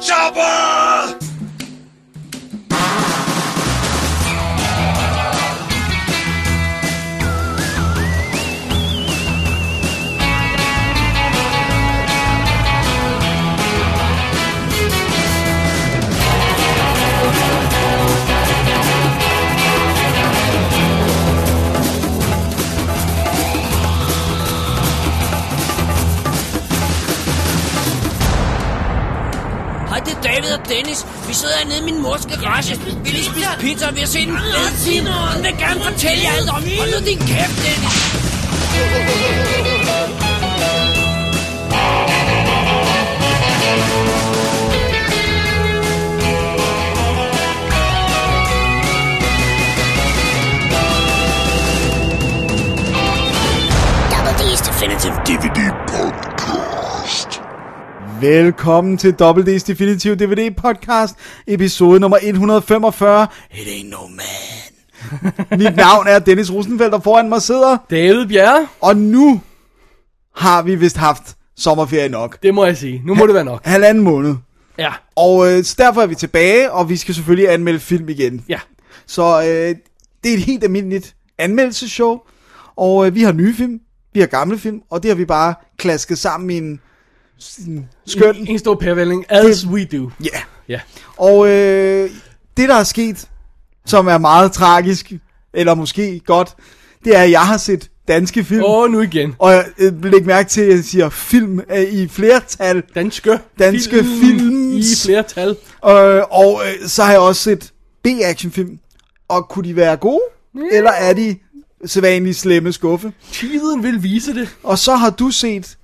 Chopper! Garage. Vi lige spise pizza, og vi har set en fed film. Hun vil gerne fortælle jer alt om. Hold nu din kæft, Dennis. Double D's Definitive DVD. Velkommen til WD's Definitive DVD Podcast, episode nummer 145. It ain't no man. Mit navn er Dennis Rosenfeldt, og foran mig sidder, David Bjerre, og nu har vi vist haft sommerferie nok. det må jeg sige. Nu må det være nok. Halvanden måned. Ja, Og øh, så derfor er vi tilbage, og vi skal selvfølgelig anmelde film igen. ja. Så øh, det er et helt almindeligt anmeldelseshow, og øh, vi har nye film, vi har gamle film, og det har vi bare klasket sammen i en, en skøn... En, en stor pærvælling, as we do. Ja. Yeah. Ja. Og øh, det, der er sket, som er meget tragisk, eller måske godt, det er, at jeg har set danske film. Åh, oh, nu igen. Og øh, læg mærke til, at jeg siger film øh, i flertal. Danske, Danske films. i flertal. Øh, og øh, så har jeg også set B-actionfilm. Og kunne de være gode? Eller er de sædvanlige slemme skuffe? Tiden vil vise det. Og så har du set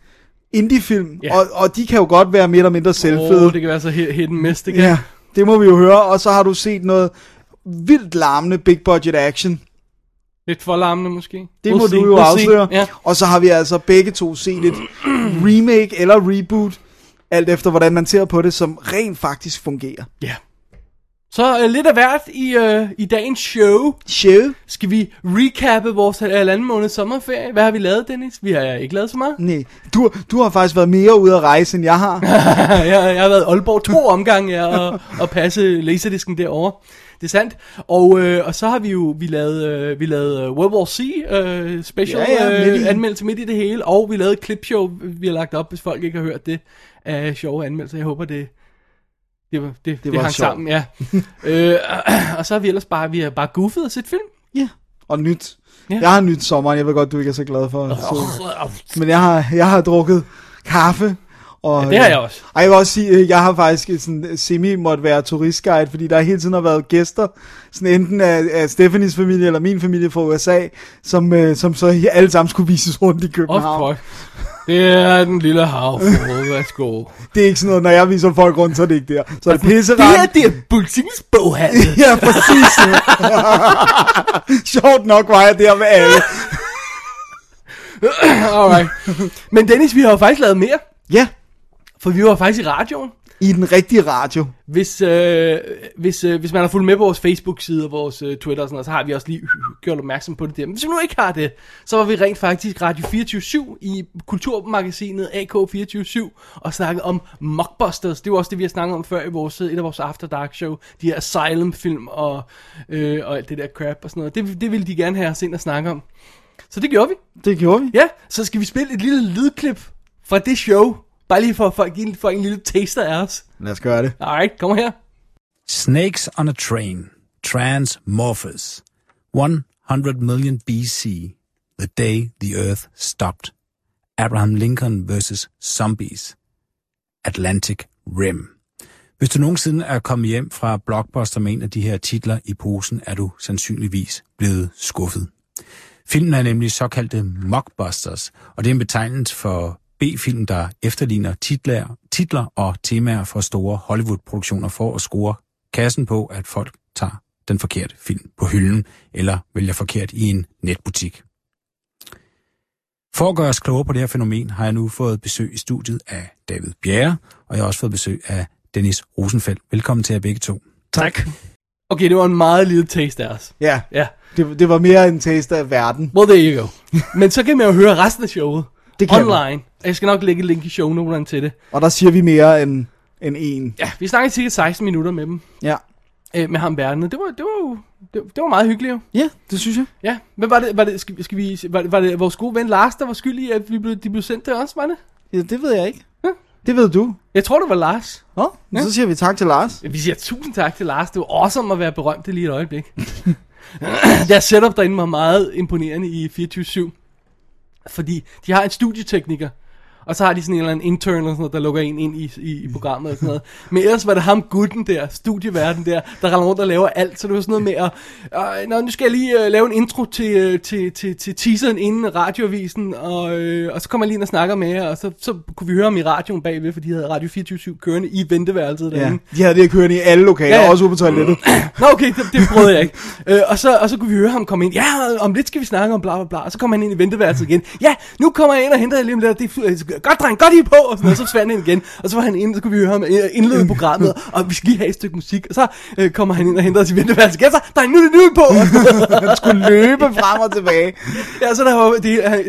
indie-film, Ja. og, og de kan jo godt være mere eller mindre selvfede. oh, det kan være så hit, hit and miss, det kan. Ja, det må vi jo høre. Og så har du set noget vildt larmende big budget action. Lidt for larmende måske. Det We'll må see, du jo we'll afsløre. Ja. Og så har vi altså begge to set et remake eller reboot, alt efter hvordan man ser på det, som rent faktisk fungerer. ja. Så uh, lidt af hvert i, uh, i dagens show. Show? Skal vi recappe vores halvanden måned sommerferie? Hvad har vi lavet, Dennis? Vi har ikke lavet så meget. Nej, du, du har faktisk været mere ude at rejse, end jeg har. jeg, jeg har været Aalborg to omgange ja, og, og passe laserdisken derovre. Det er sandt. Og, øh, og så har vi jo vi lavede, øh, vi lavede uh, World War C øh, special Ja, ja, midt i. øh, anmeldelse midt i det hele. Og vi lavede et clipshow, vi har lagt op, hvis folk ikke har hørt det, af sjove anmeldelser. Jeg håber, det, det, var, det, det, det var hang sjovt. sammen. Ja. øh, og så har vi ellers bare, vi har bare goofet og set film. Ja, og nyt. Ja. Jeg har nyt sommeren, jeg ved godt, du ikke er så glad for. Så. Men jeg har, jeg har drukket kaffe. Og, Ja, det har jeg også. Og jeg vil også sige, øh, jeg har faktisk sådan semi måtte være turistguide, fordi der hele tiden har været gæster, sådan enten af, af Stephanies familie eller min familie fra USA, som, øh, som så alle sammen skulle vises rundt i København. course. Det er den lille hav. Værsgo. Det er ikke sådan noget, når jeg viser folk rundt, så er det ikke der. Så er det pisse Det her, det er politikens boghandel. Ja, præcis. Sjovt nok var jeg der med alle. Alright. Men Dennis, vi har jo faktisk lavet mere. Ja, For vi var faktisk i radioen. i den rigtige radio. Hvis, øh, hvis, øh, hvis man har fulgt med på vores Facebook-side og vores øh, Twitter og sådan noget, så har vi også lige øh, gjort opmærksom på det der. Men hvis vi nu ikke har det, så var vi rent faktisk Radio 24 i kulturmagasinet AK247 og snakket om mockbusters. Det var også det, vi har snakket om før i vores, et af vores After Dark show. De her Asylum-film og, øh, og alt det der crap og sådan noget. Det, det ville de gerne have os ind og snakke om. Så det gjorde vi. Det gjorde vi. Ja, så skal vi spille et lille lydklip fra det show. Bare lige for, for at give folk en lille taster af os. Lad os gøre det. Alright, kom her. Snakes on a Train, Transmorphers, 100 million BC, the day the Earth stopped. Abraham Lincoln versus Zombies, Atlantic Rim. Hvis du nogensinde er kommet hjem fra Blockbuster med en af de her titler i posen, er du sandsynligvis blevet skuffet. Filmen er nemlig såkaldte mockbusters, og det er en betegnelse for B-film, der efterligner titler, titler og temaer for store Hollywood-produktioner for at score kassen på, at folk tager den forkerte film på hylden eller vælger forkert i en netbutik. For at gøre os klogere på det her fænomen, har jeg nu fået besøg i studiet af David Bjerre, og jeg har også fået besøg af Dennis Rosenfeldt. Velkommen til jer begge to. Tak. Okay, det var en meget lille taste af os. Ja, Ja, det, det var mere en taste af verden. well there you go. Men så kan man jo høre resten af showet. Det kan Online. Jeg skal nok lægge et link i shownoterne til det. Og der siger vi mere end end en. Ja, vi snakkede cirka 16 minutter med dem. Ja. Øh, med ham verden. Det var, det var, jo- det, det var meget hyggeligt jo. Ja, det synes jeg. Ja, men var det, var det, skal, vi- skal vi, var det, var det vores gode ven Lars, der var skyld i, at vi blev, de blev sendt til os, var det? Ja, det ved jeg ikke. Det ved du. Jeg tror, det var Lars. Nå, ja. så siger vi tak til Lars. Vi siger tusind tak til Lars. Det var awesome at være berømt det lige et øjeblik. Deres setup derinde var meget imponerende i 24-7. Fordi de har en studietekniker. Og så har de sådan en eller anden intern eller sådan noget, der lukker en ind i, i, i programmet og sådan noget. Men ellers var det ham gutten der, studieverden der, der render rundt og laver alt. Så det var sådan noget med at, øh, Nå, nu skal jeg lige øh, lave en intro til, øh, til, til, til teaseren inden radioavisen, og, øh, og så kommer jeg lige ind og snakker med jer, og så, så kunne vi høre ham i radioen bagved, fordi de havde Radio 24 kørende i venteværelset Ja, derinde. de havde det kørende i alle lokaler, Ja, ja, ja. ja. også ude på toilettet. Nå okay, det, det prøvede jeg ikke. Øh, og, så, og så kunne vi høre ham komme ind. Ja, om lidt skal vi snakke om bla bla bla. Og så kommer han ind i venteværelset igen. Ja, nu kommer jeg ind og henter lige om lidt. Det godt dreng, godt I på. Og, sådan noget. så forsvandt han igen. Og så var han inde, så kunne vi høre ham øh, indlede programmet. Og vi skal lige have et stykke musik. Og så øh, kommer han ind og henter os i venteværelset igen. Så, dreng, nu er det nu på. Han skulle løbe frem og tilbage. ja, så der var, det,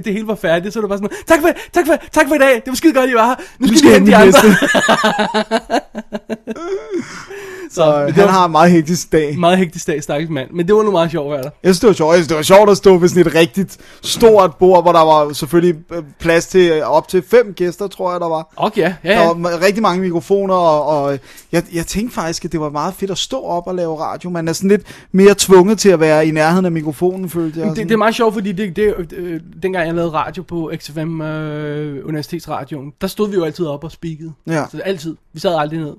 det hele var færdigt. Så var det bare sådan, tak for, tak for, tak for i dag. Det var skide godt, I var her. Nu skal, vi hente de andre. Så det han var- har en meget hektisk dag. Meget hektisk dag, stakkels mand. Men det var nu meget sjovt være der. Jeg synes, det var sjovt. Det var sjovt at stå ved sådan et rigtigt stort bord, hvor der var selvfølgelig øh, plads til øh, op til fem gæster, tror jeg, der var. Okay, ja. ja, Der var rigtig mange mikrofoner, og, og jeg, jeg tænkte faktisk, at det var meget fedt at stå op og lave radio. Man er sådan lidt mere tvunget til at være i nærheden af mikrofonen, følte jeg. Det, det er meget sjovt, fordi det, det, øh, dengang jeg lavede radio på XFM øh, Universitetsradioen, der stod vi jo altid op og speakede. Ja. Så altid. Vi sad aldrig ned.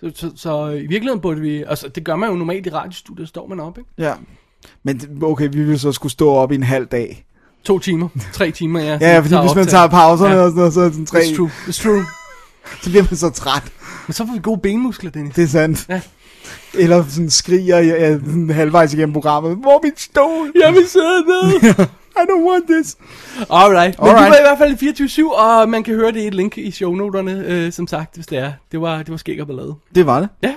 Så, så, så i virkeligheden burde vi... Altså, det gør man jo normalt i radiostudiet, står man op, ikke? Ja. Men okay, vi ville så skulle stå op i en halv dag. To timer, tre timer, ja. Ja, ja fordi hvis man tager pauserne Ja. og sådan noget, så er det sådan tre, It's true, it's true. så bliver man så træt. Men så får vi gode benmuskler, Dennis. Det er sandt. Ja. Eller sådan skriger ja, sådan halvvejs igennem programmet. Hvor er mit stol? Jeg vil sidde ned. I don't want this. Alright. Men Alright. det var i hvert fald i 24-7, og man kan høre det i et link i shownoterne, øh, som sagt, hvis det er. Det var, det var skæg og ballade. Det var det. Ja.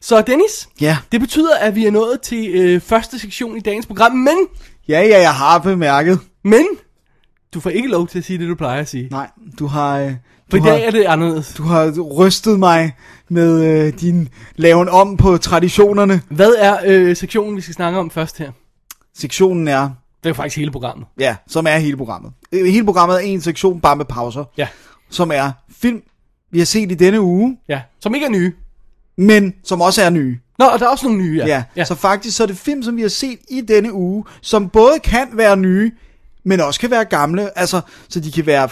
Så Dennis, Ja. det betyder, at vi er nået til øh, første sektion i dagens program, men, Ja, ja, jeg har bemærket. men, du får ikke lov til at sige det, du plejer at sige. Nej, du har... øh, For Du i dag har, er det anderledes. du har rystet mig med øh, din laven om på traditionerne. Hvad er øh, sektionen, vi skal snakke om først her? Sektionen er, Det er faktisk hele programmet. ja, som er hele programmet. Øh, Hele programmet er en sektion, bare med pauser, Ja, som er film, vi har set i denne uge, ja. Som ikke er nye. men som også er nye. Nå, og der er også nogle nye, ja. Ja, ja. Så faktisk så er det film, som vi har set i denne uge, som både kan være nye, men også kan være gamle. Altså, så de kan være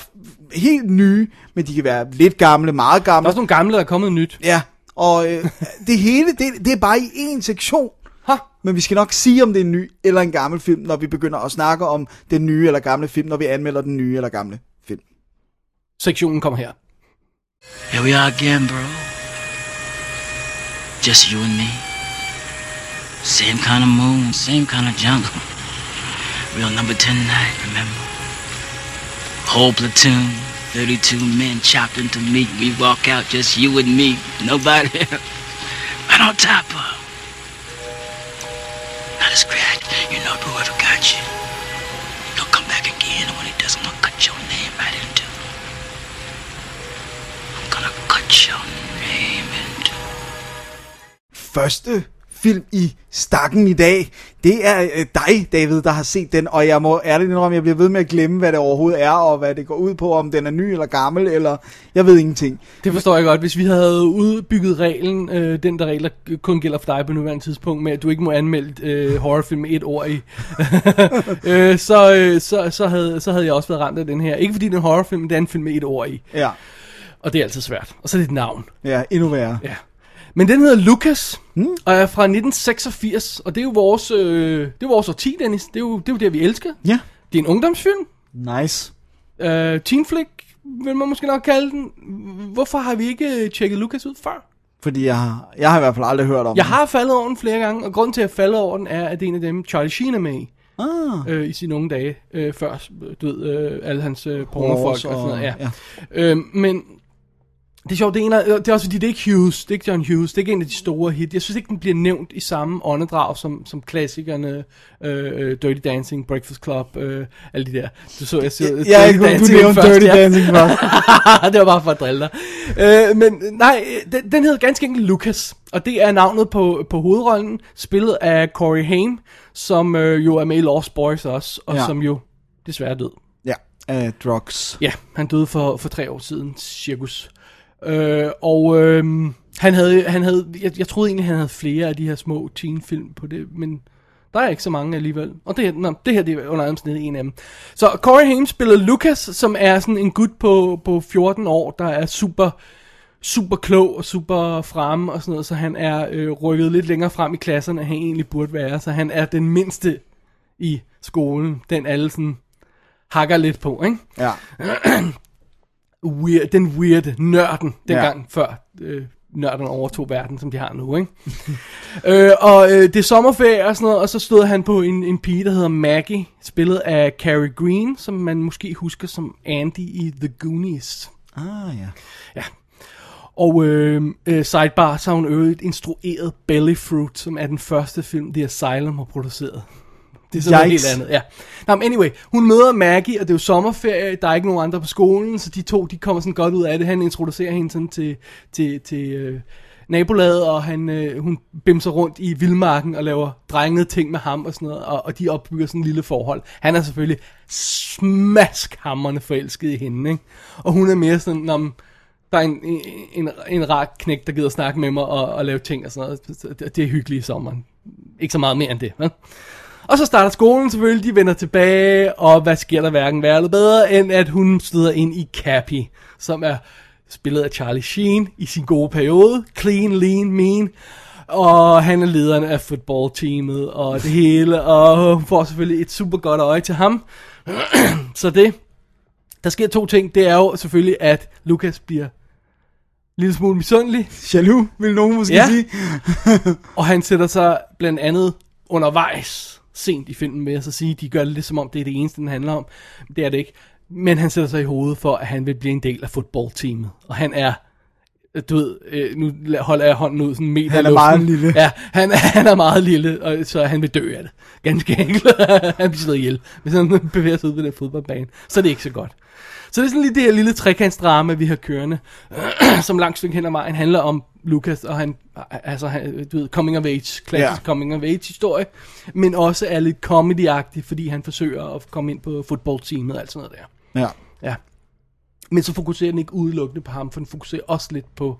helt nye, men de kan være lidt gamle, meget Der er gamle. også nogle gamle, der er kommet nyt. Ja, og øh, det hele, det, det er bare i én sektion. Ha. Men vi skal nok sige, om det er en ny eller en gammel film, når vi begynder at snakke om den nye eller gamle film, når vi anmelder den nye eller gamle film. Sektionen kommer her. Here we are again, bro. Just you and me. Same kind of moon, same kind of jungle. Real number 10 night, remember? Whole platoon, 32 men chopped into meat. We walk out, just you and me, nobody else. Right on top of. Not a scratch. You know whoever got Første film i stakken i dag, det er øh, dig, David, der har set den, og jeg må ærligt indrømme, jeg bliver ved med at glemme, hvad det overhovedet er, og hvad det går ud på, om den er ny eller gammel, eller jeg ved ingenting. Det forstår jeg godt. Hvis vi havde udbygget reglen, øh, den der regler kun gælder for dig på nuværende tidspunkt, med at du ikke må anmelde øh, horrorfilm med et ord i, øh, så, øh, så, så, havde, så havde jeg også været ramt af den her. Ikke fordi det er en horrorfilm, men det er en film med et ord i. Ja, Og det er altid svært. Og så er det et navn. ja endnu værre. Ja. Men den hedder Lucas, mm. og er fra 1986, og det er jo vores, øh, det er vores årti, Dennis. Det er jo det, er jo det vi elsker. Ja, Det er en ungdomsfilm. nice. Øh, teen flick, vil man måske nok kalde den. Hvorfor har vi ikke øh, tjekket Lucas ud før? Fordi jeg har, jeg har i hvert fald aldrig hørt om Jeg den. har faldet over den flere gange, og grunden til at jeg faldet over den er, at det er en af dem, Charlie Sheen er med i, Ah, øh, i sine unge dage, øh, før, du ved, øh, alle hans øh, pornofolk og sådan noget. Ja. ja. Øh, men Det er sjovt, det er, en af, det er også fordi, det er ikke Hughes, det er ikke John Hughes, det er ikke en af de store hit. Jeg synes ikke, den bliver nævnt i samme åndedrag som, som klassikerne øh, øh, Dirty Dancing, Breakfast Club, øh, alle de der. Du så, jeg så Ja, ikke, du nævnte Dirty Dancing først. det var bare for at drille dig. Øh, men nej, den, den hedder ganske enkelt Lucas, og det er navnet på, på hovedrollen, spillet af Corey Haim, som øh, jo er med i Lost Boys også, og Ja. ja. som jo desværre død. Ja, uh, drugs. Ja, han døde for, for tre år siden, cirkus. Øh, og øh, han havde, han havde jeg, jeg troede egentlig, han havde flere af de her små teenfilm på det, men der er ikke så mange alligevel. Og det her, nå, det her det er under omstændighed en af dem. Så Corey Haim spiller Lucas, som er sådan en gut på, på 14 år, der er super super klog og super fremme og sådan noget, så han er øh, rykket lidt længere frem i klasserne, end han egentlig burde være, så han er den mindste i skolen, den alle sådan hakker lidt på, ikke? Ja. weird, den weird nørden, dengang Ja. før øh, nørderne overtog verden, som de har nu, ikke? øh, og øh, det er sommerferie og sådan noget, og så stod han på en, en pige, der hedder Maggie, spillet af Carrie Green, som man måske husker som Andy i The Goonies. Ah, ja. Ja. Og øh, øh, sidebar, så har hun øvrigt instrueret Belly Fruit, som er den første film, The Asylum har produceret. Det er sådan noget helt Yikes. andet, ja. Nå, men anyway, hun møder Maggie, og det er jo sommerferie, der er ikke nogen andre på skolen, så de to, de kommer sådan godt ud af det. Han introducerer hende sådan til, til, til øh, nabolaget, og han, øh, hun bimser rundt i vildmarken og laver drengede ting med ham og sådan noget, og, og de opbygger sådan en lille forhold. Han er selvfølgelig smaskhammerende forelsket i hende, ikke? Og hun er mere sådan, når der er en, en, en, en rar knæk, der gider snakke med mig og, og lave ting og sådan noget. Det, er hyggeligt i sommeren. Ikke så meget mere end det, vel? Og så starter skolen selvfølgelig, de vender tilbage, og hvad sker der hverken værre eller bedre, end at hun støder ind i Cappy, som er spillet af Charlie Sheen i sin gode periode. Clean, lean, mean. Og han er lederen af footballteamet og det hele, og hun får selvfølgelig et super godt øje til ham. så det, der sker to ting. Det er jo selvfølgelig, at Lucas bliver lille smule misundelig, Jaloux, vil nogen måske Ja. sige. og han sætter sig blandt andet undervejs sent i filmen med at så sige, de gør det lidt som om, det er det eneste, den handler om. Det er det ikke. Men han sætter sig i hovedet for, at han vil blive en del af fodboldteamet. Og han er, du ved, øh, nu holder jeg hånden ud sådan en meter Han er luften. meget lille. Ja, han, han er meget lille, og, så han vil dø af det. Ganske enkelt. han bliver slået ihjel, hvis han bevæger sig ud på den fodboldbane. Så er det ikke så godt. Så det er sådan lige det her lille trekantsdrama, vi har kørende, som langt stykke hen ad vejen handler om Lucas, og han, altså, han, du ved, coming of age, klassisk ja. coming of age historie, men også er lidt comedy fordi han forsøger at komme ind på fodboldteamet og alt sådan noget der. Ja. Ja. Men så fokuserer den ikke udelukkende på ham, for den fokuserer også lidt på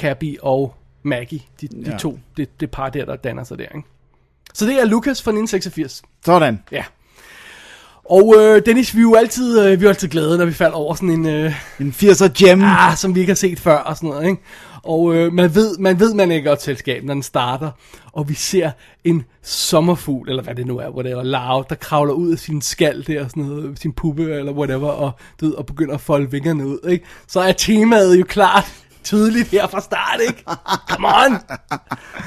Cabby og Maggie, de, de Ja. to, det, det par der, der danner sig der, ikke? Så det er Lucas fra 1986. Sådan. Ja. Og øh, Dennis, vi er jo altid, øh, vi er altid glade, når vi falder over sådan en, øh, En 80'er gem. ah, som vi ikke har set før og sådan noget, ikke? Og øh, man, ved, man ved, man er godt selskab, når den starter, og vi ser en sommerfugl, eller hvad det nu er, whatever, larve, der kravler ud af sin skal der, og sådan noget, sin puppe, eller whatever, og, du ved, og begynder at folde vingerne ud, ikke? Så er temaet jo klart tydeligt her fra start, ikke? Come on!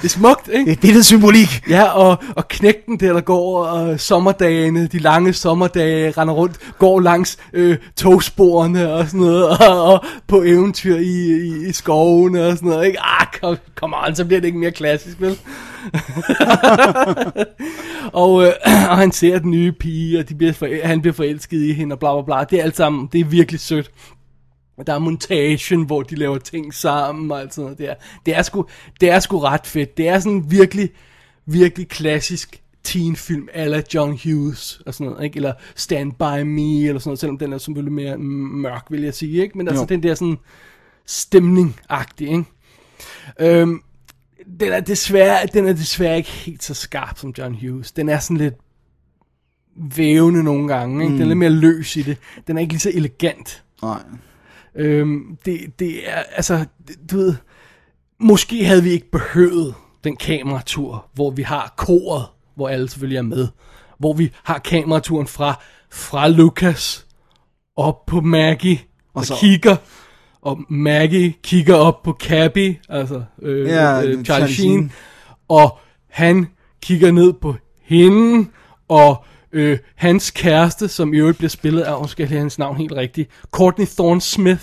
Det er smukt, ikke? Det er billedsymbolik. Ja, og, og knægten der, der går og sommerdagene, de lange sommerdage, render rundt, går langs øh, togsporene og sådan noget, og, og på eventyr i, i, i skovene og sådan noget, ikke? Ah, kom, come on, så bliver det ikke mere klassisk, vel? og, øh, og han ser den nye pige, og de bliver for, han bliver forelsket i hende, og bla bla bla. Det er alt sammen, det er virkelig sødt. Der er montagen, hvor de laver ting sammen og alt sådan noget der. Det er sgu, det er sgu ret fedt. Det er sådan virkelig, virkelig klassisk teenfilm ala John Hughes og sådan noget, ikke? Eller Stand By Me eller sådan noget, selvom den er selvfølgelig mere mørk, vil jeg sige, ikke? Men altså Jo. den der sådan stemning-agtig, ikke? Øhm, den er desværre, den er desværre ikke helt så skarp som John Hughes. Den er sådan lidt vævende nogle gange, ikke? Den er lidt mere løs i det. Den er ikke lige så elegant. Nej. Øhm, det, det er, altså, det- du ved, måske havde vi ikke behøvet den kameratur, hvor vi har koret, hvor alle selvfølgelig er med. Hvor vi har kameraturen fra, fra Lucas op på Maggie, og, Og så- kigger, og Maggie kigger op på Cabby, altså øh, Ja, øh, Charlie. Sheen, og han kigger ned på hende, og øh, hans kæreste, som i øvrigt bliver spillet af, nu skal jeg hans navn helt rigtigt, Courtney Thorne Smith,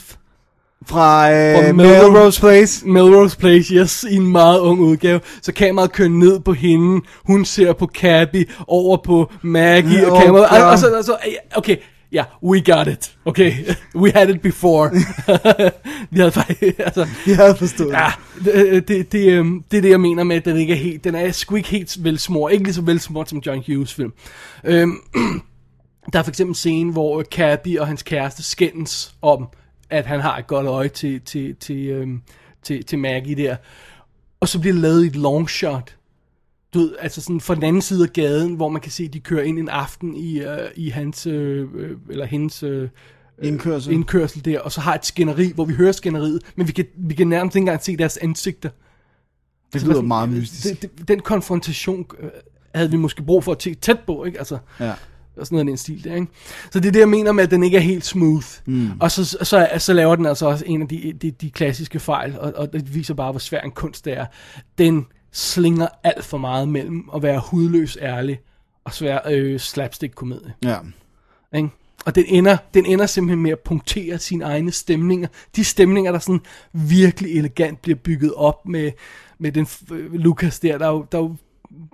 Fra, Fra øh, Melrose- Melrose Place. Melrose Place, yes, i en meget ung udgave. Så kameraet kører ned på hende, hun ser på Cabby, over på Maggie, og Oh, kameraet, og, God. og, så, og så, okay, ja, yeah, we got it, okay, we had it before. Vi havde faktisk, altså, Jeg havde forstået. ja, det, det, det, øhm, det er det, jeg mener med, at den ikke er helt, den er sgu ikke helt velsmurt, ikke lige så velsmurt som John Hughes film. Øhm, der er for eksempel en scene, hvor Cabby og hans kæreste skændes om, at han har et godt øje til, til, til, øhm, til, til Maggie der. Og så bliver det lavet i et long shot. Du ved, altså sådan fra den anden side af gaden, hvor man kan se, at de kører ind en aften i, øh, i hans, øh, øh, eller hendes øh, Indkørsel. indkørsel der, og så har et skænderi, hvor vi hører skænderiet, men vi kan, vi kan nærmest ikke engang se deres ansigter. Det lyder meget mystisk. Det, det, den konfrontation øh, havde vi måske brug for at se tæt på, ikke? Altså, Ja. og sådan noget den stil der, ikke? Så det er det, jeg mener med, at den ikke er helt smooth. Mm. Og så, så, så, så laver den altså også en af de, de, de klassiske fejl, og, og det viser bare, hvor svær en kunst det er. Den slinger alt for meget mellem at være hudløs ærlig og svær øh, slapstick-komedie. Ja. Ikke? Og den ender, den ender simpelthen med at punktere sine egne stemninger. De stemninger, der sådan virkelig elegant bliver bygget op med, med den øh, Lukas der, der, jo, der jo,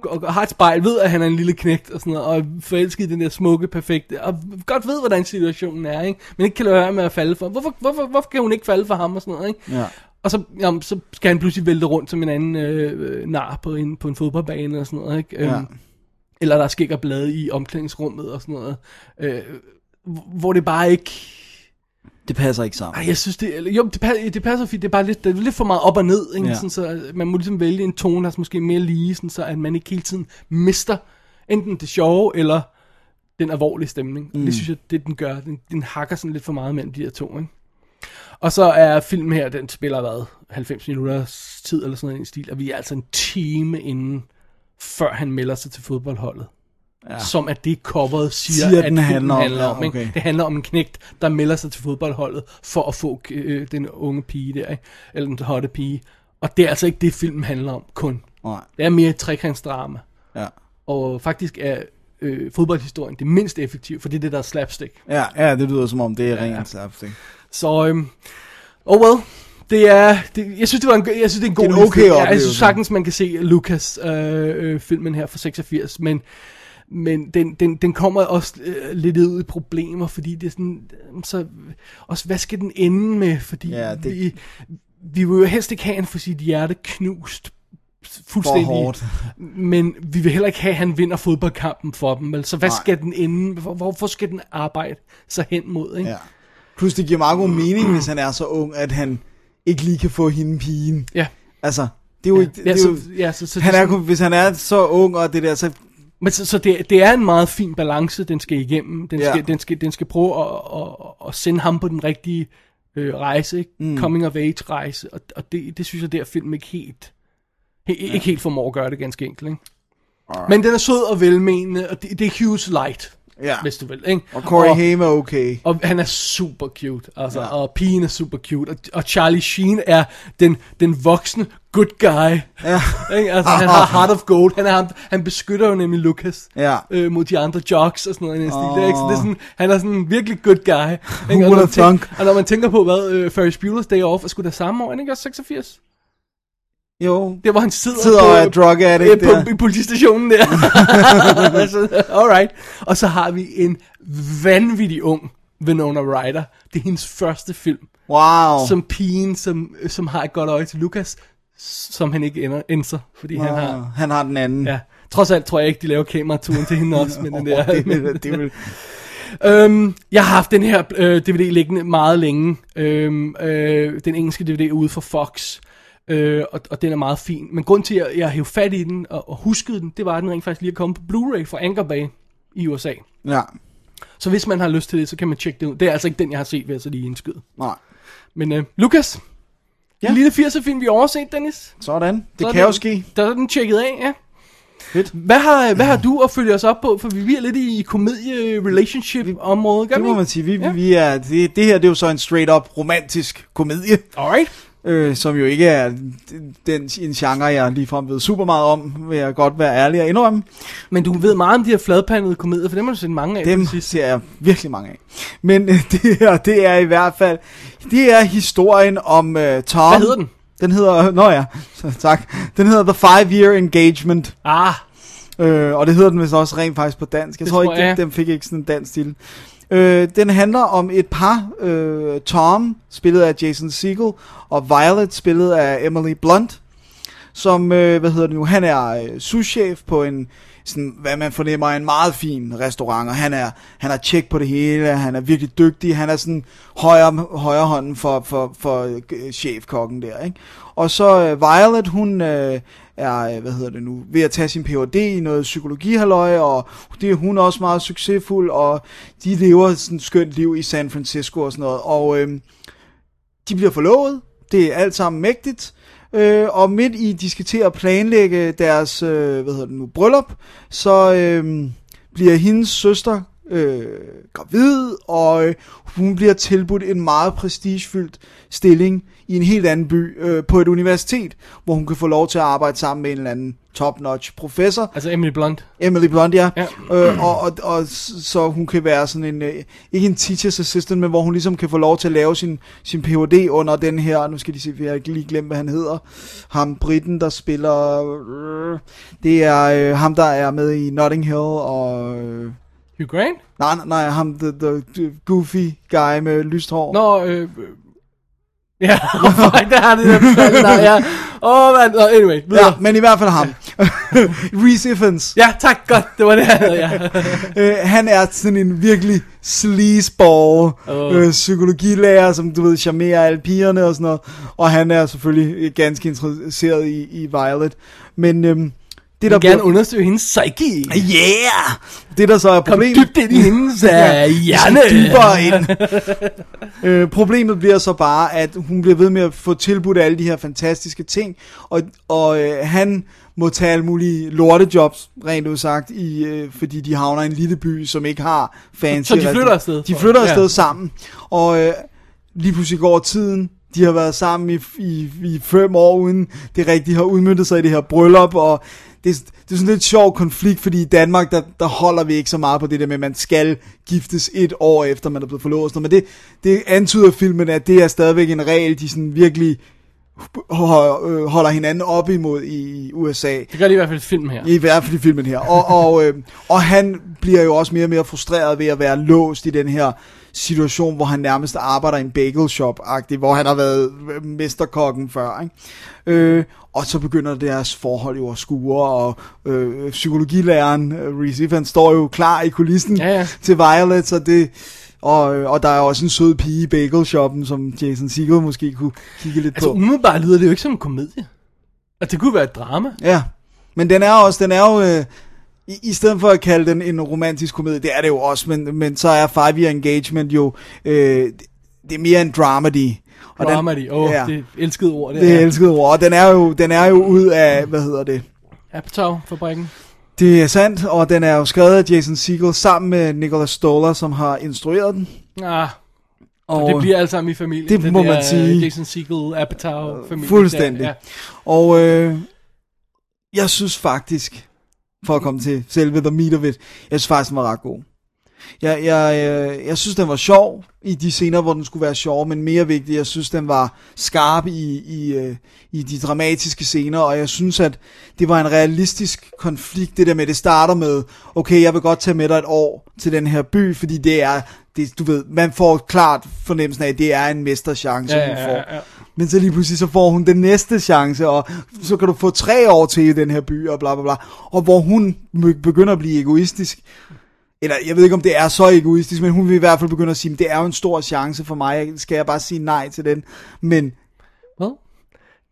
og har et spejl, ved at han er en lille knægt og sådan noget, og forelsket i den der smukke, perfekte, og godt ved, hvordan situationen er, ikke? men ikke kan lade være med at falde for. Hvorfor, hvorfor, hvorfor kan hun ikke falde for ham og sådan noget, ikke? Ja. Og så, jamen, så skal han pludselig vælte rundt som en anden øh, nar på en, på en fodboldbane og sådan noget, ikke? Ja. Øhm, eller der er og blade i omklædningsrummet og sådan noget. Øh, hvor det bare ikke... Det passer ikke sammen. Ej, jeg synes det... Jo, det, passer, det passer fint. Det er bare lidt, det er lidt for meget op og ned. Ikke? Ja. Sådan, så man må ligesom vælge en tone, der er måske mere lige, sådan, så at man ikke hele tiden mister enten det sjove, eller den alvorlige stemning. Mm. Det synes jeg, det den gør. Den, den hakker sådan lidt for meget mellem de her to. Ikke? Og så er filmen her, den spiller hvad? 90 minutters tid eller sådan den stil, og vi er altså en time inden, før han melder sig til fodboldholdet. Ja. Som at det coveret siger, Siger, at den handler om. handler Ja, om. ikke? okay. Det handler om en knægt, der melder sig til fodboldholdet for at få øh, den unge pige der, ikke? eller den hotte pige. Og det er altså ikke det, filmen handler om kun. Nej. Det er mere et trekantsdrama. Ja. Og faktisk er øh, fodboldhistorien det mindst effektive, for det er det, der er slapstick. Ja, ja, det lyder som om, det er rent slapstick. Så, øhm, oh well, det er, det, jeg synes, det var en, jeg synes, det er en god Det er en okay film. Ja, jeg oplevelse. synes sagtens, man kan se Lucas øh, øh, filmen her fra 86, men, men den, den, den kommer også øh, lidt ud i problemer, fordi det er sådan, øh, så, også hvad skal den ende med, fordi Ja, det- vi, vi vil jo helst ikke have han for sit hjerte knust fuldstændig. For hårdt. Men vi vil heller ikke have, at han vinder fodboldkampen for dem. Så hvad Nej. skal den ende? Hvor, hvorfor skal den arbejde sig hen mod? Ikke? Ja. Plus det giver meget god mening, hvis han er så ung, at han ikke lige kan få hende pigen. Ja. Altså, det er jo Ja, ikke... Det ja, er så, jo, ja, så, så, han er, sådan- hvis han er så ung, og det der, så... Men så, så det, det er en meget fin balance, den skal igennem. Den Ja. skal, den skal, den skal prøve at, at, at sende ham på den rigtige øh, rejse, ikke? Mm. coming of age rejse, og, og det, det synes jeg der film ikke helt, he, ja. ikke helt formår at gøre det ganske enkelt. Ikke? Men den er sød og velmenende, og det, det er Hughes Light, Ja. hvis du vil. Ikke? Og Corey Haim er okay. Og han er super cute, altså, Ja. og pigen er super cute, og, og Charlie Sheen er den, den voksne good guy. Ja. Ikke? Altså, han har heart of gold, han, er han beskytter jo nemlig Lucas Ja. øh, mod de andre jocks og sådan noget den stil. Ikke? Så det er sådan, han er sådan en virkelig good guy. Ikke? Og, når man have tænk- thunk? og når man tænker på, hvad øh, Ferris Bueller's Day Off er sgu da samme år, ikke også 86? Jo. Det hvor han sidder, Sidder på, og drug addict øh, på, der. i politistationen der. Så, Alright. Og så har vi en vanvittig ung Winona Ryder. Det er hendes første film. Wow. Som pigen, som, som har et godt øje til Lucas, som han ikke ender, enser, fordi han har... Han har den anden. Ja, trods alt tror jeg ikke, de laver kameraturen til hende også, men den der... det, vil- det vil, Øhm, jeg har haft den her øh, DVD liggende meget længe. Øhm, øh, den engelske DVD ude fra Fox. Øh, og, og den er meget fin. Men grund til, at jeg hævde fat i den og, og huskede den, det var, at den rent faktisk lige er kommet på Blu-ray fra Anchor Bay i USA. ja. Så hvis man har lyst til det, så kan man tjekke det ud. Det er altså ikke den, jeg har set, vil jeg så lige indskyde. Nej. Men øh, Lukas, ja. en lille 80'er film, vi har overset, Dennis. Sådan. Det Så kan jo ske. Der er den tjekket af, ja. Fedt. Hvad har, hvad har du at følge os op på? For vi er lidt i komedie-relationship-området, gør Det må man sige. Vi, Ja. vi er, det, det her det er jo så en straight up romantisk komedie. Alright. Øh, som jo ikke er den, en genre, jeg ligefrem ved super meget om, vil jeg godt være ærlig og indrømme. Men du ved meget om de her fladpandede komedier, for dem har du set mange af. Dem ser jeg virkelig mange af. Men øh, det her, det er i hvert fald, det er historien om øh, Tom. Hvad hedder den? Den hedder, nå ja, tak. Den hedder The Five Year Engagement. Ah, Øh, og det hedder den vist også rent faktisk på dansk. Jeg Det tror tror ikke, jeg. den fik ikke sådan en dansk stil. Øh, den handler om et par, øh, Tom, spillet af Jason Segel, og Violet, spillet af Emily Blunt, som, øh, hvad hedder det nu, han er øh, souschef på en, sådan, hvad man fornemmer, en meget fin restaurant, og han er, han har tjek på det hele, han er virkelig dygtig, han er sådan højre, højre hånden for, for, for øh, chefkokken der, ikke? Og så øh, Violet, hun øh, er, øh, hvad hedder det nu, ved at tage sin Ph.D. i noget psykologihalløj, og det er hun også meget succesfuld, og de lever sådan et skønt liv i San Francisco og sådan noget, og øh, de bliver forlovet, det er alt sammen mægtigt, øh, og midt i, de skal til at planlægge deres, øh, hvad hedder det nu, bryllup, så øh, bliver hendes søster øh, gravid, og øh, hun bliver tilbudt en meget prestigefyldt stilling i en helt anden by øh, på et universitet, hvor hun kan få lov til at arbejde sammen med en eller anden top-notch professor, altså Emily Blunt. Emily Blunt, ja. Ja. Øh, og, og, og så hun kan være sådan en, øh, ikke en teacher's assistant, men hvor hun ligesom kan få lov til at lave sin, sin Ph.D. under den her, nu skal de se, jeg har ikke lige glemt, hvad han hedder, ham Britten, der spiller, øh, det er øh, ham, der er med i Notting Hill, og, øh, Hugh Grant? nej, nej, nej, ham, the, the goofy guy med lyst hår. Nå, øh... Ja, fuck, der har det der der, ja. Åh, oh, man, oh, anyway, videre. Ja, men i hvert fald ham. Reese Ifans. Ja, tak, godt, det var det, han havde, ja. Øh, han er sådan en virkelig sleazeball Åh. øh, psykologilærer, som du ved, charmerer alle pigerne og sådan noget. Og han er selvfølgelig ganske interesseret i, i Violet. Men øhm, det der vil gerne undersøge hendes psyche. Yeah! Det der så er Kom problemet... dybt ind i hendes uh, hjerne. dybere ind. øh, problemet bliver så bare, at hun bliver ved med at få tilbudt alle de her fantastiske ting, og, og øh, han må tage alle mulige lortejobs, rent udsagt, i, øh, fordi de havner i en lille by, som ikke har fancy Så de flytter afsted? De flytter Ja. afsted sammen, og øh, lige pludselig går tiden, de har været sammen i, i, i fem år, uden det rigtigt har udmyndtet sig i det her bryllup, og det, er- det er sådan lidt sjov konflikt, fordi i Danmark, der, der holder vi ikke så meget på det der med, at man skal giftes et år efter, man er blevet forlovet. Men det, det antyder filmen, at det er stadigvæk en regel, de sådan virkelig øh, holder hinanden op imod i USA. Det gør de i hvert fald i filmen her. I hvert fald i filmen her. Og, og, øh, og han bliver jo også mere og mere frustreret ved at være låst i den her situation, hvor han nærmest arbejder i en bagel shop hvor han har været mesterkokken før. Ikke? Øh, og så begynder deres forhold jo at skure, og øh, psykologilæreren, øh, Reese Ifans, står jo klar i kulissen Ja, ja. til Violet, så det... Og, øh, og der er også en sød pige i bagel-shoppen, som Jason Segel måske kunne kigge lidt Altså på. umiddelbart lyder det jo ikke som en komedie. Altså det kunne være et drama. Ja, men den er også, den er jo, øh, i, i stedet for at kalde den en romantisk komedie, det er det jo også, men, men så er Five Year Engagement jo, øh, det, det er mere en dramedy. Og Dramedy. Åh, oh, ja, det elskede ord. Det, det er er elsket ord, og den er jo, den er jo ud af, hvad hedder det, Apatow-fabrikken. det er sandt, og den er jo skrevet af Jason Segel sammen med Nicholas Stoller, som har instrueret den. Ah, Og, og det bliver alle sammen i familien. det Den må der, man sige. Jason Segel, Apatow-familien. Fuldstændig. Ja, ja. Og øh, jeg synes faktisk, for at komme til selve the meat of it, jeg synes faktisk, den var ret god. Jeg, jeg, øh, jeg synes, den var sjov i de scener, hvor den skulle være sjov, men mere vigtigt, jeg synes, den var skarp i, i, øh, i de dramatiske scener, og jeg synes, at det var en realistisk konflikt, det der med, det starter med, okay, jeg vil godt tage med dig et år til den her by, fordi det er, det, du ved, man får klart fornemmelsen af, at det er en mesterchance, Ja, hun får. ja, ja. Men så lige pludselig så får hun den næste chance, og så kan du få tre år til i den her by, og bla bla bla. Og hvor hun be- begynder at blive egoistisk. Eller jeg ved ikke, om det er så egoistisk, men hun vil i hvert fald begynde at sige, det er jo en stor chance for mig, skal jeg bare sige nej til den. Men Hvad?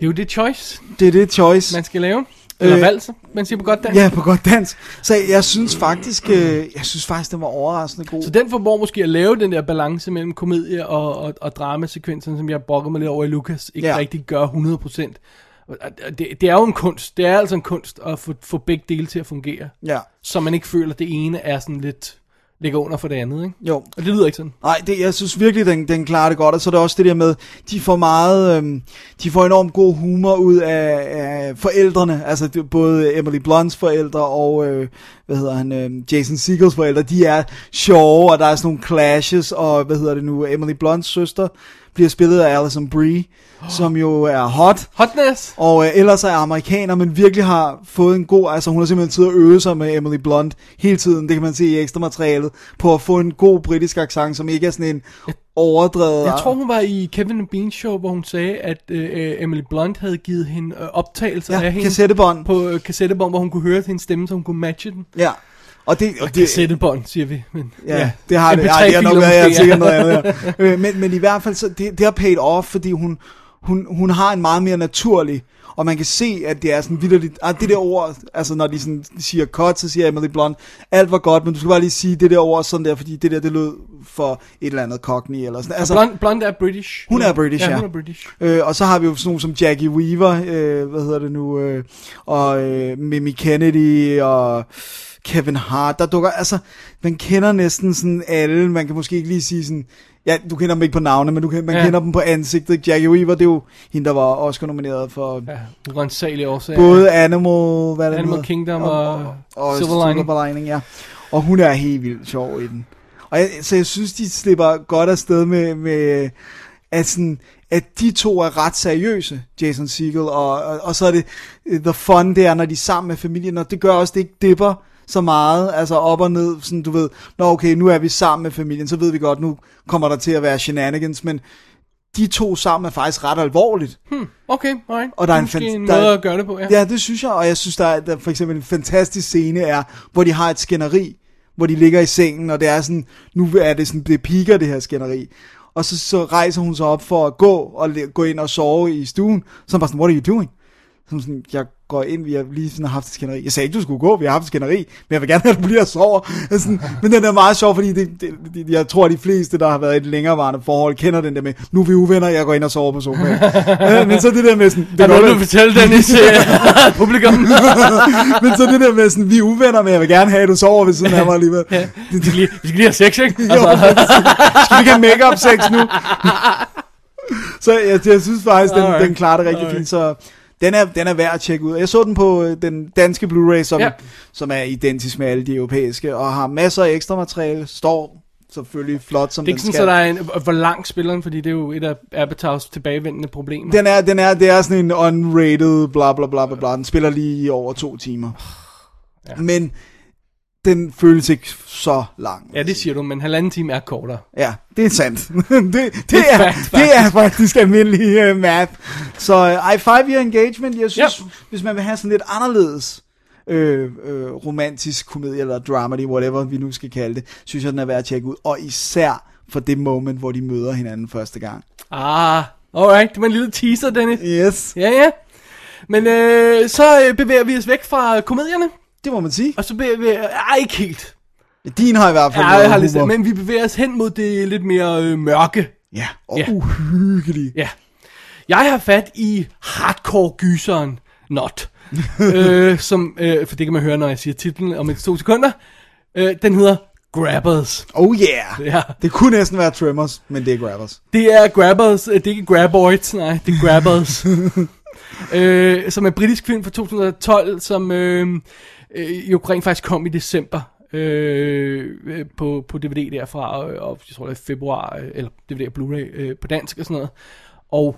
Det er jo det choice, det er det choice. man skal lave. Eller Øh, valg, man siger på godt dansk. Ja, på godt dansk. Så jeg synes faktisk, øh, jeg synes faktisk, den var overraskende god. Så den formår måske at lave den der balance mellem komedie og, og, og dramasekvensen, som jeg brokker mig lidt over i Lucas, ikke ja. rigtig gør 100%. Det, det er jo en kunst. Det er altså en kunst at få, få begge dele til at fungere. Ja. Så man ikke føler, at det ene er sådan lidt ligger under for det andet, ikke? Jo. Og det lyder ikke sådan. Nej, det, jeg synes virkelig, den, den klarer det godt, og så er det også det der med, de får meget, øhm, de får enormt god humor ud af, af forældrene, altså det, både Emily Blunts forældre og, øh, hvad hedder han, øh, Jason Segels forældre, de er sjove, og der er sådan nogle clashes, og hvad hedder det nu, Emily Blunts søster bliver spillet af Alison Brie, som jo er hot, Hotness! og øh, ellers er amerikaner, men virkelig har fået en god, altså hun har simpelthen tid at øve sig med Emily Blunt hele tiden, det kan man se i ekstra materialet, på at få en god britisk accent, som ikke er sådan en overdrevet... Jeg tror, hun var i Kevin and Bean Show, hvor hun sagde, at øh, Emily Blunt havde givet hende øh, optagelser ja, af hende kassettebånd. på øh, kassettebånd, hvor hun kunne høre hendes stemme, så hun kunne matche den. Ja, og det... Og det Kassettebånd, siger vi. Men, Ja, det har det. Ja, det har nok været, jeg sikkert noget andet. Ja. Øh, men, men i hvert fald, så det, det har paid off, fordi hun, hun, hun har en meget mere naturlig, og man kan se, at det er sådan vidderligt, ah, det der ord, altså når de sådan siger cut, så siger Emily Blunt, alt var godt, men du skal bare lige sige det der ord sådan der, fordi det der, det lød for et eller andet cockney, eller sådan. Altså, Blond, Blond er British. Hun er British, ja. ja. hun er British. Øh, og så har vi jo sådan nogle som Jackie Weaver, øh, hvad hedder det nu, øh, og øh, Mimi Kennedy, og Kevin Hart, der dukker, altså, man kender næsten sådan alle, man kan måske ikke lige sige sådan, ja, du kender dem ikke på navne, men du kan, man Ja. kender dem på ansigtet. Jackie Weaver, det er jo hende, der var Oscar nomineret for ja. Urensagelige årsager. både Animal, hvad Animal hedder? Kingdom og og Silver Lining. Silver Lining, ja. Og hun er helt vildt sjov i den. Og jeg, så jeg synes, de slipper godt afsted med, med at, sådan, at de to er ret seriøse, Jason Segel, og, og, og så er det øh, the fun, det er, når de er sammen med familien, og det gør også, det ikke dipper så meget, altså op og ned, sådan du ved, nå okay, nu er vi sammen med familien, så ved vi godt, nu kommer der til at være shenanigans, men de to sammen er faktisk ret alvorligt. Okay, alright. Og der er en fan- en der er- måde at gøre det på, ja. Ja, det synes jeg, og jeg synes, der er, der er for eksempel en fantastisk scene er, hvor de har et skænderi, hvor de ligger i sengen, og det er sådan, nu er det sådan, det piker det her skænderi. Og så, så rejser hun sig op for at gå, og gå ind og sove i stuen, så er bare sådan, what are you doing? Som sådan, jeg går ind, vi har lige sådan haft et skænderi. Jeg sagde ikke, du skulle gå, vi har haft et skænderi, men jeg vil gerne have, at du bliver og sover. Sådan, men den er meget sjov, fordi det, det, det, jeg tror, at de fleste, der har været i et længerevarende forhold, kender den der med, nu er vi uvenner, jeg går ind og sover på sofaen. Ja, men så det der med sådan, det Er noget, du fortælle, Dennis, øh, publikum? men så det der med sådan, vi er uvenner, men jeg vil gerne have, at du sover ved siden af mig alligevel. ja. vi, skal lige, vi skal lige have sex, ikke? Jo, Altså, skal vi ikke have make-up sex nu? så jeg, jeg synes faktisk, den, Alright. den klarer det rigtig Alright. fint, så den er, den er værd at tjekke ud. Jeg så den på øh, den danske Blu-ray, som, Ja. som er identisk med alle de europæiske, og har masser af ekstra materiale, står selvfølgelig flot, som det er den ikke sådan, skal. så der er en, hvor lang spiller den, fordi det er jo et af Avatars tilbagevendende problemer. Den er, den er, det er sådan en unrated, bla bla bla bla bla. Den spiller lige over to timer. Ja. Men den føles ikke så lang. Ja, det siger du, men halvanden time er kortere. Ja, det er sandt. det, det, Det er fact, det er faktisk almindelig uh, math. Så uh, I five year engagement, jeg synes, Ja. hvis man vil have sådan lidt anderledes øh, øh, romantisk komedie eller dramedy, whatever vi nu skal kalde det, synes jeg, den er værd at tjekke ud. Og især for det moment, hvor de møder hinanden første gang. Ah, alright. Det var en lille teaser, Dennis. Yes, Ja, ja. Men øh, så øh, bevæger vi os væk fra komedierne, det må man sige. og så bevæger vi... Ej, ikke helt. Din har i hvert fald Ja, jeg har lidt, humor. men vi bevæger os hen mod det lidt mere øh, mørke. Ja, og Ja. ja. uhyggelige. Ja. Jeg har fat i hardcore-gyseren Not. øh, som, øh, for det kan man høre, når jeg siger titlen om et to sekunder. Øh, den hedder Grabbers. Oh yeah. Ja. Det kunne næsten være Tremors, men det er Grabbers. Det er Grabbers, øh, det er ikke Graboids, nej, det er Grabbers. øh, som er en britisk film fra 2012, som øh, øh, jo rent faktisk kom i december. Øh, øh, på, på DVD derfra, og, og jeg tror det er februar, øh, eller DVD og Blu-ray øh, på dansk og sådan noget. Og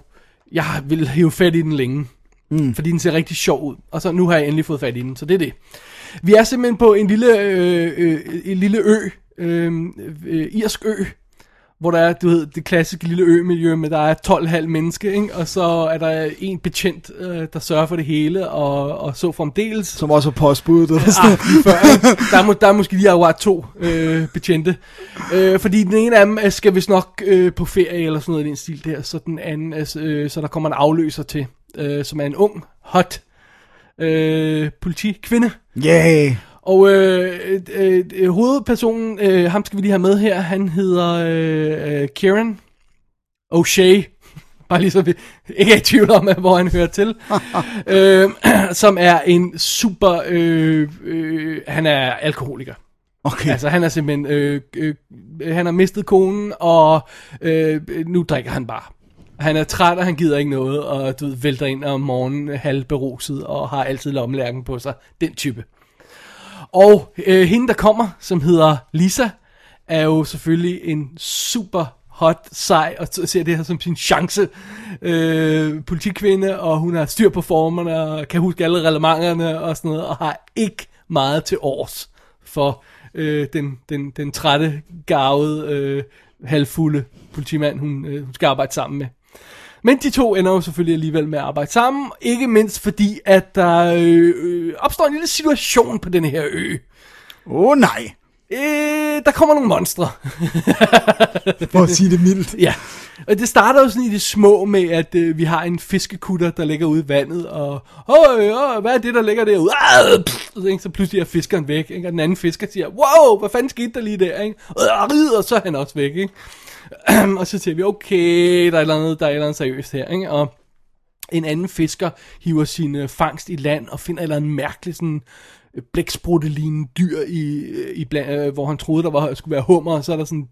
jeg vil hæve fat i den længe, mm. fordi den ser rigtig sjov ud. Og så nu har jeg endelig fået fat i den, så det er det. Vi er simpelthen på en lille, øh, øh, en lille ø, øh, øh, irsk ø, hvor der er, du ved, det klassiske lille ø-miljø, med der er 12,5 mennesker, ikke? og så er der en betjent, øh, der sørger for det hele, og, og så fremdeles. Som også er postbuddet. sådan Ah, lige før, ikke? der, er, må, der er måske lige akkurat to øh, betjente. Øh, fordi den ene af dem øh, skal vist nok øh, på ferie, eller sådan noget i den stil der, så den anden, altså, øh, så der kommer en afløser til, øh, som er en ung, hot øh, politikvinde. Yeah. Og øh, øh, øh, hovedpersonen, øh, ham skal vi lige have med her, han hedder øh, øh, Kieran O'Shea. Bare lige så vi ikke er i tvivl om, hvor han hører til. øh, som er en super... Øh, øh, han er alkoholiker. Okay. Altså han er simpelthen, øh, øh, han har mistet konen, og øh, nu drikker han bare. Han er træt, og han gider ikke noget, og du ved, vælter ind om morgenen halvberuset, og har altid lommelærken på sig. Den type. Og øh, hende, der kommer, som hedder Lisa, er jo selvfølgelig en super hot, sej, og ser det her som sin chance. Øh, politikvinde, og hun har styr på formerne, og kan huske alle relementerne og sådan noget, og har ikke meget til års for øh, den, den, den trætte, garvede, øh, halvfulde politimand, hun, øh, hun skal arbejde sammen med. Men de to ender jo selvfølgelig alligevel med at arbejde sammen, ikke mindst fordi, at der øh, øh, opstår en lille situation på den her ø. Åh oh, nej, Øh, der kommer nogle monstre. for at sige det mildt. ja. Og det starter jo sådan i det små med, at øh, vi har en fiskekutter, der ligger ude i vandet, og Åh, øh, hvad er det, der ligger derude? Ah, pff, så, ikke, så pludselig er fiskeren væk, ikke? og den anden fisker siger, wow, hvad fanden skete der lige der? Ikke? Og så er han også væk. Ikke? og så siger vi, okay, der er et eller andet, der er et eller andet seriøst her. Ikke? Og en anden fisker hiver sin øh, fangst i land og finder et eller andet mærkeligt sådan blæksprutte blækspruttelignende dyr i, øh, i bland, øh, hvor han troede der var skulle være hummer, og så er der sådan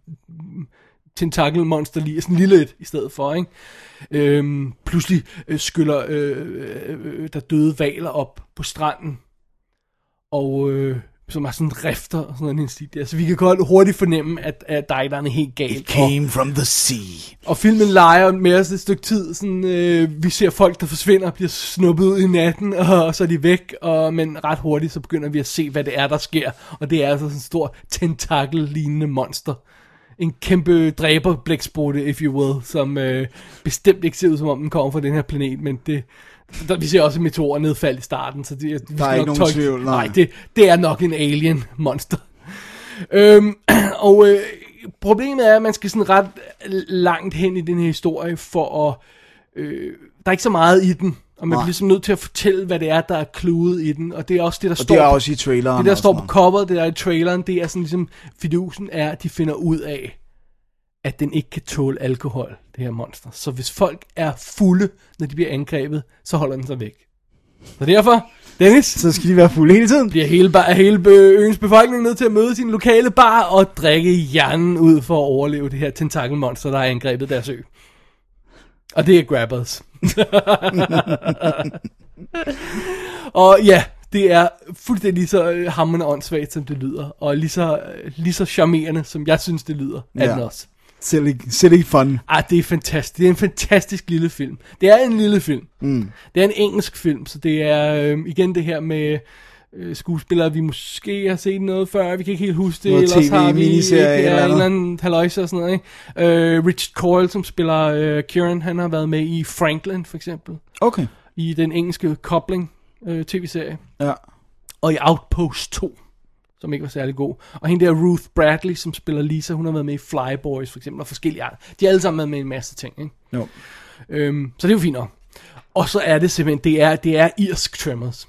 tentakelmonster lige sådan lille et i stedet for, ikke? Øhm, pludselig øh, skyller øh, øh, øh, der døde valer op på stranden, og øh, som er sådan rifter og sådan en stil der. Så vi kan godt hurtigt fornemme, at, at der er et helt galt. Og- Came from the sea. og filmen leger med os et stykke tid, sådan, øh, vi ser folk, der forsvinder, bliver snuppet ud i natten, og, og så er de væk, og, men ret hurtigt, så begynder vi at se, hvad det er, der sker, og det er altså sådan en stor tentakel-lignende monster. En kæmpe dræber blæksprutte, if you will, som øh, bestemt ikke ser ud, som om den kommer fra den her planet, men det, der, vi ser også et meteor nedfald i starten, så det, vi skal ikke nok nogen tvivl, nej. nej, det, det er nok en alien monster. Øhm, og øh, problemet er, at man skal sådan ret langt hen i den her historie for at... Øh, der er ikke så meget i den, og man Nej. bliver ligesom nødt til at fortælle, hvad det er, der er kludet i den, og det er også det, der Og står det er på- også i traileren. det der står på coveret, det der er i traileren, det er sådan ligesom, fidusen er, at de finder ud af, at den ikke kan tåle alkohol, det her monster. Så hvis folk er fulde, når de bliver angrebet, så holder den sig væk. Så derfor, Dennis, Så skal de være fulde hele tiden. bliver hele, bar, hele øens befolkning nødt til at møde sin lokale bar og drikke hjernen ud for at overleve det her tentakelmonster, der har angrebet deres ø. Og det er Grabbers. og ja, det er fuldstændig lige så øh, hammerende åndssvagt, som det lyder. Og lige så, øh, lige så charmerende, som jeg synes, det lyder. Ja. Den også. Silly, silly fun. Ah, det er fantastisk. Det er en fantastisk lille film. Det er en lille film. Mm. Det er en engelsk film, så det er øh, igen det her med øh, skuespillere, vi måske har set noget før, vi kan ikke helt huske det, Noget ellers TV, har vi miniserie ja, eller en andet. eller anden halløjse og sådan noget. Ikke? Øh, Richard Coyle, som spiller øh, Kieran, han har været med i Franklin for eksempel, Okay. i den engelske Kobling øh, tv-serie, Ja. og i Outpost 2 som ikke var særlig god. Og hende der Ruth Bradley, som spiller Lisa, hun har været med i Flyboys for eksempel, og forskellige andre. De har alle sammen været med i en masse ting, ikke? Jo. Øhm, så det er jo fint nok. Og så er det simpelthen, det er, det er irsk Tremors.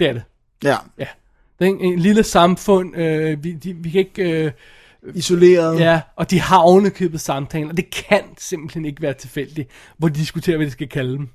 Det er det. Ja. Ja. Det er en, en lille samfund, øh, vi, de, vi kan ikke... Øh, Isoleret. ja, og de har ovenikøbet samtaler, og det kan simpelthen ikke være tilfældigt, hvor de diskuterer, hvad de skal kalde dem.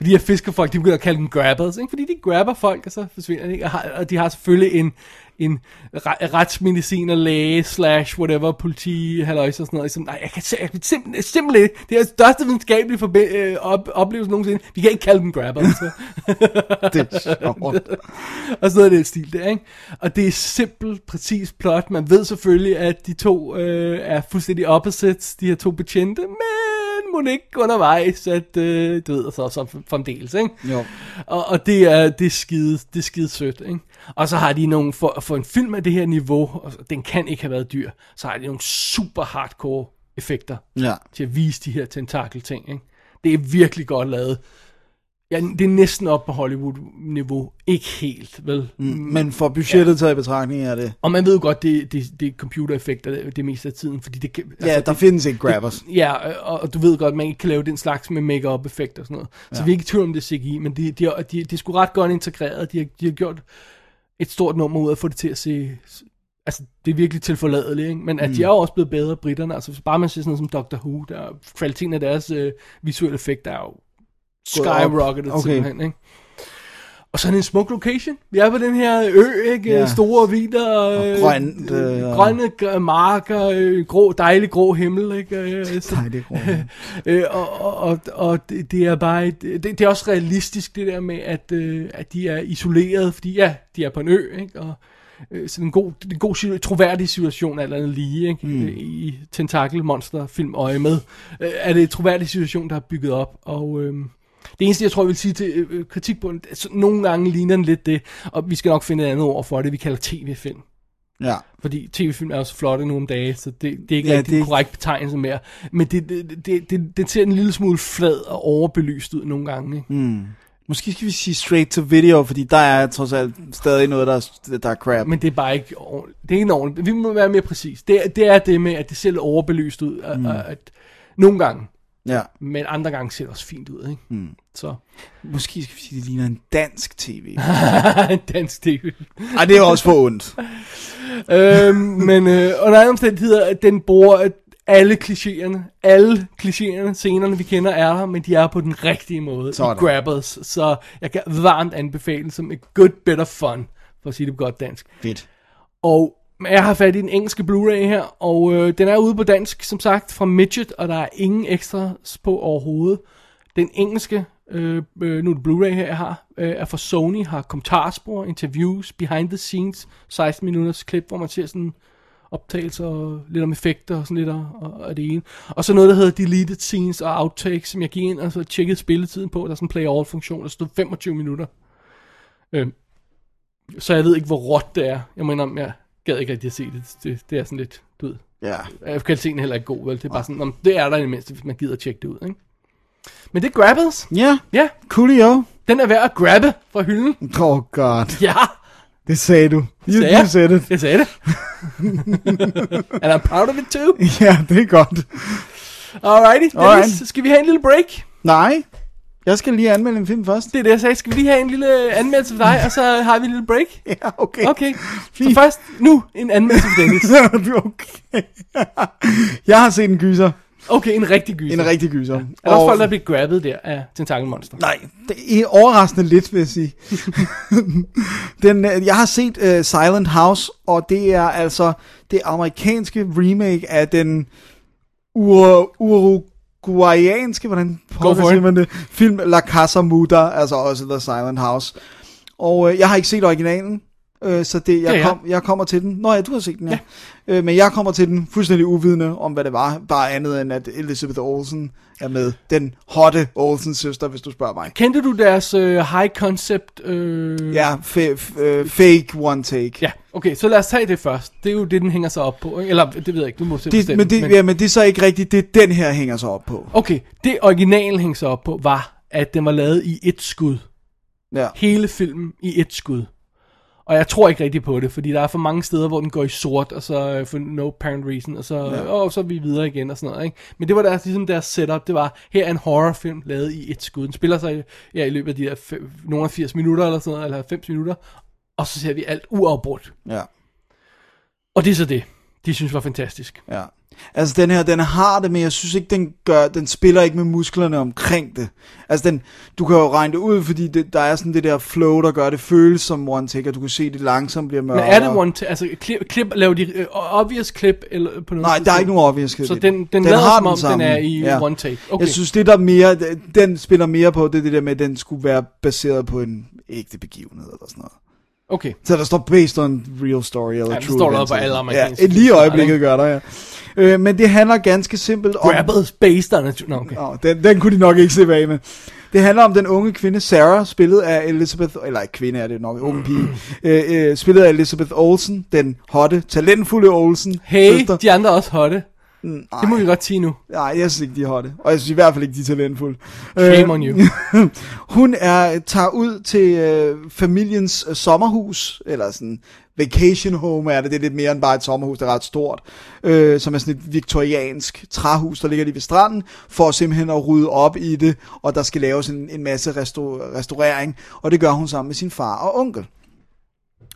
Og de her fiskerfolk, de begynder at kalde dem grabbers, ikke? fordi de grabber folk, og så forsvinder de? Og, har, og de har selvfølgelig en, en re- retsmediciner, læge, slash, whatever, politi, halløjse og sådan noget. Som, nej, jeg kan, jeg kan simpelthen, simpelthen. Det er den største videnskabelige forbi- øh, op, oplevelse nogensinde. Vi kan ikke kalde dem grabbers. Så. Det er sjovt. og sådan noget af den stil der, ikke? Og det er simpelt, præcis plot. Man ved selvfølgelig, at de to øh, er fuldstændig opposites, de her to betjente, men må ikke undervejs, at øh, du ved, så, så fremdeles, ikke? Jo. Og, og det er, det er skide, det er skide sødt, ikke? Og så har de nogle, for, for en film af det her niveau, og den kan ikke have været dyr, så har de nogle super hardcore effekter Ja. til at vise de her tentakel-ting, ikke? Det er virkelig godt lavet. Ja, det er næsten op på Hollywood-niveau. Ikke helt, vel? Mm, Men for budgettet taget i betragtning er det... Og man ved jo godt, det, det, det er computereffekter det, det meste af tiden, fordi det kan... Ja, der det, findes ikke grabbers. Ja, og, og du ved godt, man ikke kan lave den slags med make-up effekter og sådan noget. Så vi er ikke i tvivl om, det er CGI, men de, de, de, de er sgu ret godt integreret. De har, de har gjort et stort nummer ud af at få det til at se... Altså, det er virkelig tilforladeligt, ikke? Men at de er jo også blevet bedre, britterne. Altså, bare man ser sådan noget som Doctor Who, der kvaliteten af deres øh, visuelle effekter er jo Skyrocketet Okay. simpelthen, ikke? Og sådan en smuk location. Vi er på den her ø, ikke? Ja. Store vider. Og øh, grønt, øh, øh, grønne g- marker, øh, grå, dejlig grå himmel, ikke? Øh, så- er grønt. Øh, og og, og, og det, det er bare et, det, det er også realistisk det der med at øh, at de er isoleret, fordi ja, de er på en ø, ikke? Og øh, så en god en god troværdig situation alt andet lige, ikke? Mm. I tentakel monster film øje med. Øh, er det en troværdig situation der er bygget op og øh, det eneste, jeg tror, jeg vil sige til øh, kritik på den, altså, nogle gange ligner den lidt det, og vi skal nok finde et andet ord for det, vi kalder tv-film. Ja. Fordi tv-film er jo så flotte nogle om dage, så det, det er ikke Ja, rigtig det- det... korrekt betegnelse mere. Men det, det, det, det, det ser en lille smule flad og overbelyst ud nogle gange. Ikke? Mm. Måske skal vi sige straight to video, fordi der er trods alt stadig noget, der er, der er crap. Men det er bare ikke ordentligt. Det er ikke ordentligt. Vi må være mere præcis. Det, det er det med, at det ser overbelyst ud. At, mm. at, nogle gange, Ja. men andre gange ser det også fint ud. Ikke? Mm. Så Måske skal vi sige, at det ligner en dansk tv. en dansk tv. Ej, det er også for ondt. øhm, men øh, under andre omstændigheder, at den bruger at alle klichéerne, alle klichéerne, scenerne vi kender er der, men de er på den rigtige måde Sådan. i Grabbers, så jeg kan varmt anbefale som et good bit of fun, for at sige det på godt dansk. Fedt. Og jeg har fat i den engelske Blu-ray her, og øh, den er ude på dansk, som sagt, fra Midget, og der er ingen ekstra på overhovedet. Den engelske, øh, øh nu er det Blu-ray her, jeg har, øh, er fra Sony, har kommentarspor, interviews, behind the scenes, 16 minutters klip, hvor man ser sådan optagelser og lidt om effekter og sådan lidt og, og, og det ene. Og så noget, der hedder deleted scenes og outtakes, som jeg gik ind og så tjekkede spilletiden på. Der er sådan en play all funktion, der stod 25 minutter. Øh, så jeg ved ikke, hvor råt det er. Jeg mener, jeg gad ikke rigtig at se det. Det, det er sådan lidt, du ved. Ja. Øh, Kvaliteten er heller ikke god, vel? Det er bare sådan, "Nå, men det er der i det mindste, hvis man gider at tjekke det ud, ikke? Men det er Grabbers. Ja, Ja, coolio. den er værd at grabbe fra hylden. Oh god. Ja, Det sagde du. You, sagde you jeg. said it. jeg sagde det. And I'm proud of it too. Ja, det er godt. Alrighty, Alright. Skal vi have en lille break? Nej, jeg skal lige anmelde en film først. Det er det, jeg sagde. Skal vi lige have en lille anmeldelse for dig, og så har vi en lille break? Ja, okay. Okay, så Fint. først nu en anmeldelse for Dennis. okay. jeg har set en gyser. Okay, en rigtig gyser. En rigtig gyser. Er der også folk, der bliver grabbet der af tentakelmonster? Nej, det er overraskende lidt, vil jeg sige. Den, øh, jeg har set uh, Silent House, og det er altså det amerikanske remake af den ur, uruguayanske, hvordan siger man det, film La Casa Muda, altså også The Silent House. Og uh, jeg har ikke set originalen, uh, så det, jeg, Ja, ja. Kom, jeg kommer til den. Nå ja, du har set den, ja. ja. Uh, men jeg kommer til den fuldstændig uvidende om, hvad det var. Bare andet end, at Elizabeth Olsen er med. Den hotte Olsens søster, hvis du spørger mig. Kendte du deres øh, high concept? Øh... Ja, fa- f- øh, fake one take. Ja, okay, så lad os tage det først. Det er jo det, den hænger sig op på. ikke? Eller, det ved jeg ikke, du må selv Det, bestemme. men, det, ja, men det er så ikke rigtigt, det den her hænger sig op på. Okay, det originalen hænger sig op på, var, at den var lavet i et skud. Ja. Hele filmen i et skud. Og jeg tror ikke rigtig på det, fordi der er for mange steder, hvor den går i sort, og så øh, for no apparent reason, og så, ja. og så er vi videre igen og sådan noget. Ikke? Men det var deres, ligesom deres setup, det var, her er en horrorfilm lavet i et skud. Den spiller sig ja, i løbet af de der fem, nogle af 80 minutter, eller sådan noget, eller 90 minutter, og så ser vi alt uafbrudt. Ja. Og det er så det, de synes var fantastisk. Ja. Altså den her, den har det, men jeg synes ikke, den gør, den spiller ikke med musklerne omkring det. Altså den, du kan jo regne det ud, fordi det, der er sådan det der flow, der gør det føles som one take, og du kan se, det langsomt bliver Men mørkere. er det one, t- altså klip, klip laver de uh, obvious klip eller på noget Nej, der er ikke nogen obvious Så den, den, den lader som om, den er i ja. one take. Okay. Jeg synes, det der mere, den spiller mere på, det det der med, at den skulle være baseret på en ægte begivenhed eller sådan noget. okay. Så der står based on real story eller Ja, true det står der på alle amerikanske Ja, et lige øjeblikket ikke? gør der, ja. Øh, men det handler ganske simpelt om... Grabbers based on it. No, okay. Nå, den, den kunne de nok ikke se bag med. Det handler om den unge kvinde Sarah, spillet af Elizabeth, eller ikke kvinde er det nok, unge pige, øh, øh, spillet af Elizabeth Olsen, den hotte, talentfulde Olsen. Hey, søster. de andre er også hotte. Mm, Det må vi godt sige nu. Nej, jeg synes ikke, de er hotte. Og jeg synes i hvert fald ikke, de er talentfulde. Shame Øh, on you. hun er, tager ud til øh, familiens øh, sommerhus, eller sådan vacation home er det, det er lidt mere end bare et sommerhus, det er ret stort, øh, som er sådan et viktoriansk træhus, der ligger lige ved stranden, for simpelthen at rydde op i det, og der skal laves en, en masse restau- restaurering, og det gør hun sammen med sin far og onkel.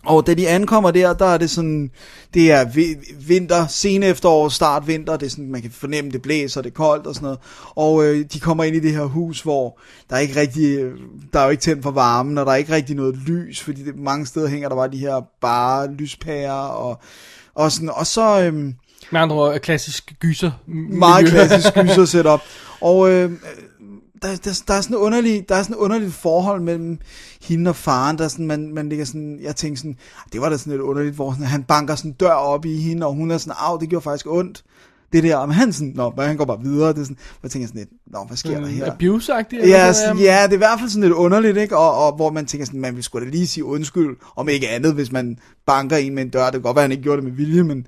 Og da de ankommer der, der er det sådan, det er vi- vinter, sen efterår, start vinter, det er sådan, man kan fornemme, det blæser, det er koldt og sådan noget. Og øh, de kommer ind i det her hus, hvor der er ikke rigtig, øh, der er jo ikke tændt for varmen, og der er ikke rigtig noget lys, fordi det, mange steder hænger der bare de her bare lyspærer, og, og sådan, og så, øh, Med andre ord, klassisk gyser. meget klassisk gyser setup. Og øh, der, der, der, er sådan underlig, der er sådan et underligt forhold mellem hende og faren, der er sådan, man, man ligger sådan, jeg tænker sådan, det var da sådan lidt underligt, hvor sådan, han banker sådan en dør op i hende, og hun er sådan, af, det gjorde faktisk ondt. Det der, men han sådan, nå, han går bare videre, det er sådan, hvor jeg tænker sådan lidt, nå, hvad sker der her? Abuse-agtigt? Ja, sådan, ja, det er i hvert fald sådan lidt underligt, ikke? Og, og hvor man tænker sådan, man vil sgu da lige sige undskyld, om ikke andet, hvis man banker en med en dør. Det kan godt være, han ikke gjorde det med vilje, men,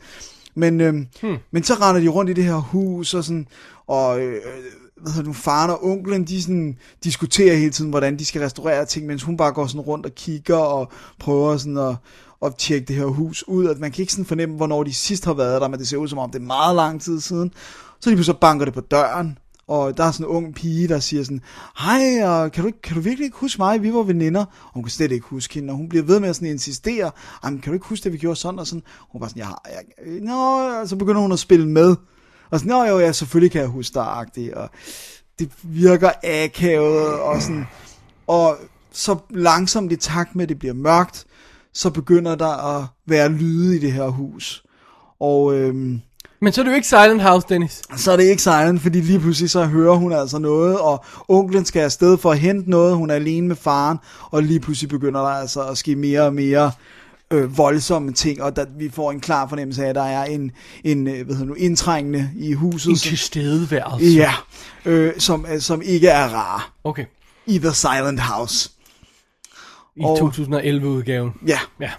men, øhm, hmm. men så render de rundt i det her hus, og sådan, og øh, hvad hedder nu, faren og onklen, de sådan diskuterer hele tiden, hvordan de skal restaurere ting, mens hun bare går sådan rundt og kigger og prøver sådan at, at tjekke det her hus ud, at man kan ikke sådan fornemme, hvornår de sidst har været der, men det ser ud som om, det er meget lang tid siden. Så lige pludselig banker det på døren, og der er sådan en ung pige, der siger sådan, hej, og kan du, ikke- kan du virkelig ikke huske mig? Vi var veninder. Og hun kan slet ikke huske hende, og hun bliver ved med at sådan insistere, Jamen, kan du ikke huske, at vi gjorde sådan og sådan? Hun var sådan, jeg har, jeg, nå, og så begynder hun at spille med. Og sådan, nå jo, ja, selvfølgelig kan jeg huske dig, og det virker akavet, og sådan, og så langsomt i takt med, at det bliver mørkt, så begynder der at være lyde i det her hus. Og øhm, Men så er det jo ikke Silent House, Dennis. så er det ikke silent, fordi lige pludselig så hører hun altså noget, og onklen skal afsted for at hente noget, hun er alene med faren, og lige pludselig begynder der altså at ske mere og mere øh, voldsomme ting, og der, vi får en klar fornemmelse af, at der er en, en øh, hvad hedder nu, indtrængende i huset, En som, tilstedeværelse. ja, øh, som, øh, som ikke er rar Okay. i The Silent House. I Og- 2011-udgaven. Ja, Ja.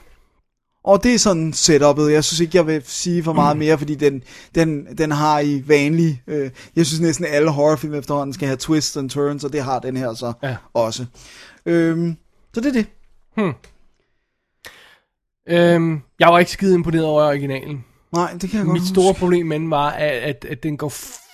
Og det er sådan setupet. Jeg synes ikke, jeg vil sige for meget mere, fordi den, den, den har i vanlig... Øh, jeg synes næsten alle horrorfilm efterhånden skal have twists and turns, og det har den her så Ja. også. Øhm, så det er det. Øhm, jeg var ikke skide imponeret over originalen. Nej, det kan jeg godt Mit huske. store problem med den var, at, at, at den går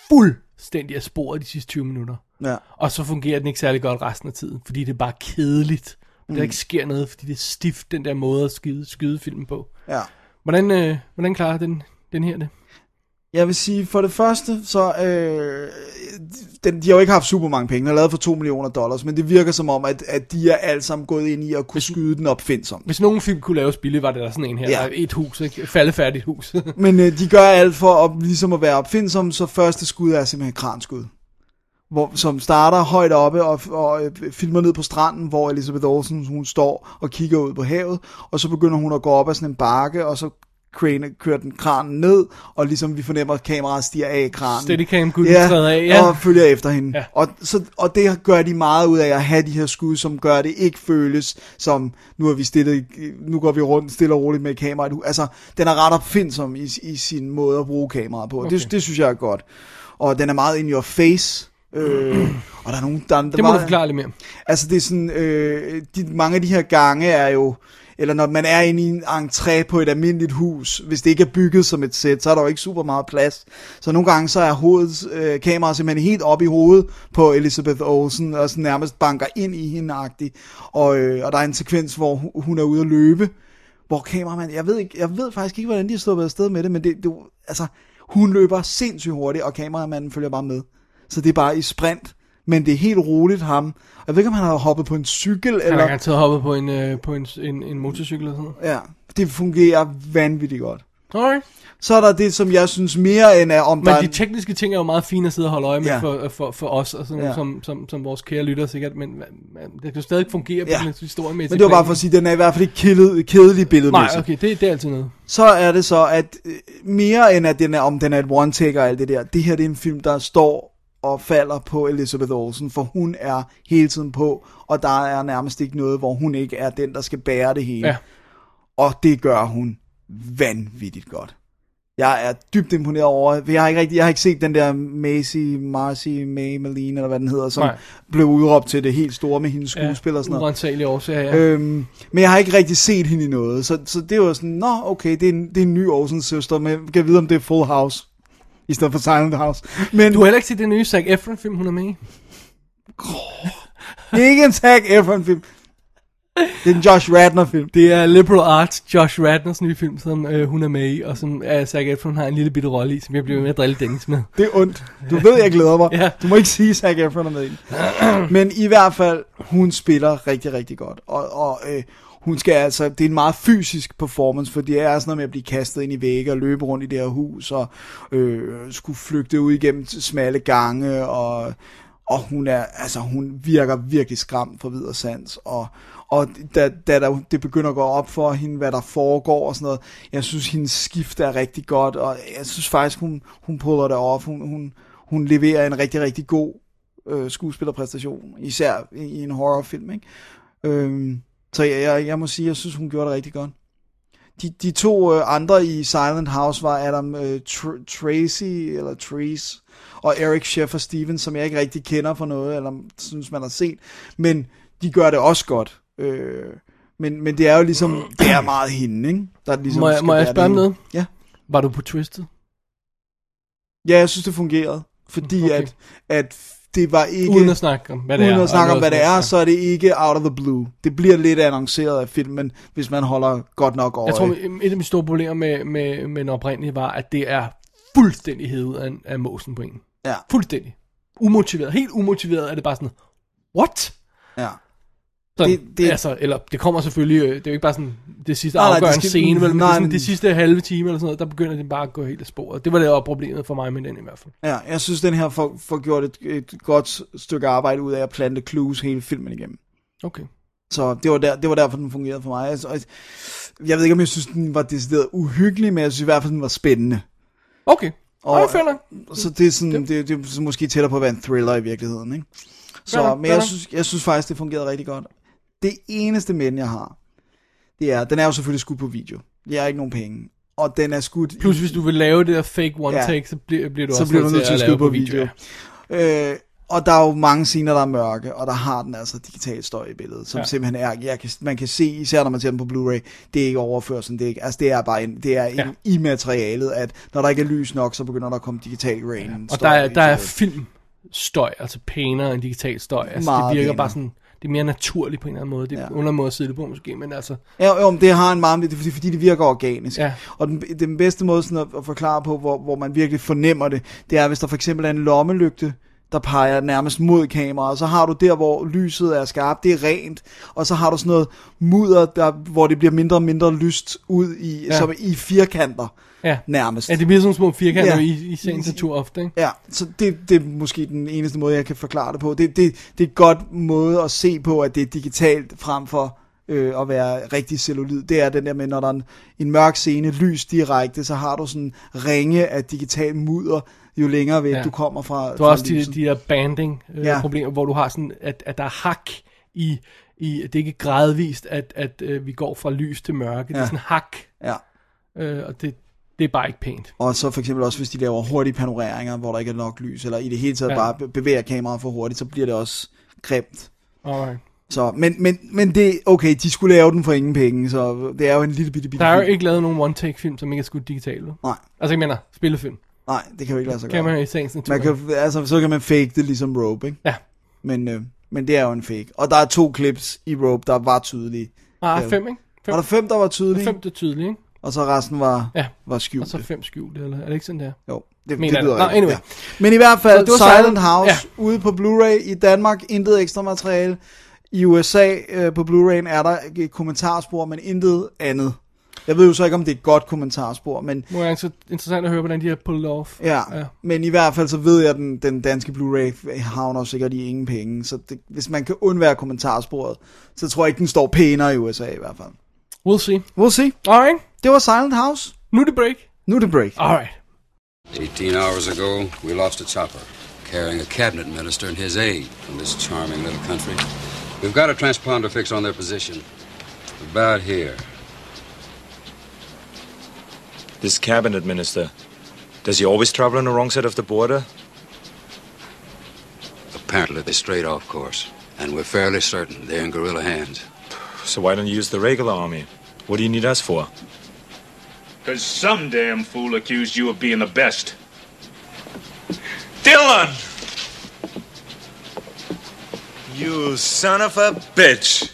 fuldstændig af sporet de sidste 20 minutter. Ja. Og så fungerer den ikke særlig godt resten af tiden, fordi det er bare kedeligt. Mm. Der ikke sker noget, fordi det er stift, den der måde at skyde, skyde filmen på. ja. Hvordan, øh, hvordan klarer den, den her det? Jeg vil sige, for det første, så... Øh, den, de har jo ikke haft super mange penge. Den er lavet for 2 millioner dollars, men det virker som om, at, at de er alle sammen gået ind i at kunne skyde den opfindsomt. Hvis nogen film kunne laves billigt, var det der sådan en her. Ja. Der er et hus, ikke? Faldefærdigt hus. Men øh, de gør alt for at, ligesom at være opfindsomme, så første skud er simpelthen kranskud. Hvor, som starter højt oppe og, og øh, filmer ned på stranden, hvor Elizabeth Olsen hun står og kigger ud på havet, og så begynder hun at gå op ad sådan en bakke, og så crane, kører den kranen ned, og ligesom vi fornemmer, at kameraet stiger af kranen. Steadicam gutten træder af, ja. og følger efter hende. Ja. Og, så, og det gør de meget ud af at have de her skud, som gør det ikke føles som, nu er vi stillet, nu går vi rundt stille og roligt med kameraet. Altså, den er ret opfindsom i, i sin måde at bruge kameraet på. Okay. Det, det synes jeg er godt. Og den er meget in your face. Øh, og der er nogen, der, der det må meget, du forklare lidt mere. Altså det er sådan, øh, de, mange af de her gange er jo, eller når man er inde i en entré på et almindeligt hus, hvis det ikke er bygget som et sæt, så er der jo ikke super meget plads. Så nogle gange så er hovedet, øh, kamera simpelthen helt op i hovedet på Elizabeth Olsen, og sådan nærmest banker ind i hende -agtigt. og, øh, og der er en sekvens, hvor hun er ude at løbe, hvor kameramanden, jeg ved, ikke, jeg ved faktisk ikke, hvordan de har stået afsted med det, men det, det, altså, hun løber sindssygt hurtigt, og kameramanden følger bare med. Så det er bare i sprint, men det er helt roligt ham. Jeg ved ikke, om han har hoppet på en cykel, Han eller... har garanteret hoppet på en, øh, på en, en, en motorcykel eller sådan noget. Ja, det fungerer vanvittigt godt. Alright. Så er der det, som jeg synes mere end er, om der Men er de tekniske ting er jo meget fine at sidde og holde øje med Ja. for, for, for os, og sådan, Ja. som, som, som vores kære lytter sikkert, men, men det kan jo stadig fungere på Ja. ja. en historiemæssig Men det var bare for at sige, at den er i hvert fald ikke kedelig, kedelig billedmæssigt. Nej, okay, det, det er altid noget. Så er det så, at øh, mere end at den er, om den er et one-take og alt det der, det her det er en film, der står og falder på Elizabeth Olsen, for hun er hele tiden på, og der er nærmest ikke noget, hvor hun ikke er den, der skal bære det hele. Ja. Og det gør hun vanvittigt godt. Jeg er dybt imponeret over, for jeg har ikke, rigtig, jeg har ikke set den der Macy, Marcy, May, Malene, eller hvad den hedder, som Nej. blev udråbt til det helt store med hendes skuespil og sådan noget. Årsager, ja. Øhm, men jeg har ikke rigtig set hende i noget, så, så det var sådan, nå okay, det er en, det er en ny Olsen søster, men jeg kan vide, om det er Full House, i stedet for Silent House. Men Du har heller ikke set den nye Zac Efron film, hun er med i? det er ikke en Zac Efron film. Det er en Josh Radner-film. Det er Liberal Arts, Josh Radners nye film, som øh, hun er med i, og som uh, Zac Efron har en lille bitte rolle i, som jeg bliver ved med at drille Dennis med. Det er ondt. Du ved, jeg glæder mig. Ja. Du må ikke sige, Zac Efron er med i den. Men i hvert fald, hun spiller rigtig, rigtig godt. Og, og øh, hun skal altså, det er en meget fysisk performance, for det er sådan noget med at blive kastet ind i vægge og løbe rundt i det her hus, og øh, skulle flygte ud igennem smalle gange, og, og hun er, altså hun virker virkelig skræmt for videre sans, og, og da, da der, det begynder at gå op for hende, hvad der foregår og sådan noget, jeg synes, hendes skift er rigtig godt, og jeg synes faktisk, hun, hun puller det off, hun, hun, hun leverer en rigtig, rigtig god øh, skuespillerpræstation, især i, i en horrorfilm, ikke? Øhm, så jeg, jeg, jeg må sige, jeg synes, hun gjorde det rigtig godt. De, de to øh, andre i Silent House var Adam øh, Tr- Tracy, eller Trees, og Eric Sheffer Stevens, som jeg ikke rigtig kender for noget, eller synes, man har set. Men de gør det også godt. Øh, men, men det er jo ligesom, det er meget hende, ikke? Der ligesom Må jeg- må jeg spørge om noget? Ja. Var du på Twisted? ja, jeg synes, det fungerede. Fordi Okay. at, at det var ikke... Uden at snakke om, hvad det er. Uden at snakke om, hvad det er, så er det ikke out of the blue. Det bliver lidt annonceret af filmen, hvis man holder godt nok øje. Jeg tror, et af mine store problemer med, med, med den oprindelige var, at det er fuldstændig hævet af, af måsen på en. Ja, Fuldstændig. Umotiveret. Helt umotiveret er det bare sådan, what? ja. Sådan, Det- det, altså, eller det kommer selvfølgelig, øh, det er jo ikke bare sådan det sidste Nej, nej, afgørende skal- scene, men nej, sådan, det sidste halve time eller sådan noget, der begynder det bare at gå helt af sporet. Det var det, der var problemet for mig med den i hvert fald. Ja, jeg synes, den her får, får gjort et, et godt stykke arbejde ud af at plante clues hele filmen igennem. Okay. Så det var, der, det var derfor, den fungerede for mig. Altså, jeg ved ikke, om jeg synes, den var decideret uhyggelig, men jeg synes i hvert fald, den var spændende. Okay. Og, jeg føler, Så det er, sådan, det, det er måske tættere på at være en thriller i virkeligheden. Ikke? Så, men jeg synes, jeg synes faktisk, det fungerede rigtig godt. Det eneste men, jeg har, det er, den er jo selvfølgelig skudt på video. Jeg har ikke nogen penge. Og den er skudt plus i, hvis du vil lave det der fake one Ja. take, så bliver, bliver du så også bliver du nødt til at lave skyde på video. ja. Øh, og der er jo mange scener, der er mørke, og der har den altså digital støj i billedet, som ja. Ja. simpelthen er, jeg kan, man kan se, især når man ser den på Blu-ray, det er ikke overførsel, det er, ikke, altså det er bare en, det er en, Ja. i materialet, at når der ikke er lys nok, så begynder der at komme digital rain. Og støj der er, der er billedet. filmstøj, altså pænere end digital støj. Altså, Meget det virker pænere. bare sådan, det er mere naturligt på en eller anden måde. Det er Ja. under måde at sidde det på måske, men altså, Ja, jo, men det har en meget, det er fordi, fordi det virker organisk. Ja. Og den, den bedste måde sådan at, at forklare på, hvor, hvor man virkelig fornemmer det, det er, hvis der for eksempel er en lommelygte, der peger nærmest mod kameraet, så har du der, hvor lyset er skarpt, det er rent, og så har du sådan noget mudder, der, hvor det bliver mindre og mindre lyst ud i. Ja. som i firkanter ja. nærmest. Ja, det bliver sådan små firkanter Ja. i, i sagens natur ofte, ikke? Ja, så det, det er måske den eneste måde, jeg kan forklare det på. Det, det, det er et godt måde at se på, at det er digitalt frem for øh, at være rigtig cellulid. Det er den der med, når der er en, en mørk scene, lys direkte, så har du sådan ringe af digital mudder, jo længere væk ja. Du kommer fra Du har også de, de der banding øh, Ja. problemer, hvor du har sådan, at, at der er hak i, i, det er ikke gradvist, at, at øh, vi går fra lys til mørke. Ja. Det er sådan hak, Ja. øh, og det, det er bare ikke pænt. Og så for eksempel også, hvis de laver hurtige panoreringer, hvor der ikke er nok lys, eller i det hele taget ja. Bare be- bevæger kameraet for hurtigt, så bliver det også grimt. Alright. Så, men, men, men det, okay, de skulle lave den for ingen penge, så det er jo en lille bitte bitte Der er jo film. ikke lavet nogen one-take-film, som ikke er skudt digitalt. Nej, Altså, jeg mener, spillefilm. nej, det kan jo ikke lade sig Kan gøre. man i sagens natur. Man kan, altså, så kan man fake det ligesom Rope, ikke? Ja. Men, øh, men det er jo en fake. Og der er to clips i Rope, der var tydelige. Ah, Ja. fem, ikke? Fem, Var der fem, der var tydelige? fem det er tydeligt, ikke? Og så resten var, Ja. var Og skjult. så fem skjulte, eller er det ikke sådan der? Jo, det, Mener det lyder rigtigt, anyway. ja. Men i hvert fald, Så det var Silent, Silent- House ja. ude på Blu-ray i Danmark, intet ekstra materiale. I USA øh, på Blu-ray'en er der et kommentarspor, men intet andet. Jeg ved jo så ikke, om det er et godt kommentarspor, men Må jeg så interessant at høre, hvordan de har pulled off. Ja, ja, Ja. men i hvert fald så ved jeg, at den, den danske Blu-ray havner sikkert i ingen penge, så det, hvis man kan undvære kommentarsporet, så tror jeg ikke, den står pænere i USA i hvert fald. We'll see. We'll see. Alright, Det var Silent House. nu er det break. Nu er det break. Alright. 18 hours ago, we lost a chopper carrying a cabinet minister and his aide from this charming little country. We've got a transponder fix on their position. About here. This cabinet minister, does he always travel on the wrong side of the border? Apparently, they strayed off course, and we're fairly certain they're in guerrilla hands. So why don't you use the regular army? What do you need us for? Because some damn fool accused you of being the best. Dylan! You son of a bitch!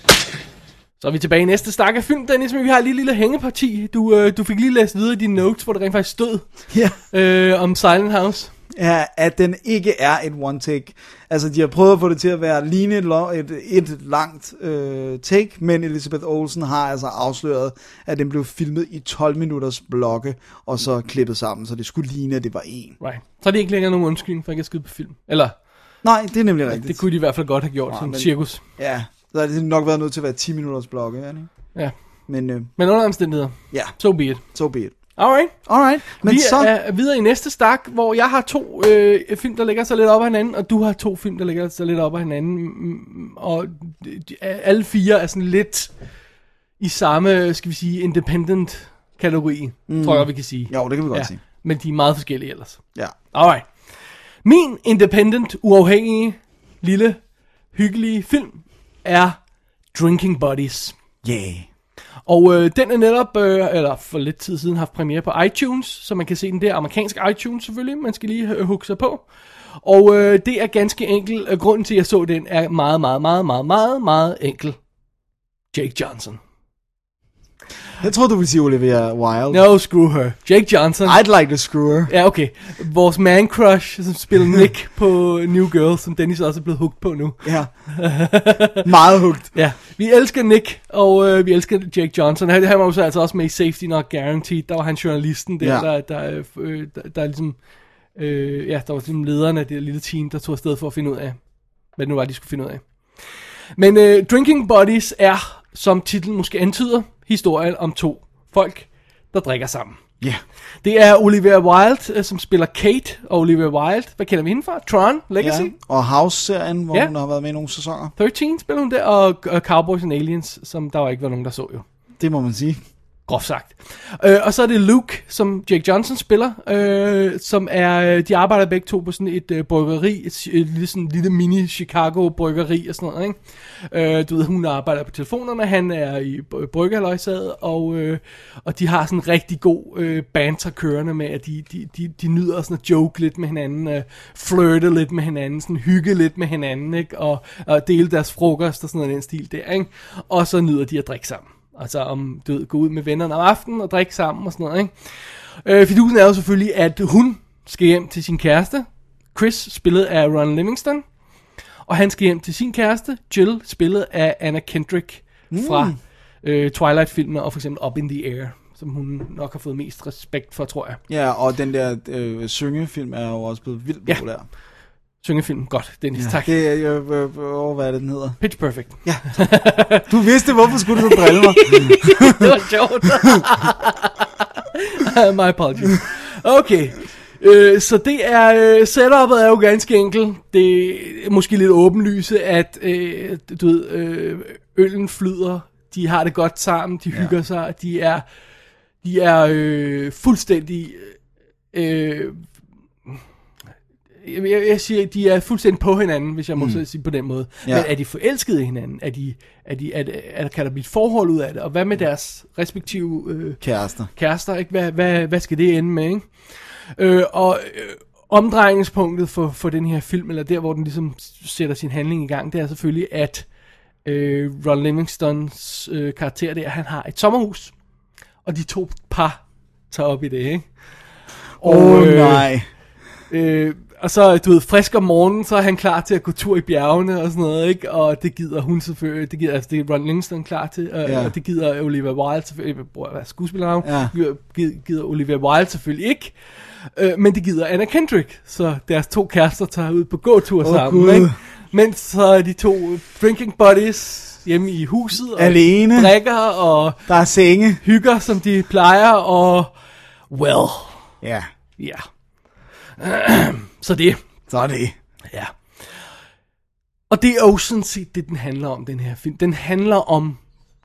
Så er vi tilbage i næste stak af film, Dennis, men vi har lige et lille hængeparti. Du, øh, du fik lige læst videre i dine notes, hvor der rent faktisk stod Ja. øh, om Silent House. Ja, at den ikke er et one take. Altså, de har prøvet at få det til at være lignende et, et, et langt øh, take, men Elizabeth Olsen har altså afsløret, at den blev filmet i 12 minutters blokke, og så klippet sammen, så det skulle ligne, at det var en. Right. Så er det ikke længere nogen undskyldning for ikke at skyde på film. Eller, Nej, det er nemlig rigtigt. det kunne de i hvert fald godt have gjort Nej, som men- cirkus. Ja, så har det nok været nødt til at være 10 minutters blokke, er det ikke? Ja. Men øh, Men under omstændigheder, ja, so be it. so be it. Alright. Alright, men vi så... er videre i næste stak, hvor jeg har to øh, film, der ligger så lidt op ad hinanden, og du har to film, der ligger så lidt op ad hinanden. Mm, Og de- alle fire er sådan lidt i samme, skal vi sige, independent kategori, mm. tror jeg, vi kan sige. Jo, det kan vi godt sige. Men de er meget forskellige ellers. Ja. Alright. Min independent, uafhængige, lille, hyggelige film er Drinking Buddies. Yeah. Og øh, den er netop, øh, eller for lidt tid siden, haft premiere på iTunes, så man kan se den der amerikanske iTunes selvfølgelig, man skal lige øh, hugge sig på. Og øh, det er ganske enkelt, øh, grunden til at jeg så den er meget, meget, meget, meget, meget, meget enkel. Jake Johnson. Jeg troede, du ville sige Olivia Wilde. No, screw her. Jake Johnson. I'd like to screw her. Ja, okay. Vores man crush, som spiller Nick på New Girl, som Dennis også er blevet hooked på nu. Ja. Meget hugt. Ja, vi elsker Nick, og øh, vi elsker Jake Johnson. Han, han var jo så altså også med i Safety Not Guaranteed. Der var han journalisten der, Ja. der, der, øh, der, der er ligesom... Øh, ja, der var ligesom lederen af det lille team, der tog afsted for at finde ud af, hvad det nu var, de skulle finde ud af. Men øh, Drinking Buddies er, som titlen måske antyder, historien om to folk, der drikker sammen. Ja. Det er Olivia Wilde, øh, som spiller Kate, og Olivia Wilde, hvad kender vi hende fra? Tron, Legacy? ja. Og House-serien, hvor Ja. hun har været med i nogle sæsoner. 13 spiller hun der, og, og Cowboys and Aliens, som der var ikke var nogen, der så jo. Det må man sige. Groft sagt. Øh, og så er det Luke, som Jake Johnson spiller, øh, som er, øh, de arbejder begge to på sådan et øh, bryggeri, et, et, lille, sådan, lille mini Chicago bryggeri og sådan noget, ikke? Øh, du ved, hun arbejder på telefonerne, han er i bryggerløjsaget, og, øh, og de har sådan en rigtig god øh, banter kørende med, at de, de, de, de nyder sådan at joke lidt med hinanden, øh, flirte lidt med hinanden, sådan hygge lidt med hinanden, ikke? Og, og dele deres frokost og sådan noget den stil der, ikke? Og så nyder de at drikke sammen. Altså om, du ved, gå ud med vennerne om aftenen og drikke sammen og sådan noget, ikke? Øh, fidusen er jo selvfølgelig, at hun skal hjem til sin kæreste. Chris, spillet af Ron Livingston. Og han skal hjem til sin kæreste, Jill, spillet af Anna Kendrick fra øh, Twilight-filmene og for eksempel Up in the Air, som hun nok har fået mest respekt for, tror jeg. Ja, og den der øh, syngefilm er jo også blevet vildt Ja. Syngefilm, godt, Dennis, ja, tak. Det er jo, øh, hvad er det, den hedder? Pitch Perfect. Du vidste, hvorfor skulle du så drille mig? det var sjovt. My apologies. Okay. Øh, så det er, øh, setup'et er jo ganske enkelt. Det er måske lidt åbenlyse, at øh, du ved, øh, øllen flyder, de har det godt sammen, de hygger ja. sig, de er, de er øh, fuldstændig, øh, jeg, jeg, siger, de er fuldstændig på hinanden, hvis jeg må mm. sige på den måde. Ja. Men er de forelskede i hinanden? Er de, er de, er, er, kan der blive et forhold ud af det? Og hvad med deres respektive øh, Kærester. kærester? Ikke? Hvad, hvad, hvad skal det ende med? Ikke? Øh, og øh, omdrejningspunktet for, for den her film, eller der, hvor den ligesom sætter sin handling i gang, det er selvfølgelig, at øh, Ron Livingstons øh, karakter der, han har et sommerhus, og de to par tager op i det, ikke? Oh, øh, nej. Øh, og så, du ved, frisk om morgenen, så er han klar til at gå tur i bjergene og sådan noget, ikke? Og det gider hun selvfølgelig, det gider, altså det er Ron Livingston klar til, og, Ja. og det gider Olivia Wilde selvfølgelig, hvad skuespillernavn, Ja. gider, gider, Olivia Wilde selvfølgelig ikke, øh, men det gider Anna Kendrick, så deres to kærester tager ud på gåtur Åh, sammen, Gud. ikke? Mens så er de to drinking buddies hjemme i huset, og Alene. drikker og Der er senge. hygger, som de plejer, og well, Ja, ja. Så det, så er det. Ja. Og det er jo sådan set det, den handler om, den her film. Den handler om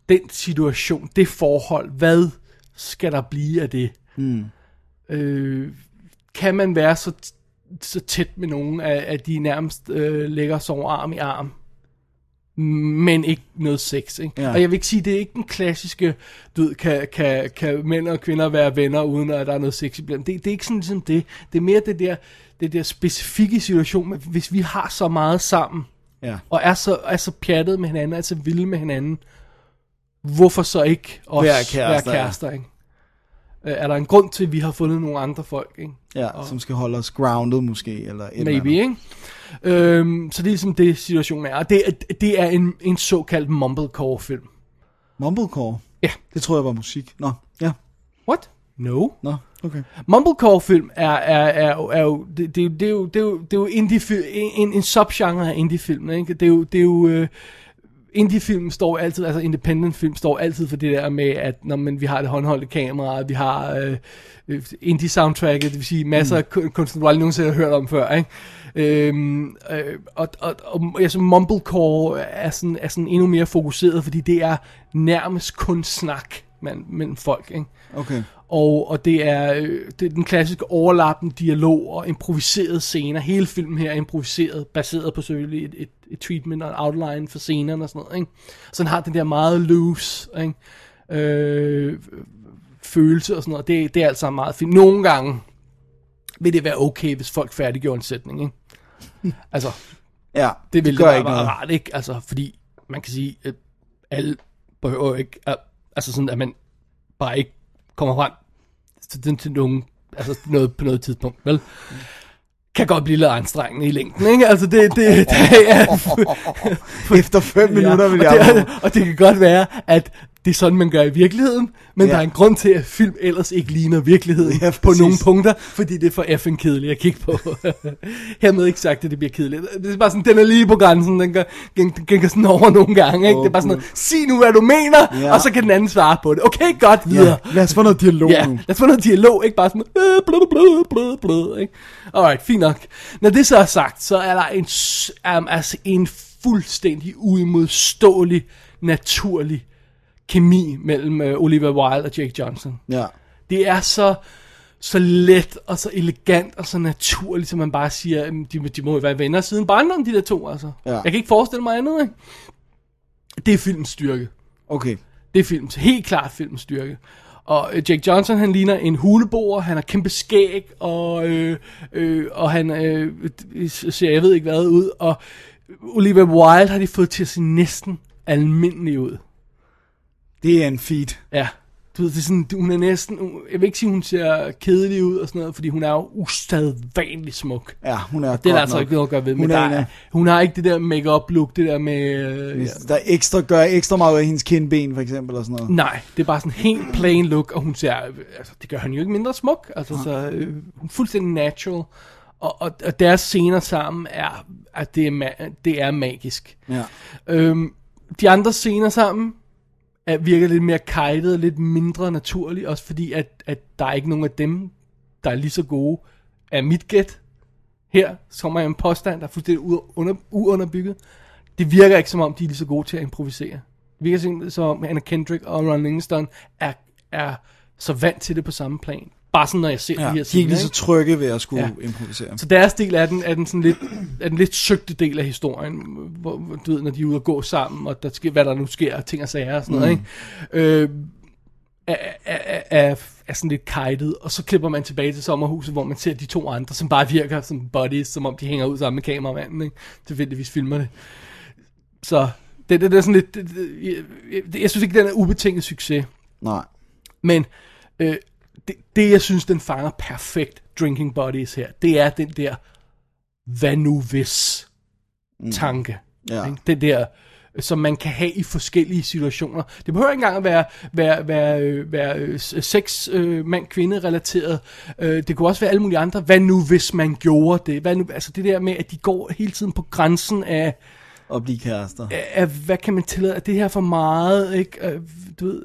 den situation, det forhold. Hvad skal der blive af det? Mm. Øh, kan man være så, så tæt med nogen, at, at de nærmest øh, lægger sig over arm i arm? Men ikke noget sex, ikke? Ja. Og jeg vil ikke sige, det er ikke den klassiske, du ved, kan, kan, kan mænd og kvinder være venner, uden at der er noget sex iblandt. Det, det er ikke sådan ligesom det. Det er mere det der, det der specifikke situation, hvis vi har så meget sammen, Ja. og er så, er så pjattet med hinanden, er så vilde med hinanden, hvorfor så ikke også Være kærester, være kærester ikke? Øh, Er der en grund til, at vi har fundet nogle andre folk, ikke? Ja, som skal holde os grounded måske, eller et eller Maybe, andet. ikke? Øhm, så det er ligesom det, situationen er. Og det, er- det er en, en såkaldt mumblecore-film. Mumblecore? Ja. Det tror jeg var musik. Nå, ja. What? No. Nå, okay. Mumblecore-film er, er, er, er, er jo, det, det, det, er jo, det, er jo, det er jo indie en, en subgenre af indie-film, ikke? Det er jo, det er jo øh, indie-film står altid, altså independent film står altid for det der med, at når man, vi har det håndholdte kamera, vi har øh, øh, indie-soundtracket, det vil sige masser af mm. kunstnere, du aldrig nogensinde har hørt om før, ikke? Øhm, øh, og, og, og synes, Mumblecore er sådan, er sådan endnu mere fokuseret, fordi det er nærmest kun snak man, mellem folk, ikke? Okay. Og, og det, er, øh, det er den klassiske overlappende dialog og improviserede scener. Hele filmen her er improviseret, baseret på selvfølgelig et, et, et treatment og en outline for scenerne og sådan noget. Ikke? Så den har den der meget loose ikke? Øh, følelse og sådan noget. Det, det er altså meget fint. Nogle gange vil det være okay, hvis folk færdiggjorde en sætning. Ikke? Altså, Ja, det vil det, gør være ikke noget. rart, ikke? Altså, fordi man kan sige, at alle behøver ikke, at, altså sådan, at man bare ikke kommer frem til, til, til nogen, altså noget, på noget tidspunkt, vel? Kan godt blive lidt anstrengende i længden, ikke? Altså, det, det, det er... Efter fem minutter vil og jeg... det, og det kan godt være, at det er sådan, man gør i virkeligheden, men Ja. der er en grund til, at film ellers ikke ligner virkeligheden Ja, på nogle punkter, fordi det er for effing kedeligt at kigge på. Hermed ikke sagt, at det bliver kedeligt. Det er bare sådan, den er lige på grænsen, den går, den, den sådan over nogle gange, ikke? Åh, det er bare sådan noget, sig nu, hvad du mener, Ja. og så kan den anden svare på det. Okay, godt, videre. Ja, lad os få noget dialog Ja, nu. lad os få noget dialog, ikke bare sådan, øh, blød, blød, blød, blød, ikke? Alright, fint nok. Når det så er sagt, så er der en, um, altså en fuldstændig uimodståelig, naturlig kemi mellem uh, Olivia Wilde og Jake Johnson. Ja. Det er så, så let og så elegant og så naturligt, som man bare siger, "Jamen, de, de må jo være venner siden barndom, de der to, altså. Ja. Jeg kan ikke forestille mig andet, ikke? Det er filmens styrke. Okay. Det er filmens, helt klart filmens styrke. Og øh, Jake Johnson, han ligner en huleboer, han har kæmpe skæg, og, øh, øh, og han øh, ser, jeg ved ikke hvad, ud. Og Olivia Wilde har de fået til at se næsten almindelig ud. Det er en feed. Ja, du ved, det er sådan, hun er næsten, jeg vil ikke sige, hun ser kedelig ud og sådan noget, fordi hun er jo ustadvanligt smuk. Ja, hun er Det er der altså nok. ikke noget at gøre ved, men Hun der er hun har ikke det der make-up look, det der med... Øh, ja. Der er ekstra, gør ekstra meget ud af hendes kindben, for eksempel, og sådan noget. Nej, det er bare sådan helt plain look, og hun ser, altså det gør han jo ikke mindre smuk, altså så øh, hun er fuldstændig natural, og, og, og deres scener sammen er, at det er, ma- det er magisk. Ja. Øhm, de andre scener sammen er, virker lidt mere kajtet, lidt mindre naturlig, også fordi at, at der er ikke nogen af dem, der er lige så gode, af mit gæt. Her kommer jeg en påstand, der er fuldstændig under, uunderbygget. Det virker ikke som om, de er lige så gode til at improvisere. Det virker simpelthen som om Anna Kendrick og Ron Livingston er, er så vant til det på samme plan. Bare sådan, når jeg ser Ja, de her de er scener. ikke lige så trygge ved at skulle Ja. improvisere. Så deres del er den, er den sådan lidt, er den lidt søgte del af historien, hvor, du ved, når de er ude at gå sammen, og der sker, hvad der nu sker, ting og sager og sådan noget, Mm. ikke? Øh, er, er, er, er sådan lidt kajtet, og så klipper man tilbage til sommerhuset, hvor man ser de to andre, som bare virker som buddies, som om de hænger ud sammen med kameramanden, ikke? Tilfældigvis filmer det. Så det, det, det er sådan lidt, det, det, jeg, jeg, jeg synes ikke, den er ubetinget succes. Nej. Men øh, det, det, jeg synes, den fanger perfekt, Drinking Buddies her, det er den der, hvad nu hvis tanke. Ja. Ikke? Den der, som man kan have i forskellige situationer. Det behøver ikke engang at være, være, være, øh, være øh, sex, øh, relateret. Øh, det kunne også være alle mulige andre. Hvad nu hvis man gjorde det? Hvad nu, altså det der med, at de går hele tiden på grænsen af, At blive kærester. af hvad kan man tillade? Er det her for meget? Ikke? Øh, Du ved,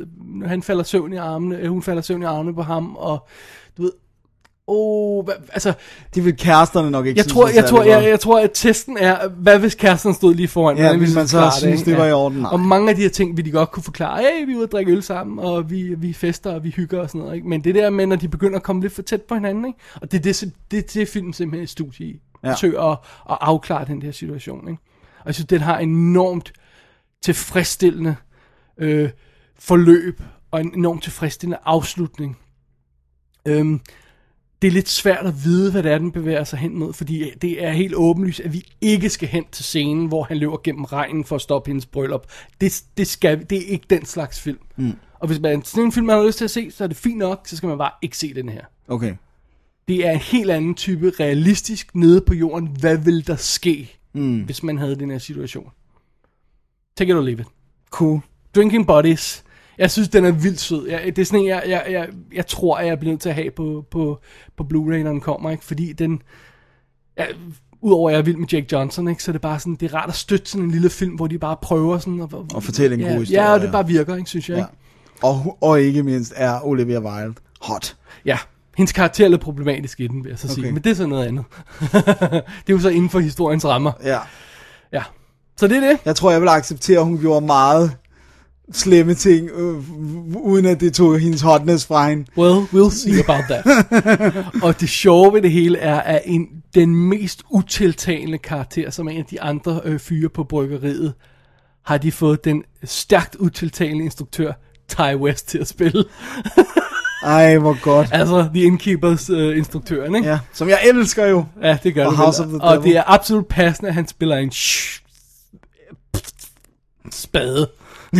han falder søvn i armene, øh, hun falder søvn i armene på ham, og du ved, oh, hvad, altså, Det vil kæresterne nok ikke jeg synes tror, jeg, tror, jeg, jeg tror, at testen er, hvad hvis kæresten stod lige foran? Ja, vi man så klare synes, ikke? det var i orden? Nej. Og mange af de her ting vil de godt kunne forklare. Hey, vi er ude at drikke øl sammen, og vi, vi fester, og vi hygger og sådan noget. Ikke? Men det der med, når de begynder at komme lidt for tæt på hinanden, ikke? og det er det, det, det er filmen simpelthen et studie i. Ja. Forsøger at, at afklare den der situation. Ikke? Og jeg synes, den har enormt tilfredsstillende øh, forløb, og en enormt tilfredsstillende afslutning. Øhm, det er lidt svært at vide, hvad det er, den bevæger sig hen mod, fordi det er helt åbenlyst, at vi ikke skal hen til scenen, hvor han løber gennem regnen for at stoppe hendes bryllup. Det, det, skal, det er ikke den slags film. Mm. Og hvis man sådan en film, man har lyst til at se, så er det fint nok, så skal man bare ikke se den her. Okay. Det er en helt anden type realistisk nede på jorden. Hvad vil der ske, mm. hvis man havde den her situation? Take it or leave it. Cool. Drinking Buddies. Jeg synes, den er vildt sød. Jeg, det er sådan en, jeg, jeg, jeg, jeg tror, at jeg bliver nødt til at have på, på, på Blu-ray, når den kommer. Ikke? Fordi den... Ja, Udover at jeg er vild med Jake Johnson, ikke, så er det bare sådan, det er rart at støtte sådan en lille film, hvor de bare prøver sådan at, Og fortælle en ja, god historie, Ja, og det bare virker, ikke, synes jeg. Ja. Ikke? Og, og ikke mindst er Olivia Wilde hot. Ja, hendes karakter er lidt problematisk i den, vil jeg så sige. Okay. Men det er så noget andet. det er jo så inden for historiens rammer. Ja. Ja. Så det er det. Jeg tror, jeg vil acceptere, at hun gjorde meget slemme ting, øh, uden at det tog hendes hotness fra hende. Well, we'll see about that. og det sjove ved det hele er, at en, den mest utiltalende karakter, som er en af de andre øh, fyre på bryggeriet, har de fået den stærkt utiltalende instruktør, Ty West, til at spille. Ej, hvor godt. altså, The Innkeepers øh, instruktøren, ikke? Ja, som jeg elsker jo. Ja, det gør Og det House of the Og Devil. det er absolut passende, at han spiller en sh- spade.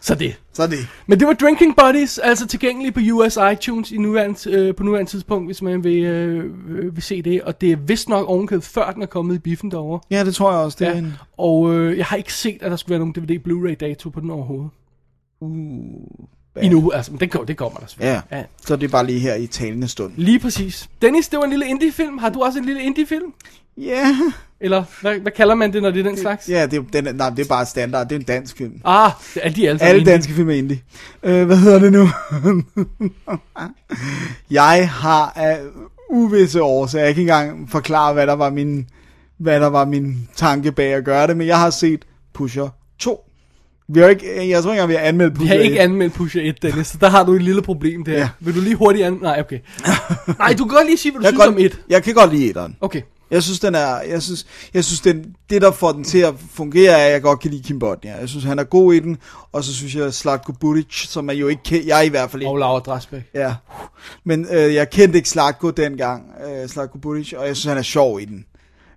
Så det. Så det. Men det var Drinking Buddies, altså tilgængelig på US iTunes i nuværende, øh, på nuværende tidspunkt, hvis man vil, øh, vil se det. Og det er vist nok ovenkøbet, før den er kommet i biffen derovre. Ja, det tror jeg også. Det er Ja. en... Og øh, jeg har ikke set, at der skulle være nogen DVD Blu-ray dato på den overhovedet. Uh, Endnu, altså, men det, kommer, det kommer der selvfølgelig. ja. Så det er bare lige her i talende stund. Lige præcis. Dennis, det var en lille indie-film. Har du også en lille indie-film? Ja. Eller hvad, hvad kalder man det, når det er den slags? Ja, det er, den, nej, det er bare standard. Det er en dansk film. Ah, det er de alle Alle indie. danske film er indie. Øh, hvad hedder det nu? jeg har af uvisse årsager, jeg kan ikke engang forklare, hvad der var min, hvad der var min tanke bag at gøre det, men jeg har set Pusher 2. Vi har ikke, jeg tror ikke engang, vi har anmeldt Vi Pusher har ikke 1. anmeldt Pusher 1, Dennis, så der har du et lille problem der. Ja. Vil du lige hurtigt an... Nej, okay. Nej, du kan godt lige sige, hvad du jeg, synes kan om 1. godt, jeg kan godt lide etteren. Okay. Jeg synes, den er, jeg synes, jeg synes den, det der får den til at fungere, er, at jeg godt kan lide Kim Bodnia. Jeg synes, han er god i den, og så synes jeg, Slatko Buric, som er jo ikke, ke- jeg i hvert fald ikke. Og Laura Drasbæk. Ja, men øh, jeg kendte ikke Slatko dengang, øh, Slatko Buric, og jeg synes, han er sjov i den.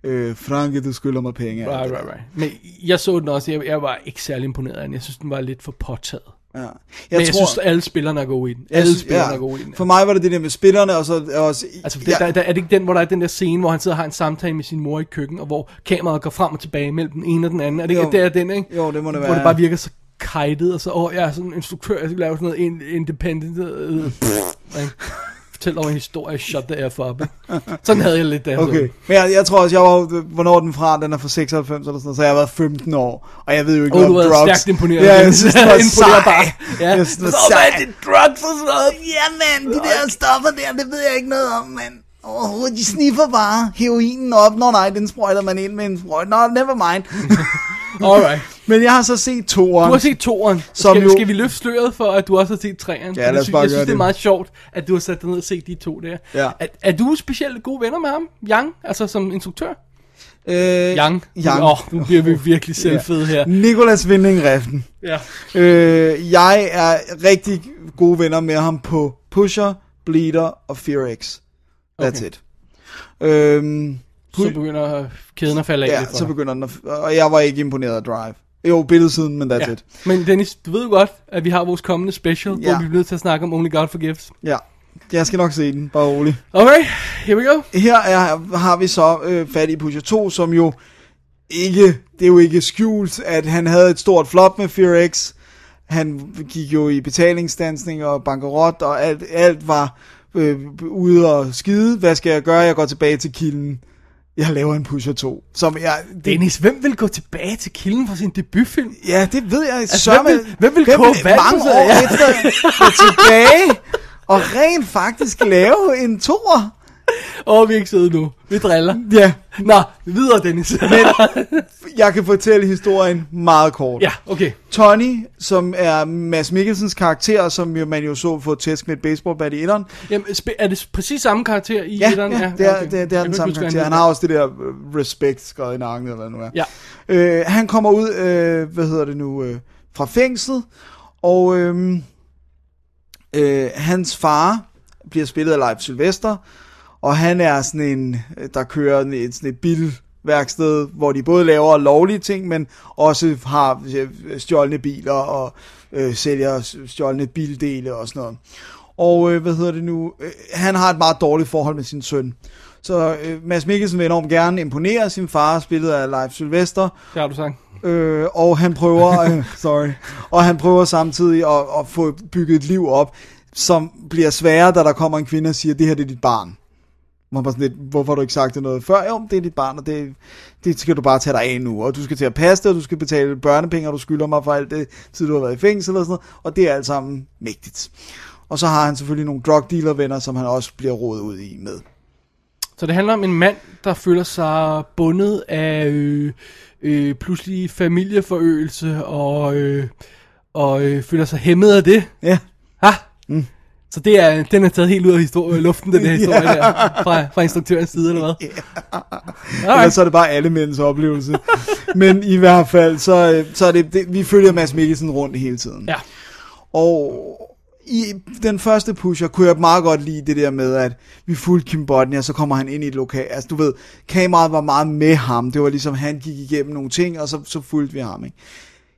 Øh, Franke, du skylder mig penge. Right, right, right. Men jeg så den også, jeg, jeg var ikke særlig imponeret af den. Jeg synes, den var lidt for påtaget. Ja. Jeg Jeg Men jeg synes, alle spillerne er gode i den. jeg Alle synes- spillerne er gode i den. For mig var det det der med spillerne, og så også... Altså, det, der, der, er det ikke den, hvor der er den der scene, hvor han sidder og har en samtale med sin mor i køkken, og hvor kameraet går frem og tilbage mellem den ene og den anden? Er det ikke Jo. det er den, ikke? Jo, det må det Hvor være. det bare virker så kajtet, og så, åh, jeg er sådan en instruktør, jeg skal lave sådan noget in, independent, øh, ikke? Fortæl over en historie, shut the F up. Sådan havde jeg lidt der. Okay, men jeg, jeg tror også, jeg var, hvornår den fra, den er fra 96 eller sådan noget, så jeg har været 15 år, og jeg ved jo ikke Åh, noget du om var drugs. stærkt imponeret. Ja, jeg synes, det var Imponeret sej. bare. Ja. Jeg synes, det var Så, hvad er sej. det, drugs og sådan noget? Ja, mand, de der stoffer der, det ved jeg ikke noget om, mand. Overhovedet, de sniffer bare heroinen op. Nå nej, den sprøjter man ind med en sprøjt. Nå, never mind. Alright. Men jeg har så set toeren. Du har set toeren. Som Skal, jo- skal vi løfte sløret for, at du også har set treeren? Ja, lad os bare jeg synes, det er det. meget sjovt, at du har sat dig ned og set de to der. Ja. Er, er du specielt gode venner med ham, Yang? Altså som instruktør? Øh, Yang? Yang. Åh, oh, nu bliver vi virkelig selvfede her. Nicolas Winding Refn. Ja. Øh, jeg er rigtig gode venner med ham på Pusher, Bleeder og Fear X. That's Okay. it. Øhm, Så begynder kæden at falde af ja, så begynder den at, og jeg var ikke imponeret af Drive. Jo, billedsiden, men that's Ja. it. Men Dennis, du ved jo godt, at vi har vores kommende special, Ja. hvor vi bliver nødt til at snakke om Only God Forgives. Ja, jeg skal nok se den, bare rolig. Okay, here we go. Her er, har vi så øh, fat i Pusher 2, som jo ikke, det er jo ikke skjult, at han havde et stort flop med Fear X. Han gik jo i betalingsstansning og bankerot, og alt, alt var øh, ude og skide. Hvad skal jeg gøre? Jeg går tilbage til kilden. Jeg laver en Pusher 2. Som jeg, det, Dennis, hvem vil gå tilbage til kilden for sin debutfilm? Ja, det ved jeg. Altså, hvem vil- hvem vil koge vand mange år Ja. efter gå tilbage og rent faktisk lave en toer? Åh, oh, vi er ikke søde nu. Vi driller. Ja. Nå, videre, Dennis. Men jeg kan fortælle historien meget kort. ja, okay. Tony, som er Mads Mikkelsens karakter, som jo, man jo så få tæsk med et baseballbat i etteren. Jamen, er det præcis samme karakter i Ja, etteren? ja, det er, okay. det, er- det er den samme karakter. Han har også det der øh, respect skrevet i nakken, eller hvad nu er. Ja. Øh, han kommer ud, øh, hvad hedder det nu, øh, fra fængslet, og øh, øh, hans far bliver spillet af Leif Sylvester, og han er sådan en, der kører en, et, sådan et bilværksted, hvor de både laver lovlige ting, men også har stjålne biler og øh, sælger stjålne bildele og sådan noget. Og øh, hvad hedder det nu? Øh, han har et meget dårligt forhold med sin søn. Så øh, Mads Mikkelsen vil enormt gerne imponere sin far, spillet af Leif Sylvester, Det har du sagt. øh, og han prøver, øh, sorry, og han prøver samtidig at, at få bygget et liv op, som bliver sværere, da der kommer en kvinde og siger, det her det er dit barn. Man bare sådan lidt, hvorfor har du ikke sagt det noget før? Jo, det er dit barn, og det, det skal du bare tage dig af nu, og du skal til at passe det, og du skal betale børnepenge, og du skylder mig for alt det tid, du har været i fængsel og sådan noget, og det er alt sammen mægtigt. Og så har han selvfølgelig nogle drug dealer venner, som han også bliver rodet ud i med. Så det handler om en mand, der føler sig bundet af øh, øh, pludselig familieforøgelse og, øh, og øh, føler sig hæmmet af det. Ja. Så det er, den er taget helt ud af historie, luften, den her historie Ja. der, fra, fra instruktørens side, eller hvad? Ellers så er det bare alle mænds oplevelse. Men i hvert fald, så, øh, så er det, det, vi følger Mads Mikkelsen rundt hele tiden. Ja. Og i den første pusher kunne jeg meget godt lide det der med, at vi fulgte Kim Bodnia, så kommer han ind i et lokal. Altså du ved, kameraet var meget med ham. Det var ligesom, han gik igennem nogle ting, og så, så fulgte vi ham. Ikke?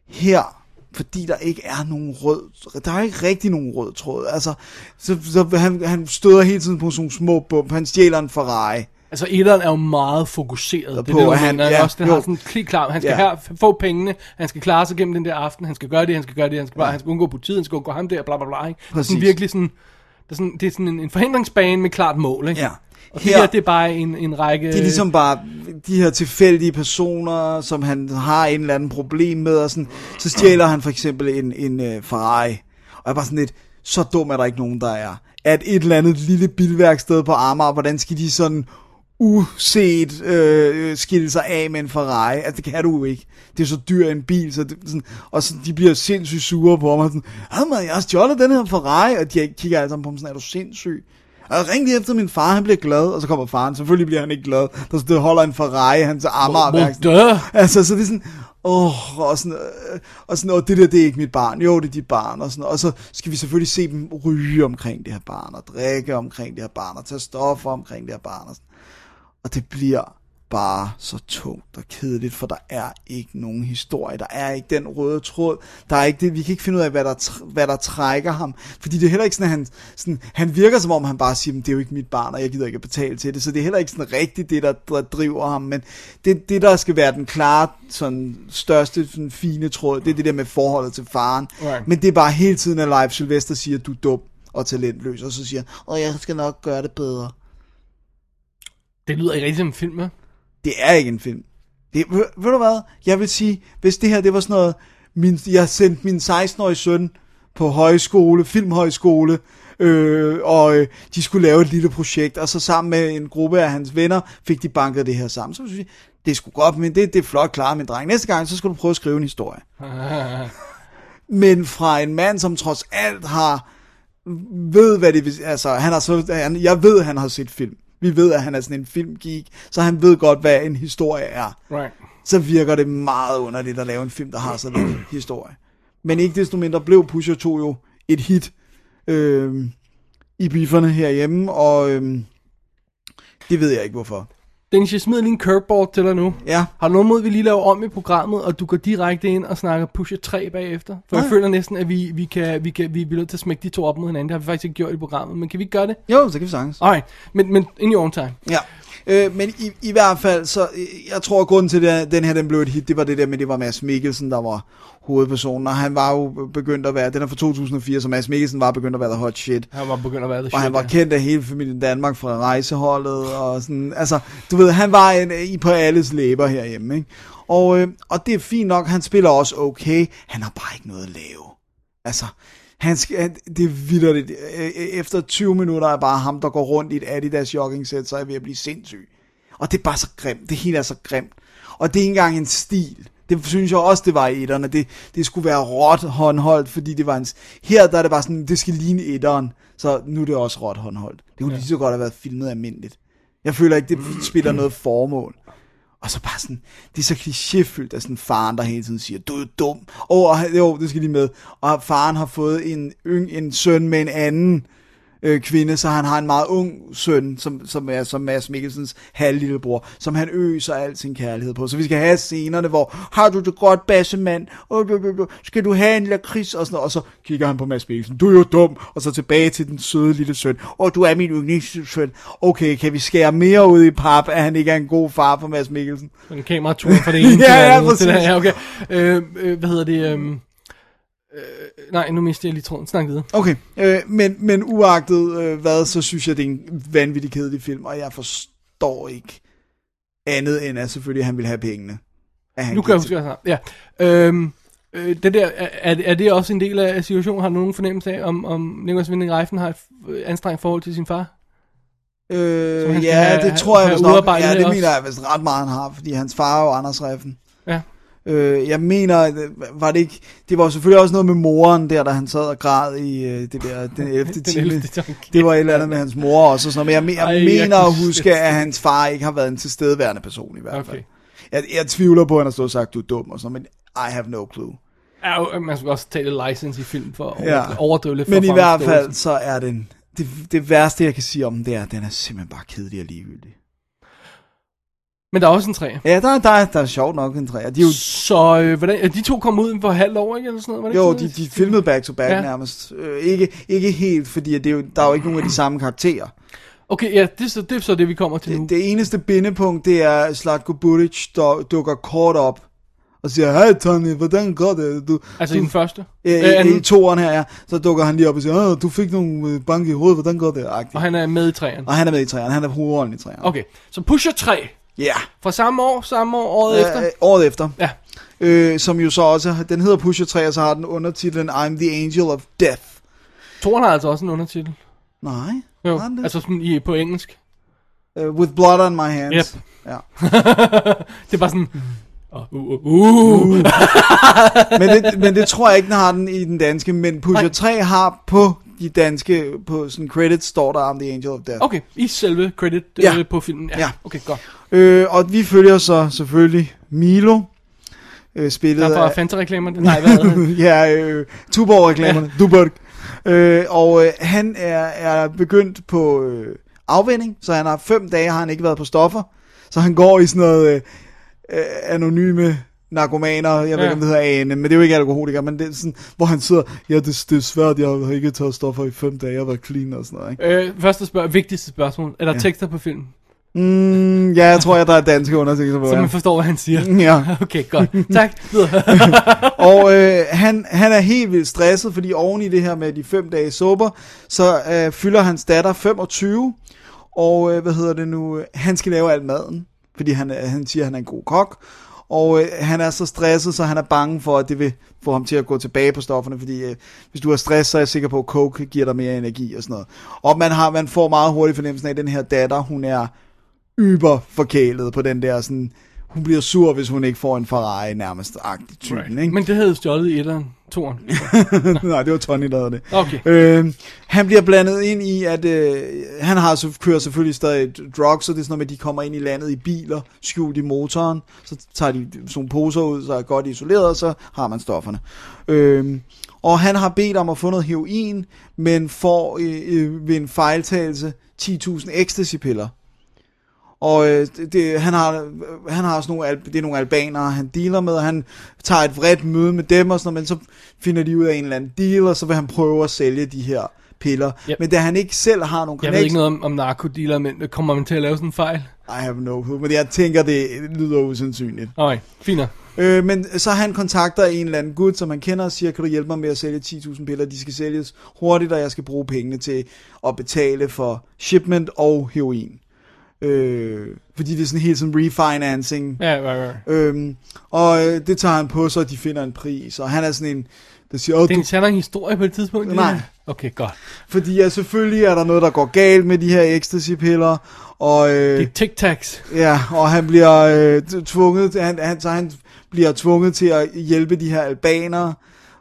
Her, fordi der ikke er nogen rød, der er ikke rigtig nogen rød tråd. Altså, så, så han, han støder hele tiden på sådan nogle små bump. Han stjæler en Ferrari. Altså, etteren er jo meget fokuseret. Det er På, det, han- mener, ja, også, den jo. har sådan klik klar. Han skal Ja. her få pengene, han skal klare sig gennem den der aften, han skal gøre det, han skal gøre det, han skal, bare, han skal undgå politiet, han skal undgå ham der, bla bla bla. Ikke? Præcis. sådan virkelig sådan, det er sådan, det er sådan en, en forhindringsbane med klart mål. Ikke? Ja. Og det her, det er bare en, en række... Det er ligesom bare de her tilfældige personer, som han har en eller anden problem med, og sådan, så stjæler han for eksempel en, en uh, Ferrari. Og jeg er bare sådan lidt, så dum er der ikke nogen, der er. At et eller andet lille bilværksted på Amager, hvordan skal de sådan uset øh, skille sig af med en Ferrari? Altså, det kan du jo ikke. Det er så dyr en bil, så det, sådan, og så de bliver sindssygt sure på mig, sådan, "Ad, man, jeg har stjålet den her Ferrari, og de kigger alle sammen på mig sådan, er du sindssyg? Og ring lige efter min far, han bliver glad, og så kommer faren, selvfølgelig bliver han ikke glad, der det holder en Ferrari, han til Amager Altså, så det er sådan, åh, og sådan, øh, og sådan, og det der, det er ikke mit barn, jo, det er dit barn, og sådan, og så skal vi selvfølgelig se dem ryge omkring det her barn, og drikke omkring det her barn, og tage stoffer omkring det her barn, og, sådan. og det bliver bare så tungt og kedeligt, for der er ikke nogen historie, der er ikke den røde tråd, der er ikke det, vi kan ikke finde ud af, hvad der, hvad der trækker ham, fordi det er heller ikke sådan, at han, sådan, han virker som om, han bare siger, "Men det er jo ikke mit barn, og jeg gider ikke at betale til det, så det er heller ikke sådan rigtigt det, der, der driver ham, men det, det, der skal være den klare, sådan, største, sådan, fine tråd, det er det der med forholdet til faren, Right. men det er bare hele tiden, at Leif Sylvester siger, du er dum og talentløs, og så siger han, jeg skal nok gøre det bedre. Det lyder ikke rigtig som en film, ja? Det er ikke en film. Det, ved, ved du hvad? Jeg vil sige, hvis det her, det var sådan noget, min, jeg sendte min 16-årige søn på højskole, filmhøjskole, øh, og øh, de skulle lave et lille projekt, og så sammen med en gruppe af hans venner, fik de banket det her sammen. Så synes jeg, det sgu godt, men det, det er flot klaret, min dreng. Næste gang, så skal du prøve at skrive en historie. Men fra en mand, som trods alt har ved, hvad det vil altså, han har så, han, jeg ved, han har set film. Vi ved, at han er sådan en filmgeek, så han ved godt, hvad en historie er. Right. Så virker det meget underligt at lave en film, der har sådan en historie. Men ikke desto mindre blev Pusher 2 jo et hit øh, i bifferne herhjemme, og øh, det ved jeg ikke hvorfor. Dennis, jeg smider lige en curveball til dig nu. Ja. Har du noget mod, at vi lige laver om i programmet, og du går direkte ind og snakker Pusher 3 bagefter? For jeg Nej. føler næsten, at vi, vi, kan, vi, kan, vi bliver nødt til at smække de to op mod hinanden. Det har vi faktisk ikke gjort i programmet, men kan vi ikke gøre det? Jo, så kan vi sagtens. Alright, men, men in your own time. Ja, øh, men i, i hvert fald, så øh, jeg tror, at grunden til, at den her den blev et hit, det var det der med, det var Mads Mikkelsen, der var hovedpersonen, og han var jo begyndt at være, den er fra 2004, så Mads Mikkelsen var begyndt at være the hot shit. Han var begyndt at være the Og han shit, var ja. kendt af hele familien Danmark fra rejseholdet, og sådan, altså, du ved, han var en, i på alles læber herhjemme, ikke? Og, øh, og det er fint nok, han spiller også okay, han har bare ikke noget at lave. Altså, han skal, han- det er vildt. Efter 20 minutter er bare ham, der går rundt i et Adidas jogging-sæt, så er jeg ved at blive sindssyg. Og det er bare så grimt. Det hele er så grimt. Og det er ikke engang en stil. Det synes jeg også, det var i etterne. Det, det skulle være råt håndholdt, fordi det var en... Her der er det bare sådan, det skal ligne etteren. Så nu er det også råt håndholdt. Det kunne ja. lige så godt have været filmet almindeligt. Jeg føler ikke, det spiller noget formål. Og så bare sådan, det er så klichéfyldt at sådan en faren, der hele tiden siger, du er dum. Oh, jo, det skal lige med. Og faren har fået en, en søn med en anden øh, kvinde, så han har en meget ung søn, som, som er som Mads Mikkelsens halvlillebror, som han øser al sin kærlighed på. Så vi skal have scenerne, hvor, har du det godt, bassemand? Oh, du, du, du. Skal du have en lakrids? Og, sådan noget. og så kigger han på Mads Mikkelsen, du er jo dum. Og så tilbage til den søde lille søn. Oh, du er min yndlingssøn. Okay, kan vi skære mere ud i pap, at han ikke er en god far for Mads Mikkelsen? En kameratur fra det ene til Ja, det ja, præcis. Ja, okay. Øh, øh, hvad hedder det? Øh, øh, nej, nu mistede jeg lige tråden. Snak videre. Okay, øh, men, men uagtet øh, hvad, så synes jeg, det er en vanvittig kedelig film, og jeg forstår ikke andet end, at selvfølgelig han vil have pengene. Nu kan jeg huske, hvad jeg. Ja. Øhm, øh, det der, er, er det også en del af situationen? Har du nogen fornemmelse af, om, om Nicholas Winding Reifen har et øh, anstrengt forhold til sin far? Øh, ja, have- det tror jeg vist nok. Ja, det også. mener jeg vist ret meget, han har, fordi hans far er jo Anders Reffen. Ja. Øh, jeg mener, øh, var det ikke... Det var selvfølgelig også noget med moren der, da han sad og græd i øh, det der, den 11. Den time. 11. time. Det var et eller andet med hans mor også og sådan noget. Men jeg, jeg Ej, jeg mener kan at huske, at hans far ikke har været en tilstedeværende person i hvert fald. Okay. Jeg, jeg tvivler på, at han har stået og sagt, du er dum og sådan men I have no clue. Ja, jo, man skal også tage lidt license i film for at Ja. overdrive lidt. for Men i hvert fald, så er den... Det, det værste, jeg kan sige om den, det er, at den er simpelthen bare kedelig og ligegyldig. Men der er også en træ. Ja, der, der, er, der er sjovt nok en træer. De er jo, Så øh, hvordan, er de to kom ud for halvt år, ikke? Eller sådan noget, var det jo, ikke de, de filmede back to back Ja. nærmest. Øh, ikke, ikke helt, fordi det er jo, der er jo ikke nogen af de samme karakterer. Okay, ja, det er, så, det er så det, vi kommer til nu. Det, det eneste bindepunkt, det er, at Slatko Buric der dukker kort op og siger, hej Tony, hvordan går det? Du, altså du, i den første. Øh, Øh, i, anden. I toeren her, ja. Så dukker han lige op og siger, Åh, du fik nogle øh, bank i hovedet, hvordan går det? Agtigt. Og han er med i træerne. Og han er med i træerne, han er hovedrollen i træerne. Okay, så Pusher 3. Ja, yeah. Fra samme år, samme år, året efter. øh, året efter. Ja. Øh, som jo så også, den hedder Pusher 3, og så har den undertitlen I'm the Angel of Death. Toren har altså også en undertitel. Nej, Jo, det? altså sådan i, på engelsk. Uh, with Blood on My Hands. Yep. Ja. Det er bare sådan... Uh, uh, uh, uh. men, det, men det tror jeg ikke, den har den i den danske, men Pusher Nej. 3 har på de danske, på sådan credits, står der I'm the Angel of Death. Okay, i selve credit Ja. øh, på filmen. Ja. Ja. Okay, godt. Øh, og vi følger så selvfølgelig Milo, øh, spillet Der er Fanta-reklamerne. Nej, hvad er det? ja, øh, Tuborg-reklamerne. Ja. Tuborg. Øh, og øh, han er, er begyndt på øh, afvinding, så han har fem dage har han ikke været på stoffer. Så han går i sådan noget øh, øh, anonyme narkomaner, jeg ved ikke, om det hedder AN, men det er jo ikke alkoholikere, men det er sådan, hvor han sidder, ja, det, det er svært, jeg har ikke taget stoffer i fem dage, jeg har været clean og sådan noget, ikke? Øh, første spørg- vigtigste spørgsmål. Er der ja. tekster på filmen? Mm, ja, jeg tror, jeg, der er danske undersøgelser på, Så ja. man forstår, hvad han siger. Ja. Okay, godt. Tak. Og øh, han, han er helt vildt stresset, fordi oven i det her med de fem dage sober, så øh, fylder hans datter 25, og øh, hvad hedder det nu, han skal lave al maden, fordi han, er- han siger, at han er en god kok, og øh, han er så stresset, så han er bange for, at det vil få ham til at gå tilbage på stofferne, fordi øh, hvis du har stress, så er jeg sikker på, at coke giver dig mere energi og sådan noget. Og man, har, man får meget hurtigt fornemmelsen af, at den her datter, hun er yber forkælet på den der sådan, hun bliver sur, hvis hun ikke får en Ferrari nærmest agtig typen, right. ikke? Men det havde stjålet i etteren, toren. Nej, det var Tony, der havde det. Okay. Øh, han bliver blandet ind i, at øh, han har så, kører selvfølgelig stadig drugs, så det er sådan noget med, at de kommer ind i landet i biler, skjult i motoren, så tager de sådan nogle poser ud, så er godt isoleret, og så har man stofferne. Øh, og han har bedt om at få noget heroin, men får øh, øh, ved en fejltagelse 10.000 ecstasy-piller. Og øh, det, han har, han har sådan nogle, det er nogle albanere, han dealer med, og han tager et vredt møde med dem og sådan noget, men så finder de ud af en eller anden deal, og så vil han prøve at sælge de her piller. Yep. Men da han ikke selv har nogen Jeg ved ikke noget om, om narkodealer, men kommer man til at lave sådan en fejl? I have no clue, men jeg tænker, det lyder usandsynligt. Okay, fint. Øh, men så han kontakter en eller anden gut, som han kender, og siger, kan du hjælpe mig med at sælge 10.000 piller? De skal sælges hurtigt, og jeg skal bruge pengene til at betale for shipment og heroin. Øh, fordi det er sådan helt sådan refinancing. Ja, right, right. Øhm, og øh, det tager han på, så de finder en pris, og han er sådan en, der siger, Det er en sandere historie på et tidspunkt? det Nej. her? Okay, godt. fordi ja, selvfølgelig er der noget, der går galt med de her ecstasy-piller, og, øh, Det er tic-tacs. ja, og han bliver øh, tvunget, han, han, så han bliver tvunget til at hjælpe de her albanere,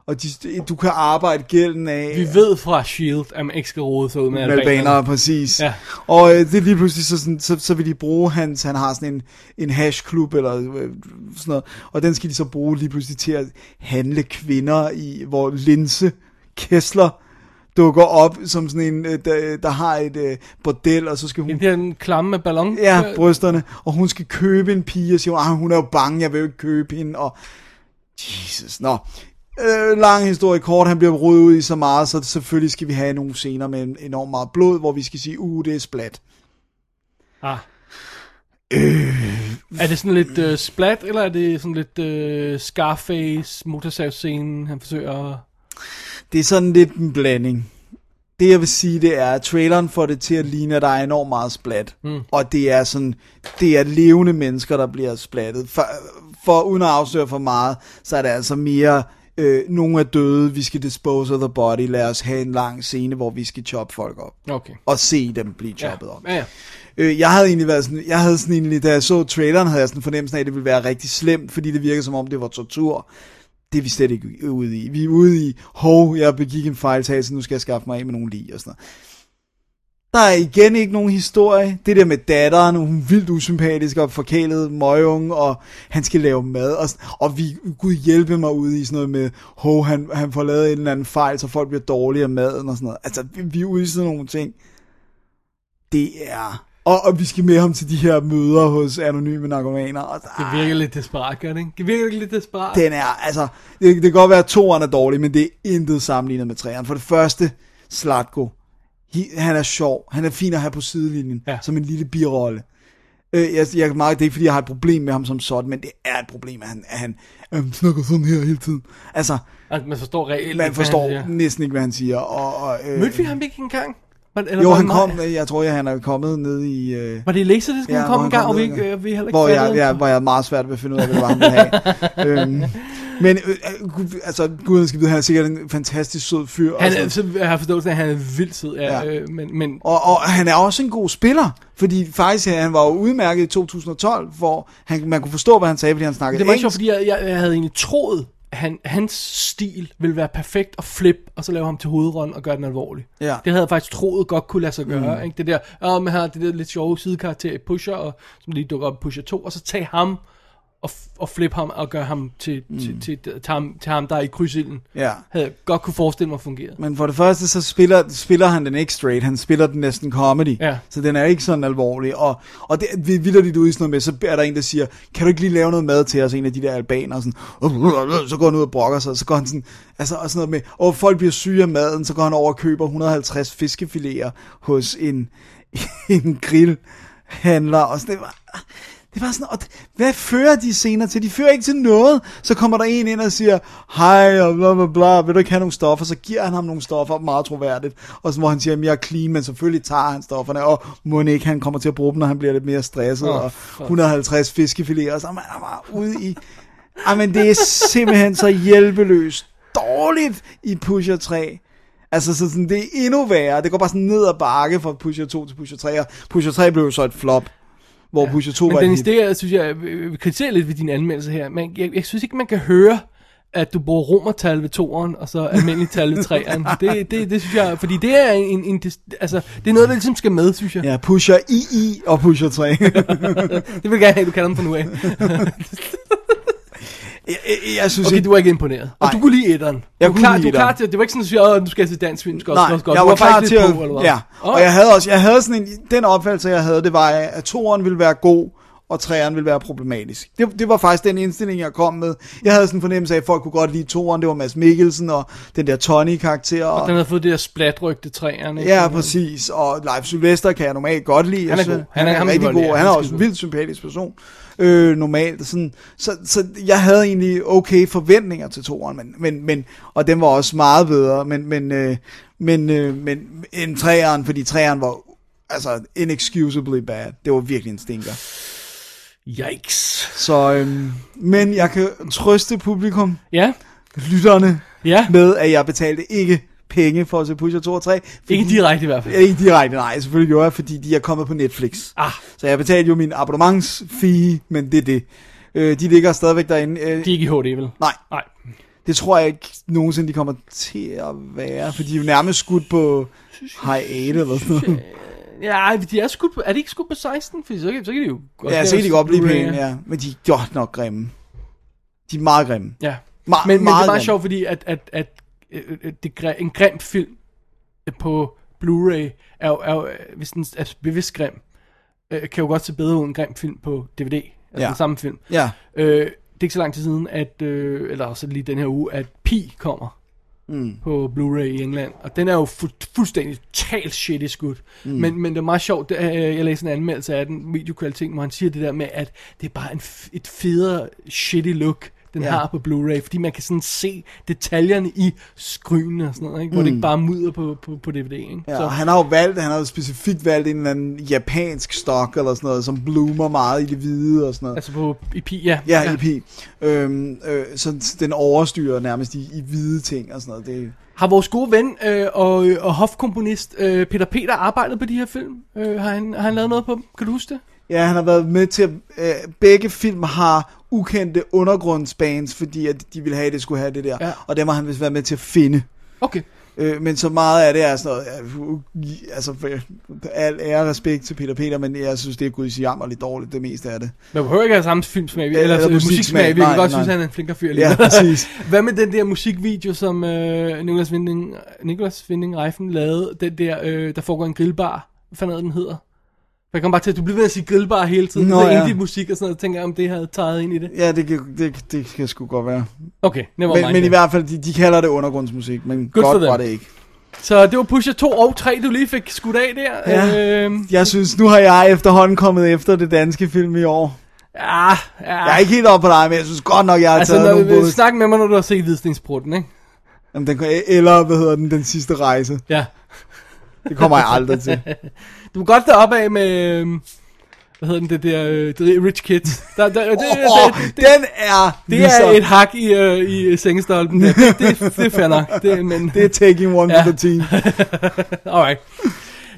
og de, du kan arbejde gælden af Vi ved fra S.H.I.E.L.D., at man ikke skal rode sig ud med albanere, albanere. præcis. Ja. Og øh, det er lige pludselig, så, sådan, så, så vil de bruge hans, han har sådan en, en hashklub eller øh, sådan noget, og den skal de så bruge lige pludselig til at handle kvinder i, hvor Linse Kessler dukker op som sådan en, øh, der, der har et øh, bordel, og så skal hun... Det er en klamme med ballon. Ja, brysterne, og hun skal købe en pige, og siger, ah, hun er jo bange, jeg vil jo ikke købe hende, og Jesus, nå. Øh, lang historie kort, han bliver rodet ud i så meget, så selvfølgelig skal vi have nogle scener med en- enormt meget blod, hvor vi skal sige, uh, det er splat. Ah. Øh. Er det sådan lidt uh, splat, eller er det sådan lidt uh, Scarface motorsavscene, han forsøger at... Det er sådan lidt en blanding. Det jeg vil sige, det er, at traileren får det til at ligne, at der er enormt meget splat. Mm. Og det er sådan, det er levende mennesker, der bliver splattet. For, for uden at afsløre for meget, så er det altså mere, øh, nogle er døde, vi skal dispose of the body, lad os have en lang scene, hvor vi skal choppe folk op. Okay. Og se dem blive choppet op. Ja, ja. Øh, jeg havde egentlig været sådan, jeg havde sådan egentlig, da jeg så traileren, havde jeg sådan en fornemmelse af, at det ville være rigtig slemt, fordi det virker som om, det var tortur. Det er vi slet ikke ude i. Vi er ude i, hov, jeg begik en fejltagelse, nu skal jeg skaffe mig af med nogle lige og sådan noget. Der er igen ikke nogen historie. Det der med datteren, hun er vildt usympatisk og forkælet møgung, og han skal lave mad. Og, og vi, gud hjælpe mig ud i sådan noget med, hov, han, han får lavet en eller anden fejl, så folk bliver dårlige af maden og sådan noget. Altså, vi, vi er ude i sådan nogle ting. Det er... Og, og vi skal med ham til de her møder hos anonyme narkomaner. Og, Det virker lidt desperat, gør det ikke? Det virker lidt desperat. den er, altså, det, det kan godt være, at toeren er dårlig, men det er intet sammenlignet med træeren. For det første, Slatko, han er sjov, han er fin at have på sidelinjen, Ja. ja. som en lille birolle. Øh, jeg, jeg, kan meget, det er ikke, fordi jeg har et problem med ham som sådan, men det er et problem, at han, at han, at han snakker sådan her hele tiden. Altså, Altså, man forstår reelt, man forstår siger. næsten ikke, hvad han siger. Og, og, øh, Mødte vi ham ikke engang? Eller jo, han kom, mig? jeg tror, jeg, han er kommet ned i... Øh, Var det i Laserdisc, Ja, han hvor kom han en gang, og vi, ikke, ja. øh, vi heller ikke hvor jeg, ham? hvor jeg er meget svært ved at finde ud af, hvad det var, han ville have. øhm, men øh, øh, gud, altså, guden skal vide, han er sikkert en fantastisk sød fyr. Han er, altså. så jeg har forstået, at han er vildt sød, ja, Ja. Øh, men, men og, og han er også en god spiller, fordi faktisk han var jo udmærket i 2012, hvor han, man kunne forstå, hvad han sagde, fordi han snakkede det var sjovt, fordi jeg, jeg, jeg havde egentlig troet, at han, hans stil ville være perfekt at flip, og så lave ham til hovedrollen og gøre den alvorlig. Ja. Det havde jeg faktisk troet godt kunne lade sig gøre. Mm. Ikke? Det der, oh, man har det der lidt sjove sidekarakter i Pusher, og, som lige dukker op i Pusher 2, og så tage ham og, og flip ham og gøre ham til, mm. til, til, til, til, ham, til ham, der er i krydsilden. Ja. Havde jeg godt kunne forestille mig fungerede. Men for det første, så spiller, spiller han den ikke straight, han spiller den næsten comedy. Ja. Så den er ikke sådan alvorlig. Og, og det, vi vildt lidt ude i sådan noget med, så er der en, der siger, kan du ikke lige lave noget mad til os, en af de der albaner, og sådan, så går han ud og brokker sig, og så går han sådan, altså og sådan noget med, og folk bliver syge af maden, så går han over og køber 150 fiskefiléer hos en, en grillhandler, og sådan, det var, det var sådan, og hvad fører de senere til? De fører ikke til noget. Så kommer der en ind og siger, hej, og bla bla bla, vil du ikke have nogle stoffer? Så giver han ham nogle stoffer, meget troværdigt. Og så hvor han siger, at jeg er clean, men selvfølgelig tager han stofferne, og må ikke, han kommer til at bruge dem, når han bliver lidt mere stresset, Åh, og fuck. 150 fiskefiléer, og så er man bare ude i... Men det er simpelthen så hjælpeløst dårligt i Pusher 3. Altså, så sådan, det er endnu værre. Det går bare sådan ned ad bakke fra Pusher 2 til Pusher 3, og Pusher 3 blev jo så et flop, hvor ja. Pusher 2 Men var Dennis, et hit. det jeg synes, jeg vil kritisere lidt ved din anmeldelse her, men jeg, jeg synes ikke, man kan høre, at du bruger romertal ved toeren, og så almindelig tal ved treeren. Det, det, det synes jeg, fordi det er en, en altså, det er noget, der ligesom skal med, synes jeg. Ja, Pusher II og Pusher 3. Det vil jeg gerne have, du kalder dem fra nu af. jeg, jeg, jeg synes Okay, ikke... du var ikke imponeret. Og Nej. du kunne lide etteren. Jeg du, kunne klar, lide du klar til, det var ikke sådan, at du siger, "Åh, nu skal jeg se dansk film, skal også, Nej, også godt. jeg Du var klar til at... på, eller hvad? ja, og jeg havde også, jeg havde sådan en, den opfattelse, jeg havde, det var, at toeren ville være god, og træeren ville være problematisk. Det, det var faktisk den indstilling, jeg kom med. Jeg havde sådan en fornemmelse af, at folk kunne godt lide toeren, det var Mads Mikkelsen og den der Tony-karakter. Og, Den havde fået det der splatrygte træerne. ikke? Ja, præcis. Og Leif Sylvester kan jeg normalt godt lide. Han er synes, god. Han, Han er- er, ham rigtig god. Han er Han er også en vildt sympatisk person. Øh, normalt. Sådan, så, så jeg havde egentlig okay forventninger til toeren, men, men, men, og den var også meget bedre, men, men, øh, men, øh, men en træeren, fordi træeren var altså inexcusably bad. Det var virkelig en stinker. Yikes. Så, øhm, men jeg kan trøste publikum, Ja, lytterne, ja. med at jeg betalte ikke penge for at se Pusher 2 og 3. Fordi, Ikke direkte i hvert fald. Ja, ikke direkte, nej, selvfølgelig gjorde jeg, fordi de er kommet på Netflix. Ah, Så jeg betalte jo min abonnementsfee, men det er det. Øh, de ligger stadigvæk derinde. Øh, de er ikke i HD, vel? nej, Nej. det tror jeg ikke nogensinde, de kommer til at være, for de er jo nærmest skudt på high 8 eller sådan noget. Ja, de er, skudt er de ikke skudt på 16? Fordi så, kan- så kan de jo godt Ja, så kan de godt blive pæne, ja. Men de er godt nok grimme. De er meget grimme. Ja. Ma- Men, men det er meget grimme. sjovt, fordi at, at, at, at det, gre- en grim film på Blu-ray er jo, er jo, øh, hvis den er bevidst grim, øh, kan jo godt se bedre ud end en grim film på DVD. Altså ja. den samme film. Ja. Øh, det er ikke så lang tid siden, at, øh, eller også lige den her uge, at Pi kommer Mm. på Blu-ray i England. Og den er jo fu- fuldstændig totalt shitty skudt. Mm. Men, men det er meget sjovt, det, er, jeg læste en anmeldelse af den videokvaliteten, hvor han siger det der med, at det er bare en, et federe shitty look, den Ja. har på Blu-ray, fordi man kan sådan se detaljerne i skrynene og sådan noget, ikke? hvor mm. det ikke bare mudder på, på, på DVD. Ikke? Ja, og han har jo valgt, han har jo specifikt valgt en eller anden japansk stok eller sådan noget, som bloomer meget i det hvide og sådan noget. Altså på i Pi, ja. Ja, ja. IP. Øhm, øh, så den overstyrer nærmest i, i hvide ting og sådan noget. Det, Har vores gode ven øh, og, og hofkomponist øh, Peter Peter arbejdet på de her film? Øh, har, han, har han lavet noget på dem? Kan du huske det? ja, han har været med til, at øh, begge film har ukendte undergrundsbands, fordi at de ville have, at det skulle have det der. Ja. Og dem har han vist været med til at finde. Okay. Øh, men så meget af det er sådan noget, ja, altså al ære respekt til Peter Peter, men jeg synes, det er gud jammerligt dårligt, det meste af det. Man behøver ikke have samme filmsmag, Eller eller, eller musiksmag. Vi kan godt synes, han er en flinkere fyr. Ja, præcis. Hvad med den der musikvideo, som øh, Nicolas Winding, Nicolas Winding Reifen lavede? Den der, øh, der foregår en grillbar. Hvad fanden den hedder? Jeg kommer bare til, at du bliver ved at sige grillbar hele tiden. Nå, ja. indie musik og sådan noget. Jeg tænker, om det havde taget ind i det. Ja, det kan, det, det kan sgu godt være. Okay, never Men, mind men i hvert fald, de, de kalder det undergrundsmusik, men Good godt var det ikke. Så det var Pusher 2 og 3, du lige fik skudt af der. Ja. Øh, Jeg synes, nu har jeg efterhånden kommet efter det danske film i år. ja, ja. Jeg er ikke helt oppe på dig, men jeg synes godt nok, jeg har Altså, taget nogle både... snak med mig, når du har set Hvidstensbrutten, ikke? Jamen, den, eller, hvad hedder den, den sidste rejse. Ja. Det kommer jeg aldrig til. Du må godt deroppe af med... øhm, Hvad hedder den, det der... det Rich Kids. Der, der, det, Åh, det, den er det ligesom, er et hak i, øh, i sengestolpen. Det, det, det, det er fair nok. Det, men, det er taking one Ja. for the team. Alright.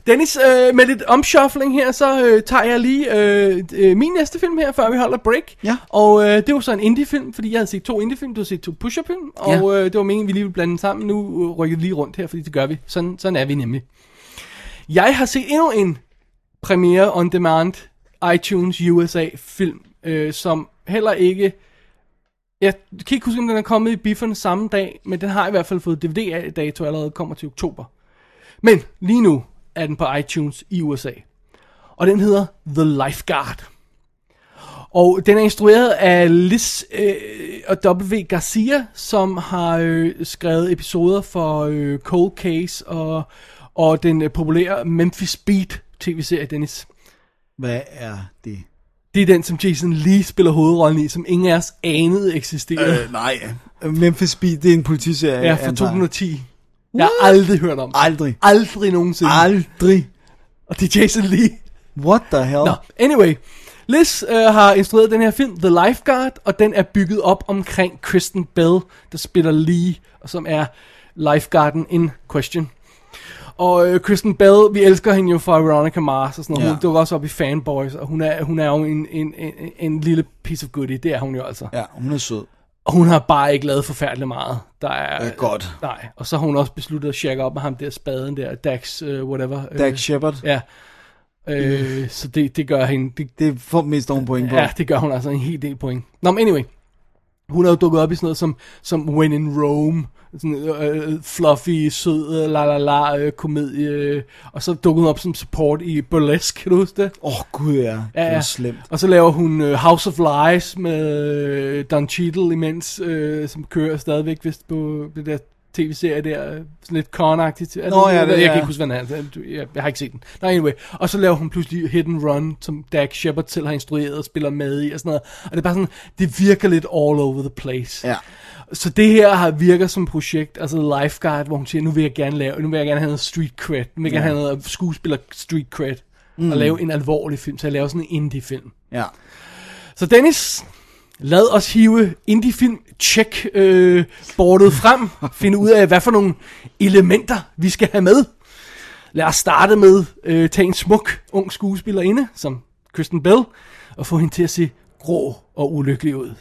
Dennis, øh, med lidt omshuffling her, så øh, tager jeg lige øh, øh, min næste film her, før vi holder break. Ja. Og øh, det var så en indie-film, fordi jeg havde set to indie-film, du har set to pusher-film, og Ja. øh, det var meningen, vi lige ville blande dem sammen. Nu øh, rykker vi lige rundt her, fordi det gør vi. Sådan, sådan er vi nemlig. Jeg har set endnu en premiere on demand iTunes USA film, øh, som heller ikke... Jeg kan ikke huske, om den er kommet i bifferne samme dag, men den har i hvert fald fået DVD-dato allerede kommer til oktober. Men lige nu er den på iTunes i USA. Og den hedder The Lifeguard. Og den er instrueret af Liz øh, og W. Garcia, som har øh, skrevet episoder for øh, Cold Case og, og den øh, populære Memphis Beat tv-serie, Dennis. Hvad er det? Det er den, som Jason Lee spiller hovedrollen i, som ingen af os anede eksisterede. Øh, nej. Memphis Beat, det er en politiserie. ja, fra antager jeg. 2010. Jeg har aldrig hørt om. Aldrig. Aldrig nogensinde. Aldrig. Og det er Jason Lee. What the hell? Nå, anyway. Liz øh, har instrueret den her film, The Lifeguard, og den er bygget op omkring Kristen Bell, der spiller Lee, og som er lifeguarden in question. Og øh, Kristen Bell, vi elsker hende jo fra Veronica Mars og sådan noget. Ja. Hun dukker også op i Fanboys, og hun er, hun er jo en, en, en, en lille piece of goodie. Det er hun jo altså. Ja, hun er sød. Og hun har bare ikke lavet forfærdeligt meget. Der er, Ja, godt. Nej, og så har hun også besluttet at shack op med ham der spaden der, Dax, uh, whatever. øh, Dax Shepard. Ja. Øh, så det, det gør hende, det, Det får mest nogen point på. Ja, det gør hun altså en hel del point. Nå, men anyway. Hun er jo dukket op i sådan noget som, som When in Rome. Sådan øh, fluffy, sød, øh, la la la øh, komedie. Øh, og så dukkede hun op som support i Burlesque, kan du huske det? Åh, oh, gud ja. Det Ja, er slemt. Og så laver hun øh, House of Lies med øh, Don Cheadle imens, øh, som kører stadigvæk vist på det der tv-serie der, sådan lidt con-agtigt. Nå, ja, jeg, det jeg er- kan ikke huske, hvad den er. Jeg, jeg har ikke set den. Nå, anyway. Og så laver hun pludselig Hit and Run, som Dak Shepard selv har instrueret og spiller med i og sådan noget. Og det er bare sådan, det virker lidt all over the place. Ja. Så det her har virker som projekt, altså Lifeguard, hvor hun siger, nu vil jeg gerne lave, nu vil jeg gerne have noget street cred, nu vil jeg gerne have noget skuespiller street cred, mm. og lave en alvorlig film, så jeg laver sådan en indie film. Ja. Så Dennis, lad os hive indie-film check øh, bordet frem, finde ud af, hvad for nogle elementer vi skal have med. Lad os starte med øh, tage en smuk ung skuespillerinde, som Kristen Bell, og få hende til at se grå og ulykkelig ud.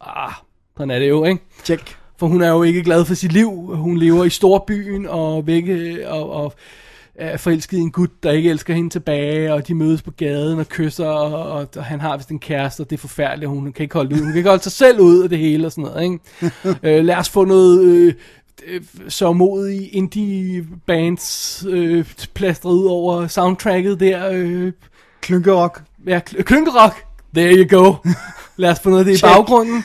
Ah, sådan er det jo, ikke? Check. For hun er jo ikke glad for sit liv. Hun lever i storbyen og vække og, og er forelsket i en gut, der ikke elsker hende tilbage, og de mødes på gaden og kysser, og, og, og han har vist en kæreste, og det er forfærdeligt, og hun kan ikke holde ud. Hun kan ikke holde sig selv ud af det hele og sådan noget, ikke? øh, lad os få noget... Øh, øh, sørmodige indie bands øh, plastret ud over soundtracket der. Øh, Klynkerok. ja, kl- klynkerok. There you go. Lad os få noget af det i Check. baggrunden.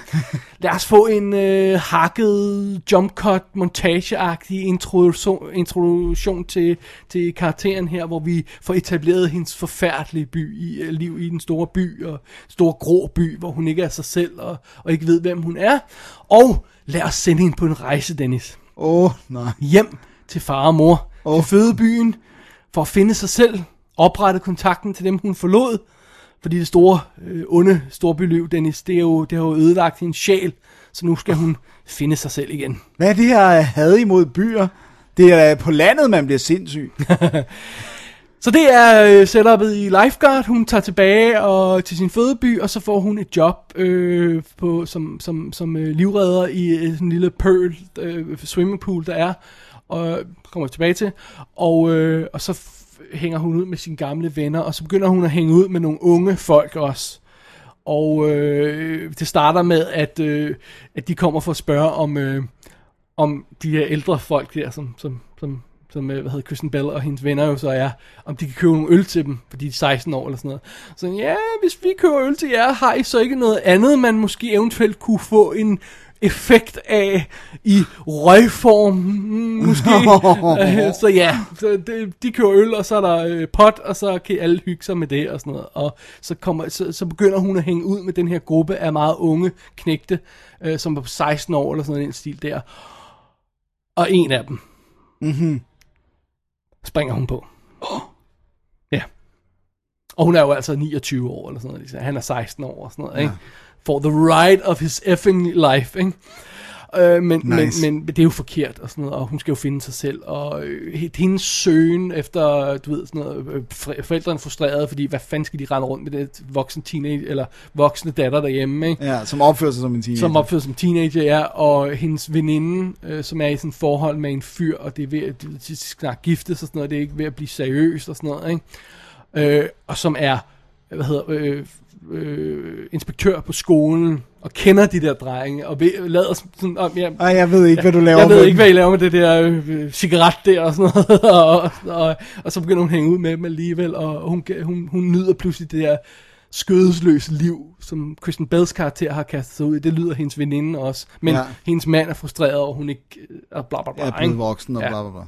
Lad os få en øh, hakket jump cut montageagtig introduktion, introduktion til, til karakteren her, hvor vi får etableret hendes forfærdelige by i, øh, liv i den store by, og store grå by, hvor hun ikke er sig selv, og, og ikke ved, hvem hun er. Og lad os sende hende på en rejse, Dennis Åh, oh, nej. hjem til far og mor, oh. til fødebyen, for at finde sig selv, oprette kontakten til dem, hun forlod, fordi det store, øh, onde storbyliv, Dennis, det, er jo, det har jo ødelagt hendes sjæl, så nu skal hun finde sig selv igen. Hvad er det her had imod byer? Det er på landet, man bliver sindssyg. Så det er øh, setupet i Lifeguard. Hun tager tilbage og, til sin fødeby, og så får hun et job øh, på, som, som, som øh, livredder i øh, en lille Pearl øh, swimmingpool, der er, og kommer tilbage til. Og, øh, og så hænger hun ud med sine gamle venner, og så begynder hun at hænge ud med nogle unge folk også. Og øh, det starter med, at, øh, at de kommer for at spørge om, øh, om de her ældre folk der, som, som, som, som øh, hvad hedder Kristen Bell og hendes venner jo så er, om de kan købe nogle øl til dem, fordi de er 16 år eller sådan noget. Så ja, hvis vi køber øl til jer, har I så ikke noget andet, man måske eventuelt kunne få en effekt af i røgform, måske. Øh, så ja, så det, de køber øl, og så er der øh, pot, og så kan alle hygge sig med det og sådan noget. Og så, kommer, så, så begynder hun at hænge ud med den her gruppe af meget unge knægte, øh, som er på 16 år eller sådan den stil der. Og en af dem Mm-hmm. springer hun på. Ja. Og hun er jo altså 29 år eller sådan noget. ligesom. Han er 16 år og sådan noget, ikke? For the ride of his effing life, ikke? Øh, men, Nice. men, men det er jo forkert og sådan noget, og hun skal jo finde sig selv, og øh, hendes søgen efter, du ved, sådan noget, øh, forældrene er frustrerede, fordi hvad fanden skal de rende rundt med det voksne teenage, eller voksne datter derhjemme, ikke? Ja, som opfører sig som en teenager. Som opfører sig som teenager, ja, og hendes veninde, øh, som er i sådan et forhold med en fyr, og det er ved at de, de snart giftes og sådan noget, det er ikke ved at blive seriøst og sådan noget, ikke? Øh, og som er, hvad hedder, øh, øh, inspektør på skolen, og kender de der drenge, og ved, lader sådan, om, ja, Ej, jeg ved ikke, hvad du laver jeg ved med ikke, hvad I laver med det der øh, cigaret der og sådan noget. og, og, og så begynder hun at hænge ud med dem alligevel, og hun, hun, hun nyder pludselig det der skødesløse liv, som Kristen Bells karakter har kastet sig ud i. Det lyder hendes veninde også. Men Ja. hendes mand er frustreret over, hun ikke øh, er bla bla bla. Jeg er blevet voksen og Ja. bla bla bla.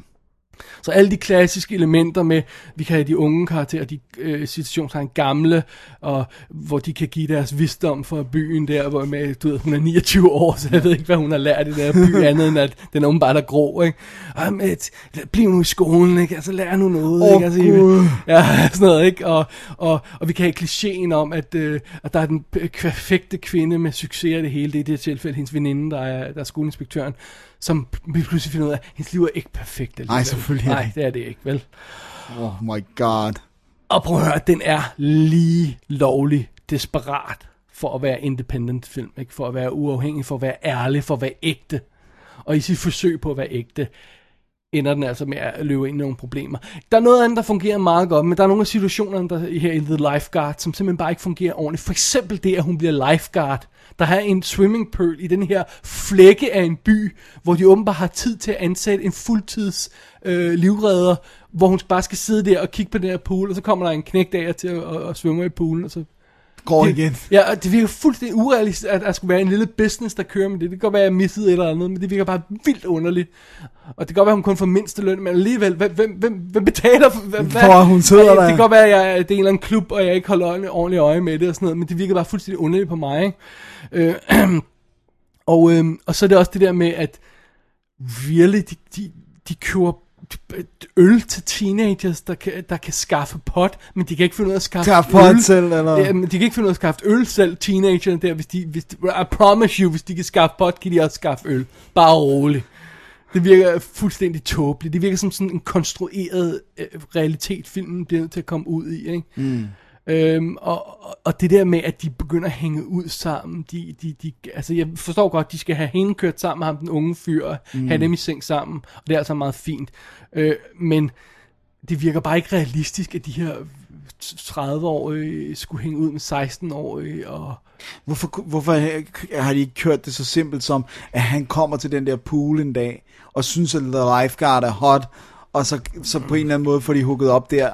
Så alle de klassiske elementer med, vi kan have de unge karakterer, de øh, situationstegn gamle, og hvor de kan give deres visdom for byen der, hvor med, du ved, hun er 29 år, så jeg ved ikke, hvad hun har lært i den her by, andet end at den er åbenbart er grå, ikke? Og med, et, bliv nu i skolen, ikke? Altså, lær nu noget, Åh, ikke? Altså, Gud. Ja, sådan noget, ikke? Og, og, og vi kan have klichéen om, at, øh, at der er den perfekte kvinde med succes af det hele. Det er i det her tilfælde hendes veninde, der er, der er skolinspektøren, som vi pludselig finder ud af, at hendes liv er ikke perfekt. Nej, selvfølgelig er Nej, det er det ikke, vel? Oh my god. Og prøv at høre, den er lige lovlig desperat for at være independent film, ikke? For at være uafhængig, for at være ærlig, for at være ægte. Og i sit forsøg på at være ægte, ender den altså med at løbe ind i nogle problemer. Der er noget andet, der fungerer meget godt, men der er nogle af situationerne der, her i The Lifeguard, som simpelthen bare ikke fungerer ordentligt. For eksempel det, at hun bliver lifeguard. Der er en swimming pool i den her flække af en by, hvor de åbenbart har tid til at ansætte en fuldtids øh, livredder, hvor hun bare skal sidde der og kigge på den her pool, og så kommer der en knægt af til at, at, at svømme i poolen, og så Går det, igen. Ja, og det virker fuldstændig urealistisk, at der skulle være en lille business, der kører med det. Det kan godt være, at jeg missede et eller andet, men det virker bare vildt underligt. Og det kan godt være, at hun kun får mindste løn, men alligevel, hvem, hvem, hvem, betaler for, hvad, For at hun sidder det, der. Det kan godt være, at jeg, det er en eller anden klub, og jeg ikke holder ordentligt øje med det og sådan noget, men det virker bare fuldstændig underligt på mig. Ikke? Øh, og, øh, og så er det også det der med, at really, de, de, de køber øl til teenagers, der kan, der kan skaffe pot, men de kan ikke finde ud af at skaffe Skaffe pot øl. selv, eller? Ja, men de kan ikke finde ud af at skaffe øl selv, teenagerne der, hvis de, hvis de, I promise you, hvis de kan skaffe pot, kan de også skaffe øl. Bare roligt. Det virker fuldstændig tåbeligt. Det virker som sådan en konstrueret øh, realitet, filmen bliver nødt til at komme ud i, ikke? Mm. Øhm, og, og- det der med, at de begynder at hænge ud sammen, de, de, de, altså jeg forstår godt, de skal have hende kørt sammen med ham, den unge fyr, og Mm. have dem i seng sammen, og det er altså meget fint. Øh, men det virker bare ikke realistisk, at de her 30-årige skulle hænge ud med 16-årige, og Hvorfor, hvorfor har de ikke kørt det så simpelt som, at han kommer til den der pool en dag, og synes, at The Lifeguard er hot, og så, så på en eller anden måde får de hooket op der,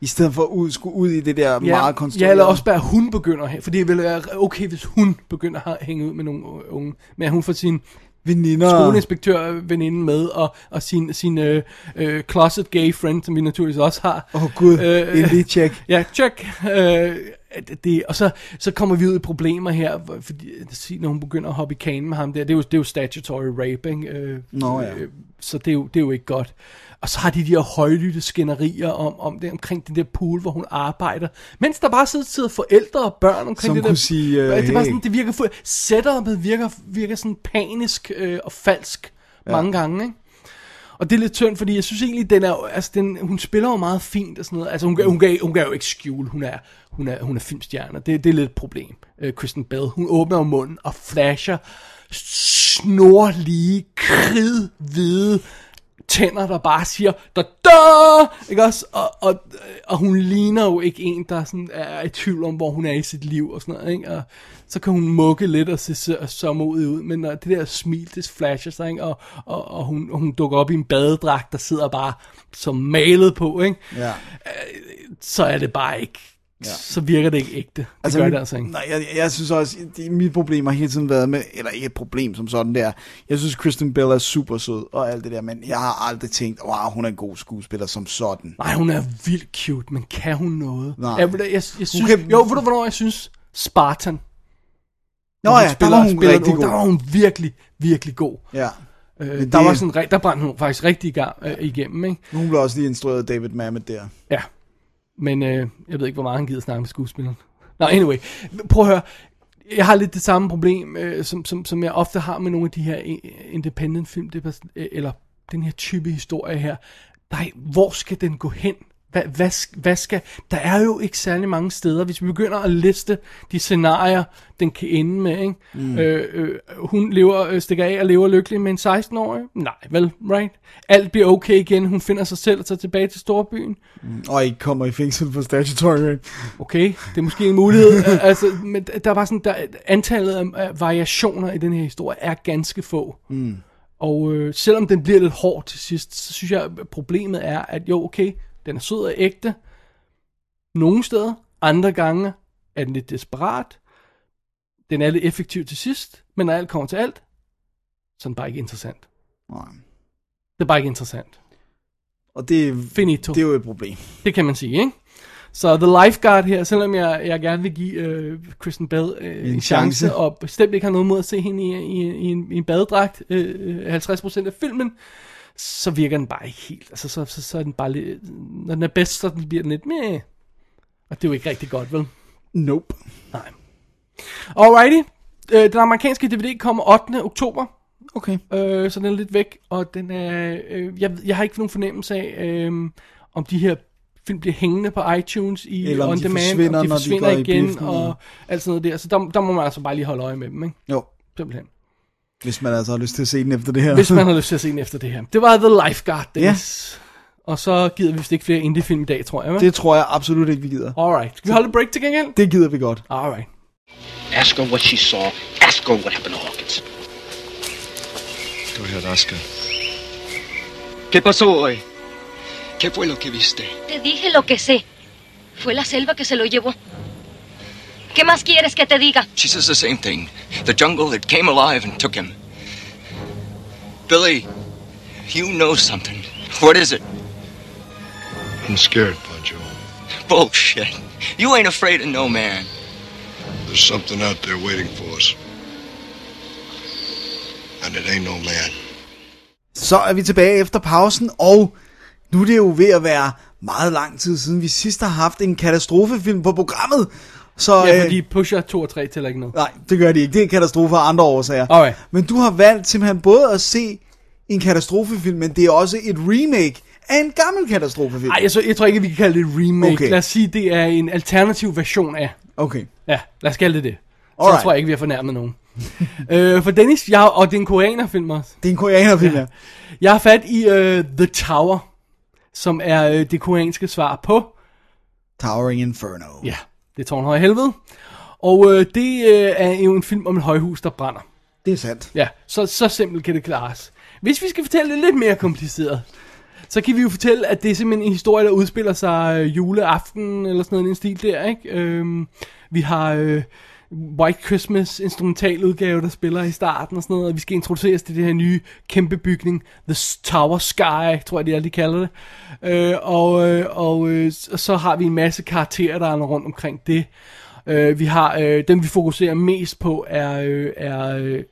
i stedet for ud, skulle ud i det der ja, meget konstruerede. Ja, eller også bare, at hun begynder at for det vil være okay, hvis hun begynder at hænge ud med nogle unge, men at hun får sin veninder. skoleinspektør veninde med, og, og sin, sin øh, øh, closet gay friend, som vi naturligvis også har. Åh oh, gud, Øh, lige tjek. Ja, check. Øh, det, og så, så kommer vi ud i problemer her, fordi når hun begynder at hoppe i kanen med ham der, det er jo, det er jo statutory rape, ikke? Øh, Nå, ja. øh, så det er, jo, det er jo ikke godt. Og så har de de her højlytte skænderier om, om det, omkring den der pool, hvor hun arbejder. Mens der bare sidder, sidder forældre og børn omkring Som det kunne der. sige, øh, det, er bare hey. sådan, det virker setupet virker, virker sådan panisk øh, og falsk ja. mange gange, ikke? Og det er lidt tyndt, fordi jeg synes egentlig, den er, altså den, hun spiller jo meget fint og sådan noget. Altså hun, hun, hun, hun kan jo ikke skjule, hun er, hun er, hun er filmstjerne. Det, det er lidt et problem. Øh, Kristen Bell, hun åbner jo munden og flasher snorlige, kridhvide tænder, der bare siger, da da, ikke også? Og, og, og hun ligner jo ikke en, der sådan er i tvivl om, hvor hun er i sit liv og sådan noget, ikke? Og så kan hun mukke lidt og se så, så modig ud, men når det der smil, det flasher sig, ikke? Og, og, og hun, hun dukker op i en badedragt, der sidder bare som malet på, ikke? Ja. Så er det bare ikke, ja. så virker det ikke ægte. Det altså, gør mit, det altså ikke. Nej, jeg, jeg synes også, det, mit problem har hele tiden været med, eller ikke et problem som sådan der. Jeg synes, Kristen Bell er super sød og alt det der, men jeg har aldrig tænkt, wow, hun er en god skuespiller som sådan. Nej, hun er vildt cute, men kan hun noget? Nej. Jeg, jeg, jeg, jeg synes, kan- Jo, ved du, hvornår jeg synes? Spartan. Nå ja, der var hun spiller rigtig god. Der var hun virkelig, virkelig god. Ja. Øh, Men der, det- var sådan, der brændte hun faktisk rigtig i gang, øh, igennem, ikke? Hun blev også lige instrueret af David Mamet der. Ja. Men øh, jeg ved ikke, hvor meget han gider snakke med skuespilleren. Nå, anyway. Prøv at høre. Jeg har lidt det samme problem, øh, som, som, som jeg ofte har med nogle af de her øh, independent film, det øh, eller den her type historie her. Nej, hvor skal den gå hen? Hvad, hvad, hvad skal... Der er jo ikke særlig mange steder. Hvis vi begynder at liste de scenarier, den kan ende med, ikke? Mm. Øh, øh, hun lever, øh, stikker af og lever lykkelig med en 16-årig. Nej, vel, right? Alt bliver okay igen. Hun finder sig selv og tager tilbage til storbyen. Og ikke kommer i fængsel for statutory rape. Okay, det er måske en mulighed. Altså, men der var sådan, der, antallet af, af variationer i den her historie er ganske få. Mm. Og øh, selvom den bliver lidt hård til sidst, så synes jeg, at problemet er, at jo, okay, den er sød og ægte. Nogle steder, andre gange er den lidt desperat. Den er lidt effektiv til sidst, men når alt kommer til alt, så er den bare ikke interessant. Nej. Det er bare ikke interessant. Og det, er- Finito. det er jo et problem. Det kan man sige, ikke? Så The Lifeguard her, selvom jeg, jeg gerne vil give øh, Kristen Bell øh, en, En chance, chance. og bestemt ikke har noget mod at se hende i, i, i, en, i en badedragt, øh, 50% af filmen, så virker den bare ikke helt. Altså, så, så, så er den bare lidt... Når den er bedst, så bliver den lidt mere... Og det er jo ikke rigtig godt, vel? Nope. Nej. Alrighty. Øh, den amerikanske DVD kommer 8. oktober. Okay. Øh, så den er lidt væk, og den er, øh, jeg, jeg har ikke nogen fornemmelse af, øh, om de her film bliver hængende på iTunes i Eller on de demand, forsvinder, om de når de forsvinder går i igen, biffen, og og- alt sådan noget der. Så der, der må man altså bare lige holde øje med dem, ikke? Jo. Simpelthen. Hvis man altså har lyst til at se den efter det her. Hvis man har lyst til at se den efter det her. Det var The Lifeguard, Dennis. Og så gider vi vist ikke flere indie-film i dag, tror jeg. vel? Det tror jeg absolut ikke, vi gider. Alright. Skal vi holde et break til gengæld? Det gider vi godt. Alright. Ask her what she saw. Ask her what happened to Hawkins. Go ahead, Oscar. ¿Qué pasó hoy? ¿Qué fue lo que viste? Te dije lo que sé. Fue la selva que se lo llevó. ¿Qué más quieres que te diga? She says the same thing. The jungle that came alive and took him. Billy, you know something. What is it? I'm scared, Pancho. Bullshit. You ain't afraid of no man. There's something out there waiting for us. And it ain't no man. Så er vi tilbage efter pausen, og nu er det jo ved at være meget lang tid siden, vi sidst har haft en katastrofefilm på programmet. Så, Ja, øh, fordi Pusher 2 og 3 tæller ikke noget. Nej, det gør de ikke. Det er en katastrofe af andre årsager. Alright. Men du har valgt simpelthen både at se en katastrofefilm, men det er også et remake af en gammel katastrofefilm. Ej, jeg, så, jeg tror ikke, vi kan kalde det et remake. Okay. Lad os sige, det er en alternativ version af. Okay. Ja, lad os kalde det det. Så Alright. tror jeg ikke, vi har fornærmet nogen. øh, for Dennis, jeg, og det er en koreanerfilm også. Det er en koreanerfilm, ja. Jeg har fat i uh, The Tower, som er øh, det koreanske svar på Towering Inferno. Ja, det er Tårnhøj Helvede. Og øh, det øh, er jo en film om et højhus, der brænder. Det er sandt. Ja, så, så simpelt kan det klares. Hvis vi skal fortælle det lidt mere kompliceret, så kan vi jo fortælle, at det er simpelthen en historie, der udspiller sig øh, juleaften, eller sådan noget, en stil der, ikke? Øhm, vi har øh, White Christmas instrumentaludgave, der spiller i starten og sådan noget, og vi skal introduceres til det her nye kæmpe bygning, The Tower Sky, tror jeg, det er, de kalder det. Øh, og øh, og øh, så har vi en masse karakterer, der er rundt omkring det. Øh, vi har, øh, dem vi fokuserer mest på er, øh, er øh,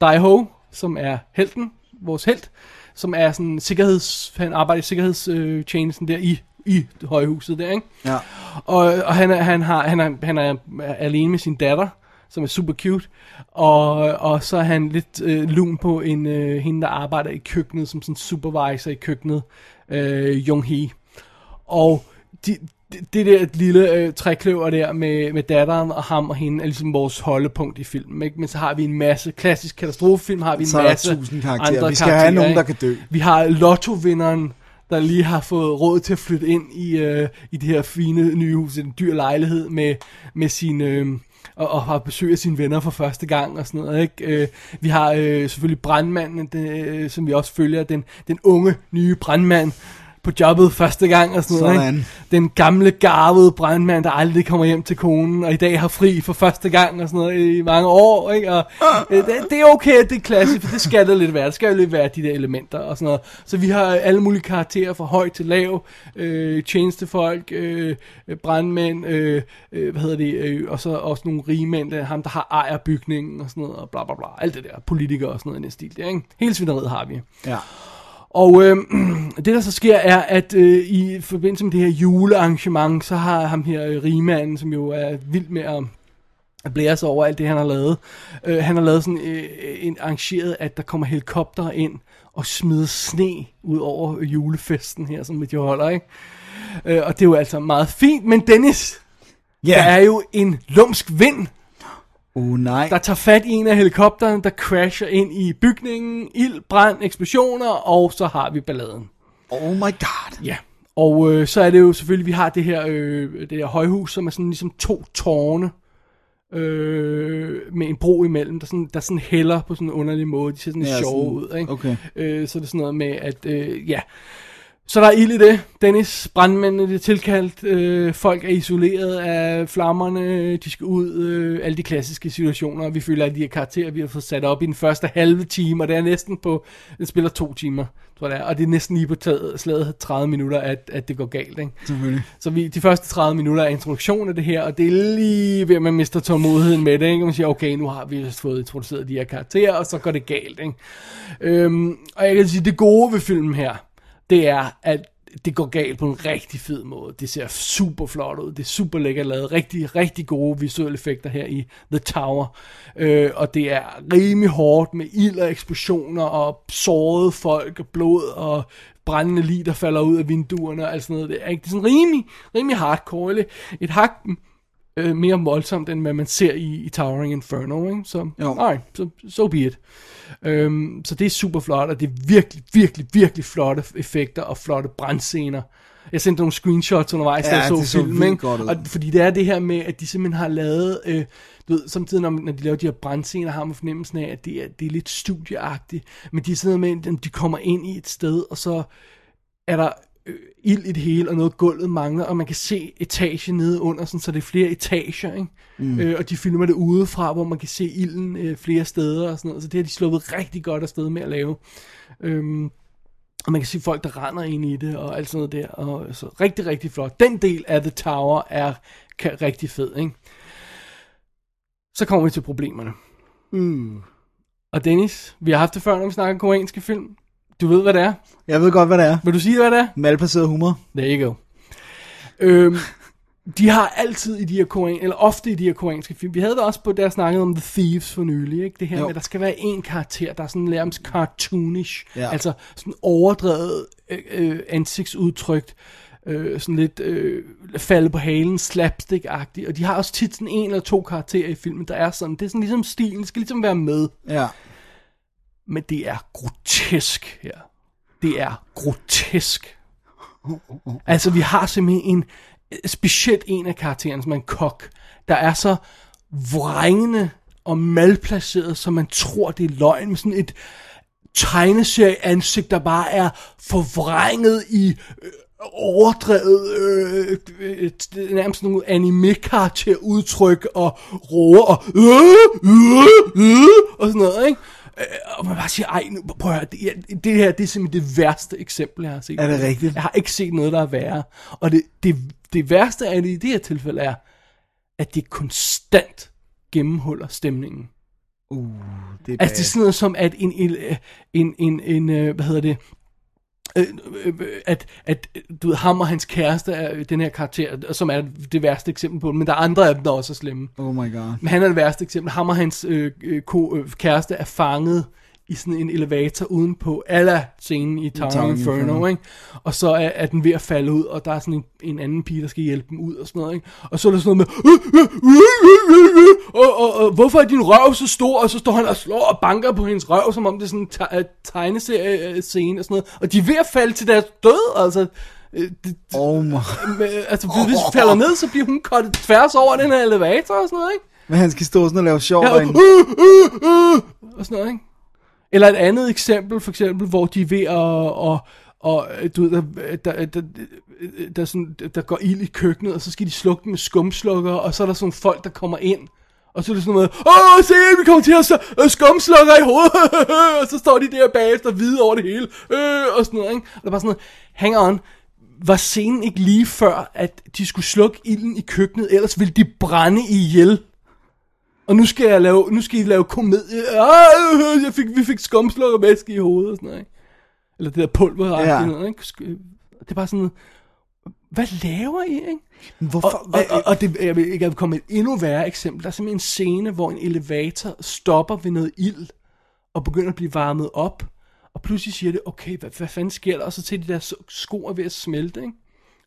Daiho, som er helten, vores helt, som er sådan sikkerheds, han arbejder i sikkerhedstjenesten øh, der i, i højhuset der, ikke? Ja. Og, og han, er, han, har, han, er, han er alene med sin datter, som er super cute, og, og så er han lidt øh, lun på en, øh, hende, der arbejder i køkkenet, som sådan supervisor i køkkenet, øh, Jung Hee. Og de, det, det der lille øh, trækløver der med, med datteren og ham og hende er ligesom vores holdepunkt i filmen. Ikke? Men så har vi en masse klassisk katastrofefilm, har vi en Så masse tusind karakterer. andre Vi skal have karakterer, nogen, ikke? der kan dø. Vi har lottovinderen, der lige har fået råd til at flytte ind i, øh, i det her fine nye hus, en dyr lejlighed med, med sin... Øh, og, og har besøg af sine venner for første gang og sådan noget. Ikke? Øh, vi har øh, selvfølgelig brandmanden, det, øh, som vi også følger, den, den unge, nye brandmand på jobbet første gang og sådan noget. Ikke? Den gamle, garvede brandmand, der aldrig kommer hjem til konen, og i dag har fri for første gang og sådan noget i mange år. Ikke? Og, øh, det, det er okay, at det er klassisk, for det skal der lidt være. Det skal jo lidt være de der elementer og sådan noget. Så vi har alle mulige karakterer fra høj til lav, øh, tjenestefolk, øh, brandmænd, øh, øh, hvad hedder det, øh, og så også nogle rige mænd, der, ham der har ejer bygningen og sådan noget, og bla bla bla, alt det der, politikere og sådan noget i den stil der, ikke? Hele svineriet har vi. Ja. Og øh, det der så sker er, at øh, i forbindelse med det her julearrangement, så har ham her øh, rigmanden, som jo er vild med at at blære sig over alt det, han har lavet. Øh, han har lavet sådan øh, en arrangeret, at der kommer helikopter ind og smider sne ud over julefesten her, som de holder, ikke? Øh, og det er jo altså meget fint, men Dennis, Ja. der er jo en lumsk vind, Uh, nej. der tager fat i en af helikopterne, der crasher ind i bygningen, ild, brand, eksplosioner, og så har vi balladen. Oh my god. Ja. Og øh, så er det jo selvfølgelig, vi har det her, øh, det her højhus, som er sådan ligesom to tårne, øh, med en bro imellem, der sådan, der sådan hælder på sådan en underlig måde. De ser sådan Ja, sjove ud, ikke? okay. Øh, så er det sådan noget med, at, øh, ja... Så der er ild i det. Dennis, brandmændene er tilkaldt, øh, folk er isoleret af flammerne, de skal ud, øh, alle de klassiske situationer. Vi føler, at de her karakterer, vi har fået sat op i den første halve time, og det er næsten på, det spiller to timer, tror jeg det er, og det er næsten lige på taget, slaget 30 minutter, at, at det går galt, ikke? Selvfølgelig. Så vi, de første 30 minutter er introduktion af det her, og det er lige ved, at man mister tålmodigheden med det, ikke? Og man siger, okay, nu har vi fået introduceret de her karakterer, og så går det galt, ikke? Øhm, og jeg kan sige, det gode ved filmen her, det er, at det går galt på en rigtig fed måde. Det ser super flot ud. Det er super lækkert lavet. Rigtig, rigtig gode visuelle effekter her i The Tower. Øh, og det er rimelig hårdt med ild og eksplosioner og sårede folk og blod og brændende lig, der falder ud af vinduerne og alt sådan noget. Det er, ikke? det er sådan rimelig, rimelig hardcore. Eller et hak øh, mere voldsomt, end hvad man ser i, i Towering Inferno. Ikke? Så, Jo. nej, så so be it. Øhm, så det er super flot, og det er virkelig, virkelig, virkelig flotte effekter og flotte brandscener. Jeg sendte nogle screenshots undervejs, da Ja, jeg så så filmen. ud. Og, fordi det er det her med, at de simpelthen har lavet... Øh, du ved, samtidig når, når de laver de her brandscener, har man fornemmelsen af, at det er, det er lidt studieagtigt. Men de er sådan noget med, at de kommer ind i et sted, og så er der ild i det hele, og noget gulvet mangler, og man kan se etage nede under, sådan, så det er flere etager, ikke? Mm. Øh, og de filmer det udefra, hvor man kan se ilden øh, flere steder og sådan noget, så det har de sluppet rigtig godt afsted med at lave. Øhm, og man kan se folk, der render ind i det, og alt sådan noget der, og så rigtig, rigtig flot. Den del af The Tower er kan, rigtig fed, ikke? Så kommer vi til problemerne. Mm. Og Dennis, vi har haft det før, når vi snakker koreanske film. Du ved, hvad det er. Jeg ved godt, hvad det er. Vil du sige, hvad det er? Malplaceret humor. There you go. Øhm, de har altid i de her korean, eller ofte i de her koreanske film. Vi havde det også på, jeg snakkede om The Thieves for nylig, ikke? Det her Jo. med, at der skal være en karakter, der er sådan nærmest cartoonish. Ja. Altså sådan overdrevet øh, øh, ansigtsudtryk. Øh, sådan lidt øh, falde på halen, slapstick-agtigt. Og de har også tit sådan en eller to karakterer i filmen, der er sådan. Det er sådan ligesom stilen, skal ligesom være med. Ja. Men det er grotesk her. Det er grotesk. Altså, vi har simpelthen en, øh, specielt en af karaktererne, som er en kok, der er så vrængende og malplaceret, så man tror, det er løgn, med sådan et tegneserieansigt, der bare er forvrænget i øh, overdrevet, øh, øh, nærmest nogle anime-karakter udtryk og roer og øh, øh, øh, og sådan noget, ikke? Øh, Og man bare siger, ej, nu, prøv at høre, det, det her, det er simpelthen det værste eksempel, jeg har set. Er det rigtigt? Jeg har ikke set noget, der er værre. Og det, det, det værste af det i det her tilfælde er, at det konstant gennemhuller stemningen. Uh, det er Altså det er sådan noget som, at en, en, en, en, en øh, hvad hedder det, øh, øh, at, at du ved, ham og hans kæreste er den her karakter, som er det værste eksempel på det, men der er andre af dem, der også er slemme. Oh my god. Men han er det værste eksempel. Ham og hans øh, øh, ko, øh, kæreste er fanget i sådan en elevator udenpå, alla scenen i Tower of Inferno, Inferno. ikke? Og så er, er den ved at falde ud, og der er sådan en, en anden pige, der skal hjælpe dem ud og sådan noget, ikke? Og så er der sådan noget med, og, og, og hvorfor er din røv så stor? Og så står han og slår og banker på hendes røv, som om det er sådan en te- øh, tegneserie-scene og sådan noget. Og de er ved at falde til deres død, altså. Øh, det, Oh my. altså, hvis de falder ned, så bliver hun kottet tværs over den her elevator og sådan noget, ikke? Men han skal stå sådan og lave sjov ja, og, uh, uh, uh, og sådan noget, ikke? Eller et andet eksempel, for eksempel, hvor de er ved at, og, og øh, du ved, der, der, der, der, sådan, der går ild i køkkenet, og så skal de slukke den med skumslukker, og så er der sådan folk, der kommer ind, og så er det sådan noget, åh, se, vi kommer til at så, øh, skumslukker i hovedet, og så står de der bagefter hvide over det hele, øh, og sådan noget, ikke? Og der er bare sådan noget, hang on, var scenen ikke lige før, at de skulle slukke ilden i køkkenet, ellers ville de brænde ihjel? Og nu skal jeg lave, nu skal I lave komedie. Ah, jeg fik, vi fik skumsluk og væske i hovedet og sådan noget, ikke? Eller det der pulver Ja. noget, ikke? Det er bare sådan, hvad laver I, ikke? Hvorfor? Og, og, og, og det, jeg vil ikke komme med et endnu værre eksempel. Der er simpelthen en scene, hvor en elevator stopper ved noget ild, og begynder at blive varmet op. Og pludselig siger det, okay, hvad, hvad fanden sker der? Og så til de der sko er ved at smelte, ikke?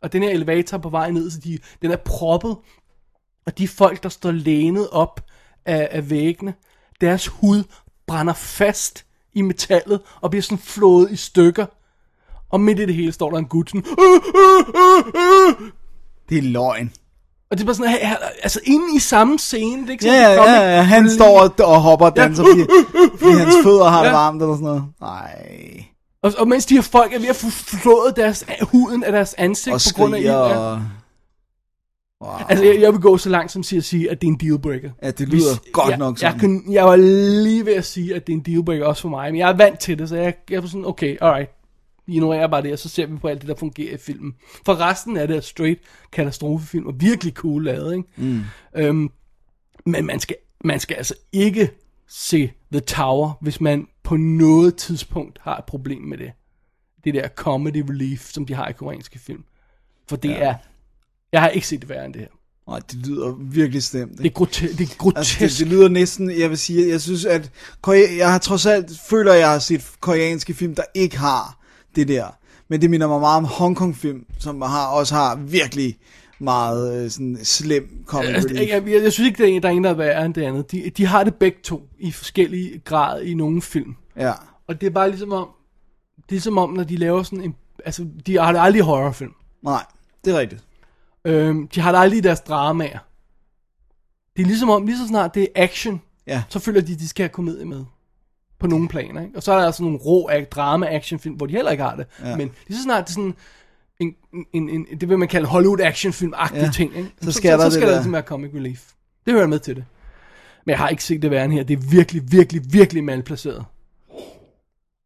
Og den her elevator er på vej ned, så de, den er proppet. Og de folk, der står lænet op af, af væggene, deres hud brænder fast i metallet, og bliver sådan flået i stykker. Og midt i det hele står der en gut sådan, "Øh, øh, øh, øh." Det er løgn. Og det er bare sådan, her, altså inde i samme scene, det er ikke Ja, sådan, ja, ja, ja. Han står og, og hopper og danser, fordi, fordi hans fødder har det Ja. varmt eller sådan noget. Nej. Og, og mens de her folk er ved at få flået deres, huden af deres ansigt Og på grund af skriger Ja. Wow. Altså, jeg, jeg vil gå så langt som til at sige, at det er en dealbreaker. Ja, det lyder godt jeg, nok jeg, sådan. kunne, jeg var lige ved at sige, at det er en dealbreaker også for mig, men jeg er vant til det, så jeg, jeg var sådan, okay, alright. Ignorerer bare det, og så ser vi på alt det, der fungerer i filmen. For resten af det er straight katastrofefilm, og virkelig cool lavet, ikke? Mm. Øhm, men man skal, man skal altså ikke se The Tower, hvis man på noget tidspunkt har et problem med det. Det der comedy relief, som de har i koreanske film. For det ja. er... Jeg har ikke set det værre end det her. Nej, det lyder virkelig stemt. Det er, grote, det er grotesk. Altså, det, det lyder næsten, jeg vil sige, jeg synes, at Korea, jeg har trods alt, føler, at jeg har set koreanske film, der ikke har det der. Men det minder mig meget om Hongkong-film, som har, også har virkelig meget øh, sådan slem comedy Altså, relief. jeg, jeg, jeg synes ikke, der er en, der er en, der er værre end det andet. De, de har det begge to i forskellige grad i nogle film. Ja. Og det er bare ligesom om, det er som om, når de laver sådan en, altså, de har aldrig horrorfilm. Nej, det er rigtigt. Øhm, de har det aldrig i deres dramaer. Det er ligesom om, lige så snart det er action, Ja. så føler de, de skal have komedie med. På nogle planer, ikke? Og så er der altså nogle rå ac- drama-actionfilm, hvor de heller ikke har det. Ja. Men lige så snart det er sådan en, en, en, det vil man kalde Hollywood actionfilm-agtige Ja. ja. ting, ikke? Så skal der så, så det skal der der. ligesom være comic relief. Det hører med til det. Men jeg har ikke set det værre her. Det er virkelig, virkelig, virkelig malplaceret.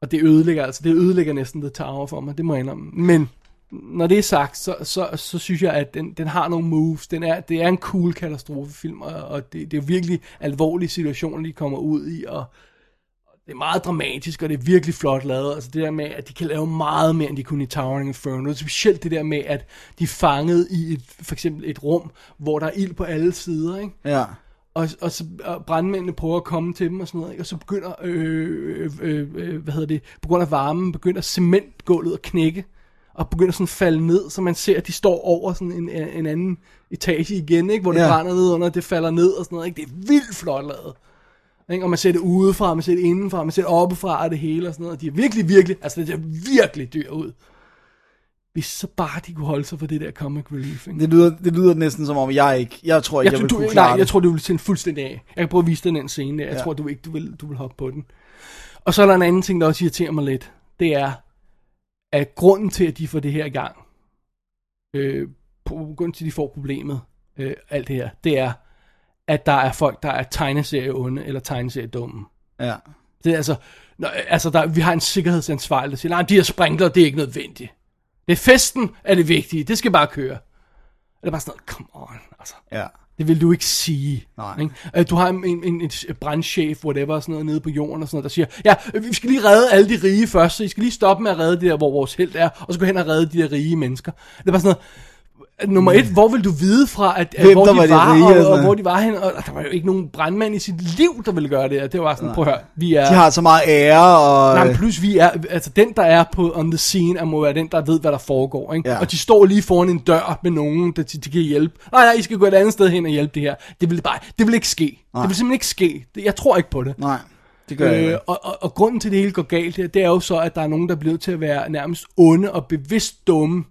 Og det ødelægger altså, det ødelægger næsten The Tower for mig, det må jeg indrømme. Men når det er sagt, så, så, så synes jeg, at den, den har nogle moves. Den er, det er en cool katastrofefilm, og, og det, det er virkelig alvorlige situationer, de kommer ud i, og, det er meget dramatisk, og det er virkelig flot lavet. Altså det der med, at de kan lave meget mere, end de kunne i Towering Inferno. Specielt det der med, at de er fanget i et, for eksempel et rum, hvor der er ild på alle sider, ikke? Ja. Og, og så og brandmændene prøver at komme til dem og sådan noget, ikke? og så begynder, øh, øh, øh, hvad hedder det, på grund af varmen, begynder cementgulvet at knække, og begynder sådan at falde ned, så man ser, at de står over sådan en, en anden etage igen, ikke? hvor det Ja. brænder ned under, det falder ned og sådan noget, ikke? det er vildt flot lavet. Ikke? Og man ser det udefra, man ser det indenfra, man ser det oppefra og det hele og sådan noget. De er virkelig, virkelig, altså det ser virkelig dyr ud. Hvis så bare de kunne holde sig for det der comic relief, ikke? Det lyder, det lyder næsten som om, jeg ikke... Jeg tror ikke, jeg, jeg, jeg vil du, kunne nej, klare jeg det. tror, du vil tænde fuldstændig af. Jeg kan prøve at vise dig den scene der. Jeg Ja. tror, du ikke, du vil, du vil hoppe på den. Og så er der en anden ting, der også irriterer mig lidt. Det er, at grunden til, at de får det her i gang, øh, på, grunden til, at de får problemet, øh, alt det her, det er, at der er folk, der er tegneserie onde eller tegneserie dumme. Ja. Det er altså, når, altså der, vi har en sikkerhedsansvarlig, der siger, nej, de her sprinkler, det er ikke nødvendigt. Det er festen, er det vigtige. Det skal bare køre. Det er bare sådan noget, come on, altså. Ja. Det vil du ikke sige. Nej. Ikke? Øh, Du har en, en, en, brandchef, whatever, sådan noget, nede på jorden og sådan noget, der siger, ja, øh, vi skal lige redde alle de rige først, så I skal lige stoppe med at redde det der, hvor vores held er, og så gå hen og redde de der rige mennesker. Det er bare sådan noget, nummer et, hvor vil du vide fra, at, at Hvem hvor de var de var, rige, og, og, hvor de var hen, og der var jo ikke nogen brandmand i sit liv, der ville gøre det her. Det var sådan, prøv at høre, vi er... De har så meget ære, og... Nej, men plus vi er, altså den der er på on the scene, er må være den, der ved, hvad der foregår, ikke? Ja. Og de står lige foran en dør med nogen, der de, de kan hjælpe. Nej, nej, I skal gå et andet sted hen og hjælpe det her. Det vil bare, det vil ikke ske. Nej. Det vil simpelthen ikke ske. Det, jeg tror ikke på det. Nej, det gør jeg Øh, og, og, og grunden til det hele går galt her, det er jo så, at der er nogen, der er blevet til at være nærmest onde og bevidst dumme,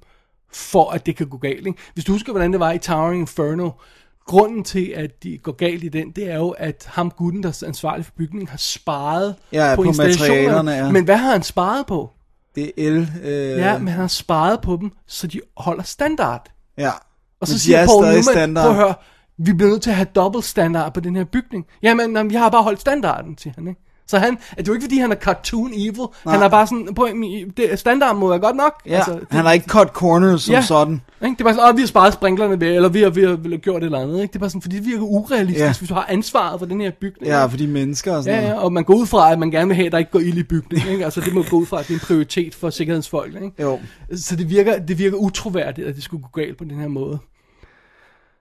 for at det kan gå galt. Ikke? Hvis du husker, hvordan det var i Towering Inferno, grunden til, at de går galt i den, det er jo, at ham gutten, der er ansvarlig for bygningen, har sparet Ja, på installationerne. materialerne, ja. Men hvad har han sparet på? Det er el... Øh, Ja, men han har sparet på dem, så de holder standard. ja. Og så Men siger er Paul Newman, standard. prøv at høre, vi bliver nødt til at have dobbelt standard på den her bygning. Jamen, jamen, jeg har bare holdt standarden, siger han, ikke? Så han, det er jo ikke fordi, han er cartoon evil. Nej. Han er bare sådan, på, det, standarden må være godt nok. Ja, altså, han har ikke cut corners som Ja. sådan. Ikke? Det er bare sådan, åh, vi har sparet sprinklerne ved, eller vi har, vi har, vi har gjort et eller andet. Ikke? Det er bare sådan, fordi det virker urealistisk, Ja. hvis du har ansvaret for den her bygning. Ja, for de mennesker og sådan Ja, noget. ja, og man går ud fra, at man gerne vil have, at der ikke går ild i bygningen. Ikke? Altså, det må gå ud fra, at det er en prioritet for sikkerhedsfolk. Ikke? Jo. Så det virker, det virker utroværdigt, at det skulle gå galt på den her måde.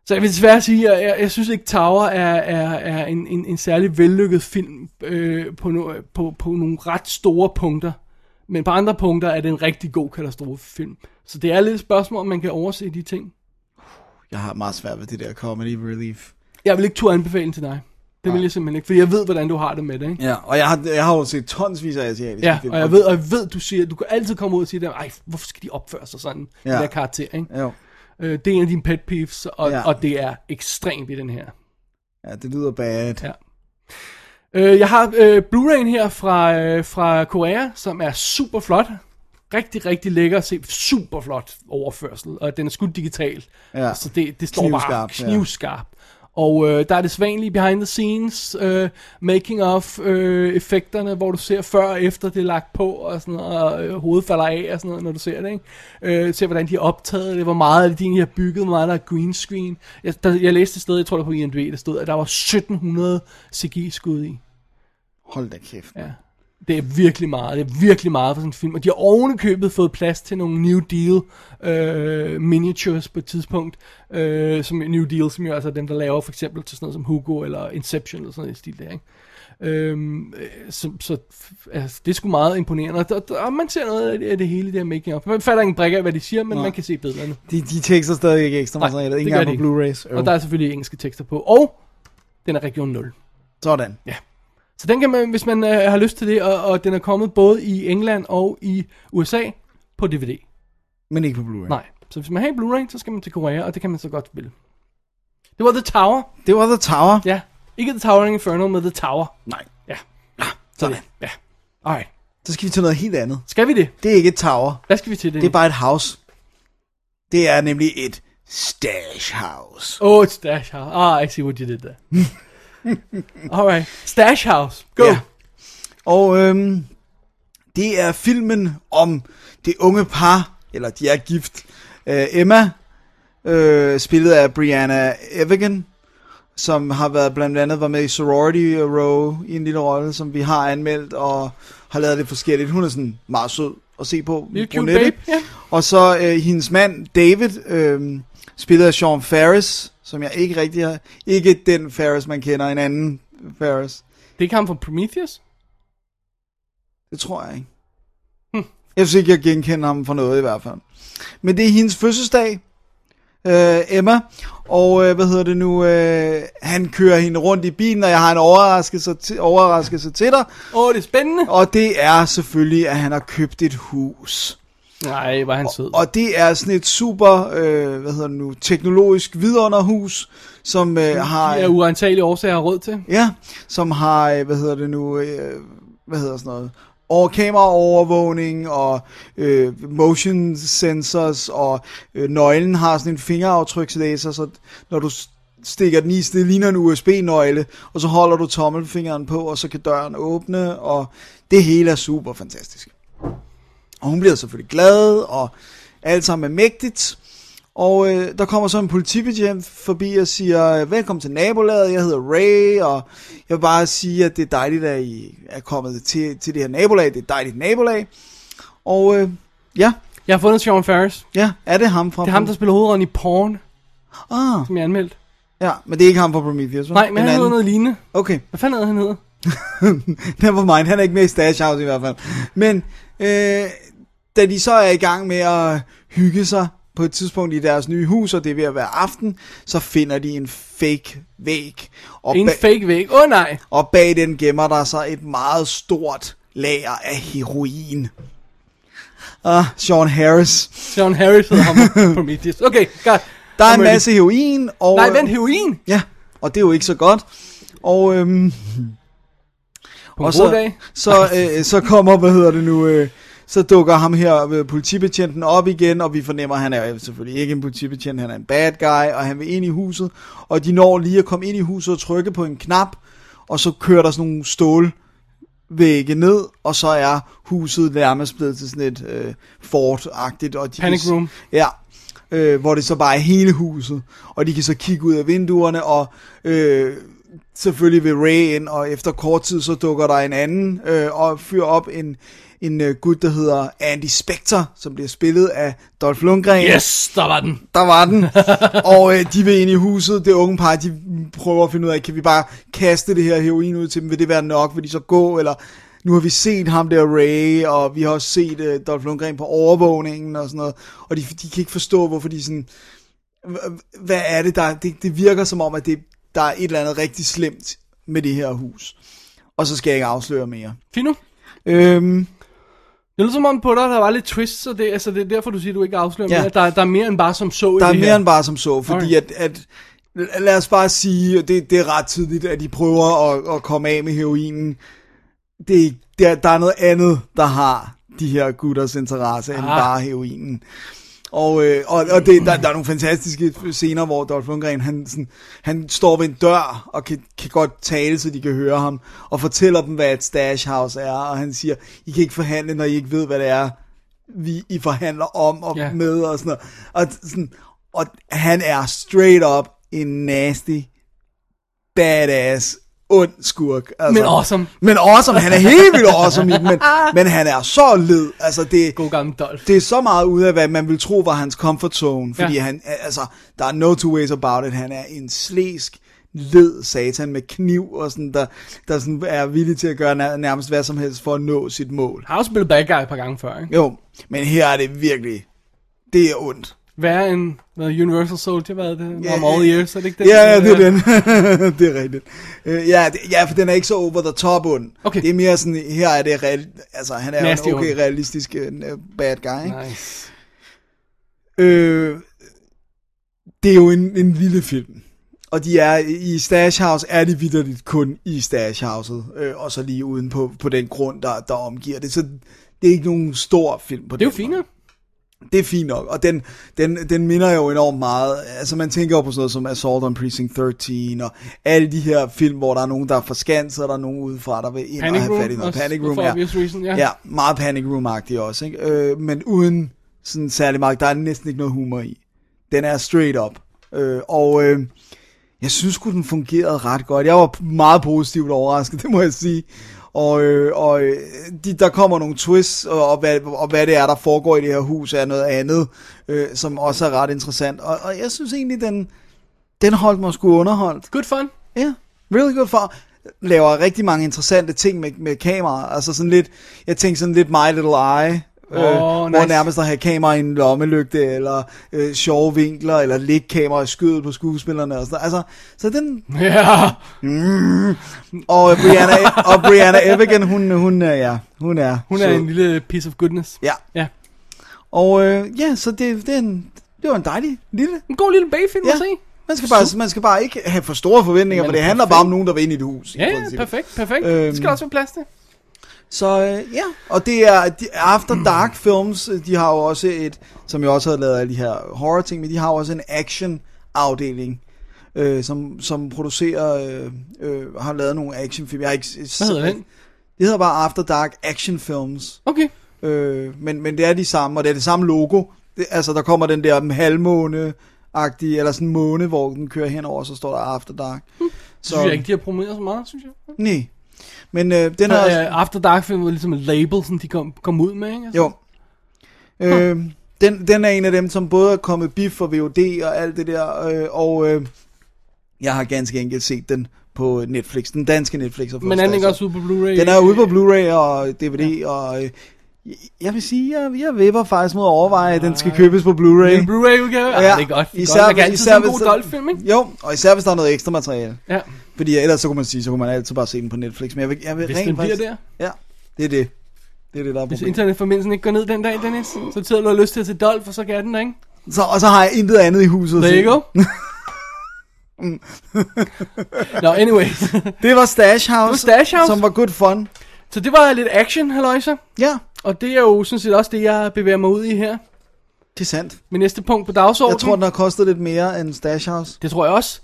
Så jeg vil desværre sige, at jeg, jeg synes ikke, Tower er, er, er en, en, en særlig vellykket film øh, på, no, på, på nogle ret store punkter. Men på andre punkter er det en rigtig god katastrofefilm. Så det er lidt et spørgsmål, om man kan overse de ting. Jeg har meget svært ved det der comedy relief. Jeg vil ikke turde anbefale til dig. Det vil jeg simpelthen ikke, for jeg ved, hvordan du har det med det. Ikke? Ja, og jeg har, jeg har jo set tonsvis af asiatiske Ja, film. og jeg ved, og jeg ved, du siger, du kan altid komme ud og sige, dem, ej, hvorfor skal de opføre sig sådan. Ja. den der karakter, ikke? Jo. Øh, det er en af dine pet peeves, og, ja. Og det er ekstremt i den her. Ja, det lyder bad. Ja. Øh, jeg har øh, Blu-ray'en her fra, øh, fra Korea, som er super flot. Rigtig, rigtig lækker at se. Super flot overførsel, og den er skudt digital. Ja. Så det, det står bare Knivskarpt, ja. knivskarp. Og øh, der er det svanlige behind the scenes, øh, making of øh, effekterne, hvor du ser før og efter det er lagt på, og sådan noget, og øh, hovedet falder af, og sådan noget, når du ser det, ikke? Øh, ser hvordan de har optaget det, hvor meget af det de har bygget, hvor meget der er green screen. Jeg, der, jeg læste et sted, jeg tror det var på IMDb, der stod, at der var 1700 CGI-skud i. Hold da kæft. Ja. Det er virkelig meget. Det er virkelig meget for sådan en film. Og de har ovenikøbet fået plads til nogle New Deal øh, miniatures på et tidspunkt. Øh, som New Deal, som jo altså er dem, der laver for eksempel til sådan noget som Hugo eller Inception eller sådan noget i stil der, ikke? Øhm, øh, så, så altså, det er sgu meget imponerende. Og, og, man ser noget af det, af det hele, det her making of. Man fatter ingen brik af, hvad de siger, men Nej. man kan se billederne. De, de tekster stadig ikke ekstra materiale. Ikke gør engang på ikke. Blu-rays. Og der er selvfølgelig engelske tekster på. Og den er region 0. Sådan. Ja. Så den kan man, hvis man øh, har lyst til det, og, og den er kommet både i England og i USA på DVD. Men ikke på Blu-ray. Nej. Så hvis man har en Blu-ray, så skal man til Korea, og det kan man så godt spille. Det var The Tower. Det var The Tower. Ja. Ikke The Towering Inferno, men The Tower. Nej. Ja. Sådan. Ja. Alright. Så skal vi til noget helt andet. Skal vi det? Det er ikke et tower. Hvad skal vi til det? Det er bare et house. Det er nemlig et stash house. Oh, it's Stash House. Ah, I see what you did there. Alright. Stash House. Go. Ja. Og øhm, det er filmen om det unge par, eller de er gift. Øh, Emma, øh, spillet af Brianna Evigan, som har været blandt andet var med i Sorority Row i en lille rolle, som vi har anmeldt og har lavet det forskelligt. Hun er sådan meget sød at se på. Lille brunette. babe, ja. Og så øh, hendes mand David, øh, spillet af Sean Ferris, som jeg ikke rigtig har... Ikke den Ferris, man kender, en anden Ferris. Det er ikke ham fra Prometheus? Det tror jeg ikke. Jeg synes ikke, jeg genkender ham for noget i hvert fald. Men det er hendes fødselsdag, øh, Emma. Og øh, hvad hedder det nu? Øh, han kører hende rundt i bilen, og jeg har en overraskelse til, overraskelse til dig. Åh, oh, det er spændende. Og det er selvfølgelig, at han har købt et hus. Nej, var han sød. Og det er sådan et super, øh, hvad hedder det nu, teknologisk vidunderhus, som øh, har... Er uantagelige årsager har råd til. Ja, som har, øh, hvad hedder det nu, øh, hvad hedder sådan noget, over kameraovervågning og øh, motion sensors, og øh, nøglen har sådan en fingeraftrykslæser, så når du stikker den i, så det ligner en USB-nøgle, og så holder du tommelfingeren på, og så kan døren åbne, og det hele er super fantastisk. Og hun bliver selvfølgelig glad, og alt sammen er mægtigt. Og øh, der kommer så en politibetjent forbi og siger, velkommen til nabolaget, jeg hedder Ray, og jeg vil bare sige, at det er dejligt, at I er kommet til, til det her nabolag, det er et dejligt nabolag. Og øh, ja. Jeg har fundet Sean Ferris. Ja, er det ham fra... Det er ham, der spiller hovedrollen i Porn, Ah, som jeg anmeldt. ja, men det er ikke ham fra Prometheus, hva'? Nej, men En han hedder noget lignende. Okay. Hvad fanden hedder han hedder? Never mind, han er ikke med i Stash House i hvert fald. Men øh, da de så er i gang med at hygge sig på et tidspunkt i deres nye hus, og det er ved at være aften, så finder de en fake væg. Og En fake væg. Åh oh, nej. Og bag den gemmer der sig et meget stort lager af heroin. Ah, Sean Harris. Sean Harris hedder ham på Prometheus. Okay, godt. Der er en masse heroin. Og, Nej, vent, heroin? Ja, og det er jo ikke så godt. Og, øhm, På og så, dag. så, øh, så kommer, hvad hedder det nu, øh, så dukker ham her, øh, politibetjenten op igen, og vi fornemmer, at han er selvfølgelig ikke en politibetjent, han er en bad guy, og han vil ind i huset, og de når lige at komme ind i huset og trykke på en knap, og så kører der sådan nogle stål vægge ned, og så er huset nærmest blevet til sådan et øh, fort-agtigt. Og de Panic kan, room. Ja, øh, hvor det så bare er hele huset, og de kan så kigge ud af vinduerne, og øh, selvfølgelig vil Ray ind, og efter kort tid så dukker der en anden øh, og fyr op, en, en øh, gut, der hedder Andy Spector, som bliver spillet af Dolph Lundgren. Yes, der var den. Der var den. og øh, de vil ind i huset, det unge par, de prøver at finde ud af, kan vi bare kaste det her heroin ud til dem, vil det være nok, vil de så gå, eller nu har vi set ham der Ray, og vi har også set øh, Dolph Lundgren på overvågningen og sådan noget, og de, de kan ikke forstå, hvorfor de sådan, hva- hvad er det der, det, det virker som om, at det, der er et eller andet rigtig slemt med det her hus. Og så skal jeg ikke afsløre mere. Fino. Øhm, Det lyder som om på dig, der var lidt twist, så det, altså, det er derfor, du siger, du ikke afslører Ja. mere. Der, der er mere end bare som så i Der er mere her. end bare som så, fordi at, at lad os bare sige, det, det er ret tydeligt, at de prøver at, at komme af med heroinen. Det, der, der er noget andet, der har de her gutters interesse, end Ah. bare heroinen. Og, øh, og, og det, der, der er nogle fantastiske scener, hvor Dolph Lundgren, han, sådan, han står ved en dør, og kan, kan godt tale, så de kan høre ham, og fortæller dem, hvad et stash house er, og han siger, I kan ikke forhandle, når I ikke ved, hvad det er, vi, I forhandler om og Ja. med, og sådan noget. Og, sådan, og han er straight up en nasty, badass, ond skurk. Altså. Men awesome. Men awesome, han er helt vildt awesome i den, men, men han er så led. Altså det, God gammel Dolph. det er så meget ud af, hvad man vil tro var hans comfort zone, fordi Ja. han, altså, der er no two ways about it, han er en slæsk led satan med kniv, og sådan, der, der sådan er villig til at gøre nær, nærmest hvad som helst for at nå sit mål. Har også spillet bad guy et par gange før, ikke? Jo, men her er det virkelig, det er ondt. Værre end hvad, Universal Soldier, hvad det? Ja, Om all years, er det ikke det? Ja, ja, det er den. det er rigtigt. Øh, ja, det, ja, for den er ikke så over the top ond. Okay. Det er mere sådan, her er det real, altså han er Nasty en okay ond. realistisk uh, bad guy, ikke? Nice. Øh, det er jo en, en lille film. Og de er i Stash House, er de vidderligt kun i Stash Houset, øh, og så lige uden på, på den grund, der, der omgiver det. Så det er ikke nogen stor film på Det er jo nok. Det er fint nok, og den, den, den minder jo enormt meget, altså man tænker jo på sådan noget som Assault on Precinct 13, og alle de her film, hvor der er nogen, der er forskanset, og der er nogen udefra, der vil ind Panic og have fat i noget. Panic Room, ja. reason, ja. ja. meget Panic Room-agtig også, ikke? Øh, men uden sådan særlig meget, der er næsten ikke noget humor i. Den er straight up. Øh, og øh, jeg synes sgu, den fungerede ret godt. Jeg var meget positivt overrasket, det må jeg sige. Og, øh, og øh, de, der kommer nogle twists, og, og, hvad, og hvad det er, der foregår i det her hus, er noget andet, øh, som også er ret interessant. Og, og jeg synes egentlig, den, den holdt mig sgu underholdt. Good fun. Ja, yeah, really good fun. Laver rigtig mange interessante ting med, med kamera. Altså sådan lidt, jeg tænkte sådan lidt My Little Eye. Åh, øh, Hvor nice. nærmest at have kamera i en lommelygte, eller øh, sjove vinkler, eller lægge kamera i skødet på skuespillerne. Og sådan. Altså, så den... Ja. Mm, og øh, Brianna, og Brianna Evigan, hun, hun, er, ja, hun er... Hun er sød. en lille piece of goodness. Ja. Ja. Og øh, ja, så det, det, er en, det var en dejlig lille... En god lille bagfilm Ja. at se. Man skal, bare, man skal bare ikke have for store forventninger, Men for det handler perfekt. bare om nogen, der vil ind i et hus. i Ja, ja, princippet. perfekt, perfekt. Øhm. Det skal der også være plads til. Så øh, ja, og det er de, After Dark Films, øh, de har jo også et, som jeg også havde lavet alle de her horror ting, men de har jo også en action afdeling, øh, som, som producerer, øh, øh, har lavet nogle actionfilm. Jeg har ikke, Hvad hedder den? Det hedder bare After Dark Action Films. Okay. Øh, men, men det er de samme, og det er det samme logo. Det, altså, der kommer den der halvmåne agtige eller sådan en måne, hvor den kører henover, så står der After Dark. Så synes jeg ikke, de har promoteret så meget, synes jeg. Nej. Men øh, den er... er, uh, After Dark film var ligesom et label, som de kom, kom ud med, ikke? Altså. Jo. Øh, den, den er en af dem, som både er kommet biff og VOD og alt det der, øh, og øh, jeg har ganske enkelt set den på Netflix, den danske Netflix. har Men er den ikke status. også ude på Blu-ray? Den er ude på Blu-ray og DVD, og øh, jeg vil sige, jeg, jeg vipper faktisk mod at overveje, at den skal købes på Blu-ray. En Blu-ray-udgave? Ja, det er godt. Det er Især, godt. Man kan altid især en god der- Dolph-film, ikke? Jo, og især hvis der er noget ekstra materiale. Ja. Fordi ellers så kunne man sige, så kunne man altid bare se den på Netflix. Men jeg vil, jeg vil Hvis rent den bliver faktisk- der. Ja, det er det. Det er det, der er Hvis problemet. internetforbindelsen ikke går ned den dag, Dennis, så sidder du og lyst til at se Dolph, og så kan den der, ikke? Så, og så har jeg intet andet i huset. There you go. Nå, anyway. Det var Stash House, Det var Stash House. som var good fun. Så det var lidt action, halløjsa. Ja. Og det er jo sådan set også det, jeg bevæger mig ud i her. Det er sandt. Min næste punkt på dagsordenen. Jeg tror, den har kostet lidt mere end Stash House. Det tror jeg også.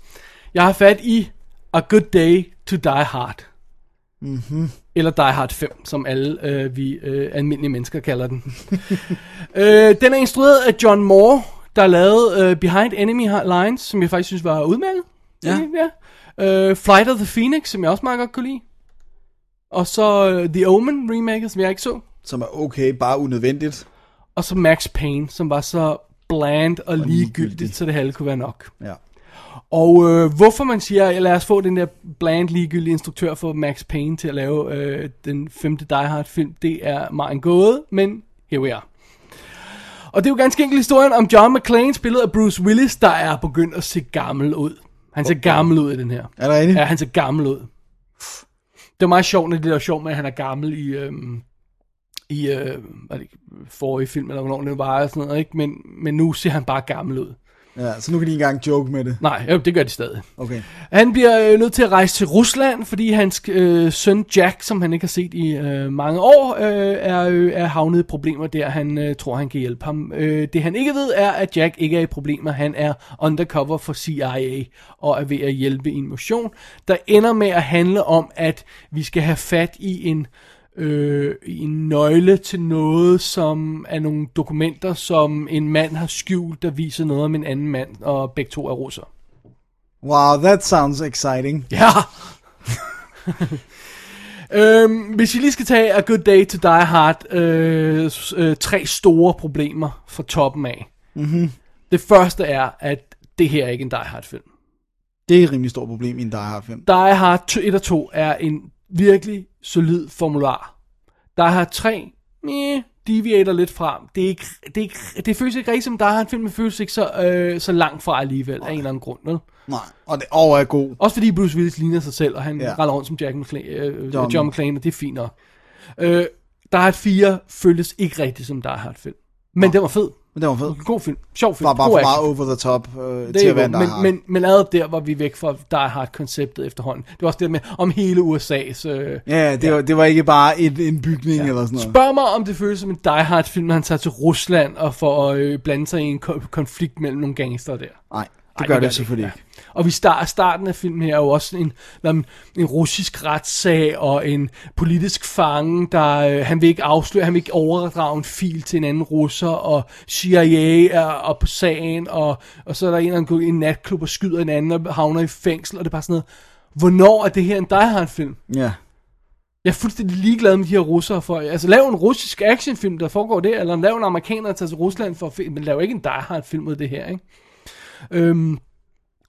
Jeg har fat i A Good Day to Die Hard. Mhm. Eller Die Hard 5, som alle øh, vi øh, almindelige mennesker kalder den. øh, den er instrueret af John Moore, der lavede øh, Behind Enemy Lines, som jeg faktisk synes var udmærket. Ja. ja. Øh, Flight of the Phoenix, som jeg også meget godt kunne lide. Og så øh, The Omen remake, som jeg ikke så. Som er okay, bare unødvendigt. Og så Max Payne, som var så bland og, og ligegyldigt, så det halve kunne være nok. Ja. Og øh, hvorfor man siger, at lad os få den der bland ligegyldige instruktør for Max Payne til at lave øh, den femte Die Hard film, det er mig en gåde, men here we are. Og det er jo ganske enkelt historien om John McClane, spillet af Bruce Willis, der er begyndt at se gammel ud. Han ser gammel ud i den her. Er der rigtigt? Ja, han ser gammel ud. Det er meget sjovt, når det er sjovt med, at han er gammel i, øhm, i øh, var det forrige film, eller hvornår det var, og sådan noget, ikke? Men, men nu ser han bare gammel ud. Ja, så nu kan de ikke engang joke med det. Nej, jo, det gør de stadig. Okay. Han bliver øh, nødt til at rejse til Rusland, fordi hans øh, søn Jack, som han ikke har set i øh, mange år, øh, er, øh, er havnet i problemer der. Han øh, tror, han kan hjælpe ham. Øh, det han ikke ved er, at Jack ikke er i problemer. Han er undercover for CIA og er ved at hjælpe i en mission, der ender med at handle om, at vi skal have fat i en øh, i en nøgle til noget, som er nogle dokumenter, som en mand har skjult, der viser noget om en anden mand, og begge to er russer. Wow, that sounds exciting. Ja. øhm, hvis vi lige skal tage A Good Day to Die Hard, øh, øh, tre store problemer fra toppen af. Mhm. Det første er, at det her er ikke en Die Hard film. Det er et rimelig stort problem i en Die Hard film. Die Hard 1 og 2 er en virkelig solid formular. Die Hard 3, meh, deviater lidt fra. Det, er ikke, det, er ikke, det føles ikke rigtigt som Die Hard film, men føles ikke så, øh, så langt fra alligevel, af en eller anden grund. Vel? Nej, og det og er god. Også fordi Bruce Willis ligner sig selv, og han Ja. render rundt som Jack McClane, øh, John. John McClane, og det er fint nok. Øh, Die Hard 4 føltes ikke rigtigt som Die Hard film. Men den var fed. Men det var fed. God film. Sjov film. Var bare God for meget action. over the top øh, Det til at være en men, men, men allerede der var vi væk fra Die Hard-konceptet efterhånden. Det var også det med, om hele USA's... Øh, Ja, det, Var, det var ikke bare et, en bygning ja. eller sådan noget. Spørg mig, om det føles som en Die Hard-film, når han tager til Rusland og får øh, blande sig i en ko- konflikt mellem nogle gangster der. Nej, det Ej, gør det det, selvfølgelig ikke. Og vi start, starten af filmen her er jo også en, en, en russisk retssag og en politisk fange, der øh, han vil ikke afsløre, han vil ikke overdrage en fil til en anden russer, og CIA er op på sagen, og, og så er der en, der går i en natklub og skyder en anden og havner i fængsel, og det er bare sådan noget, hvornår er det her en Die Hard film? Ja. Jeg er fuldstændig ligeglad med de her russere for, altså lav en russisk actionfilm, der foregår det, eller lav en amerikaner, der tager til Rusland for at men lav ikke en Die Hard film ud af det her, ikke? Øhm,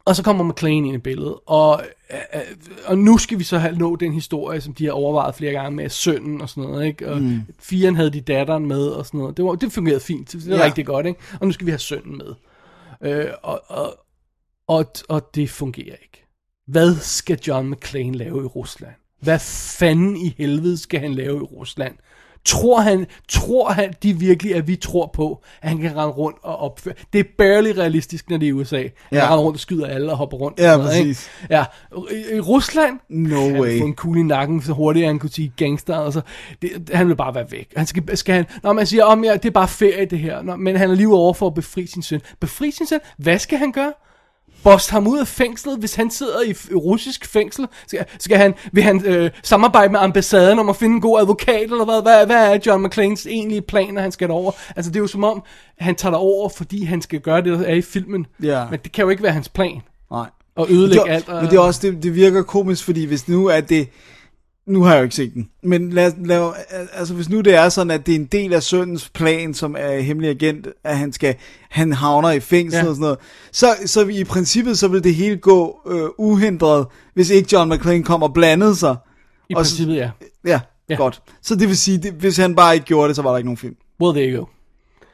og så kommer McClane ind i billedet, og, øh, øh, og nu skal vi så have nå den historie, som de har overvejet flere gange med sønnen og sådan noget, ikke? Og Mm. firen havde de datteren med og sådan noget. Det, var, det fungerede fint, det Ja. ja. rigtig godt, ikke? Og nu skal vi have sønnen med. Øh, og, og, og, og det fungerer ikke. Hvad skal John McClane lave i Rusland? Hvad fanden i helvede skal han lave i Rusland? Tror han, tror han de virkelig, at vi tror på, at han kan rende rundt og opføre? Det er barely realistisk, når det er i USA. Han Ja. render rundt og skyder alle og hopper rundt. Ja, noget, ikke? præcis. Ja, i, i Rusland, No han way. få en kugle i nakken, så hurtigt han kunne sige gangster, og så, det, han vil bare være væk. Han skal, skal han, når man siger, om ja, det er bare ferie det her, Nå, men han er lige over for at befri sin søn. Befri sin søn? Hvad skal han gøre? Bost ham ud af fængslet, hvis han sidder i russisk fængsel? Skal, skal han, vil han øh, samarbejde med ambassaden om at finde en god advokat, eller hvad? Hvad, hvad er John McClanes egentlige planer, han skal derover? Altså, det er jo som om, han tager derover, fordi han skal gøre det, der er i filmen. Ja. Men det kan jo ikke være hans plan. Nej. Og ødelægge alt. Og, Men det er også, det, det virker komisk, fordi hvis nu er det, nu har jeg jo ikke set den, men lad, lad, altså hvis nu det er sådan, at det er en del af søndens plan, som er hemmelig agent, at han skal, han havner i fængsel Ja. og sådan noget, så, så i princippet, så vil det hele gå øh, uhindret, hvis ikke John McClane kommer og blandede sig. I Og så- princippet, ja. Ja, ja, Ja. godt. Så det vil sige, det, hvis han bare ikke gjorde det, så var der ikke nogen film. Well, there you go.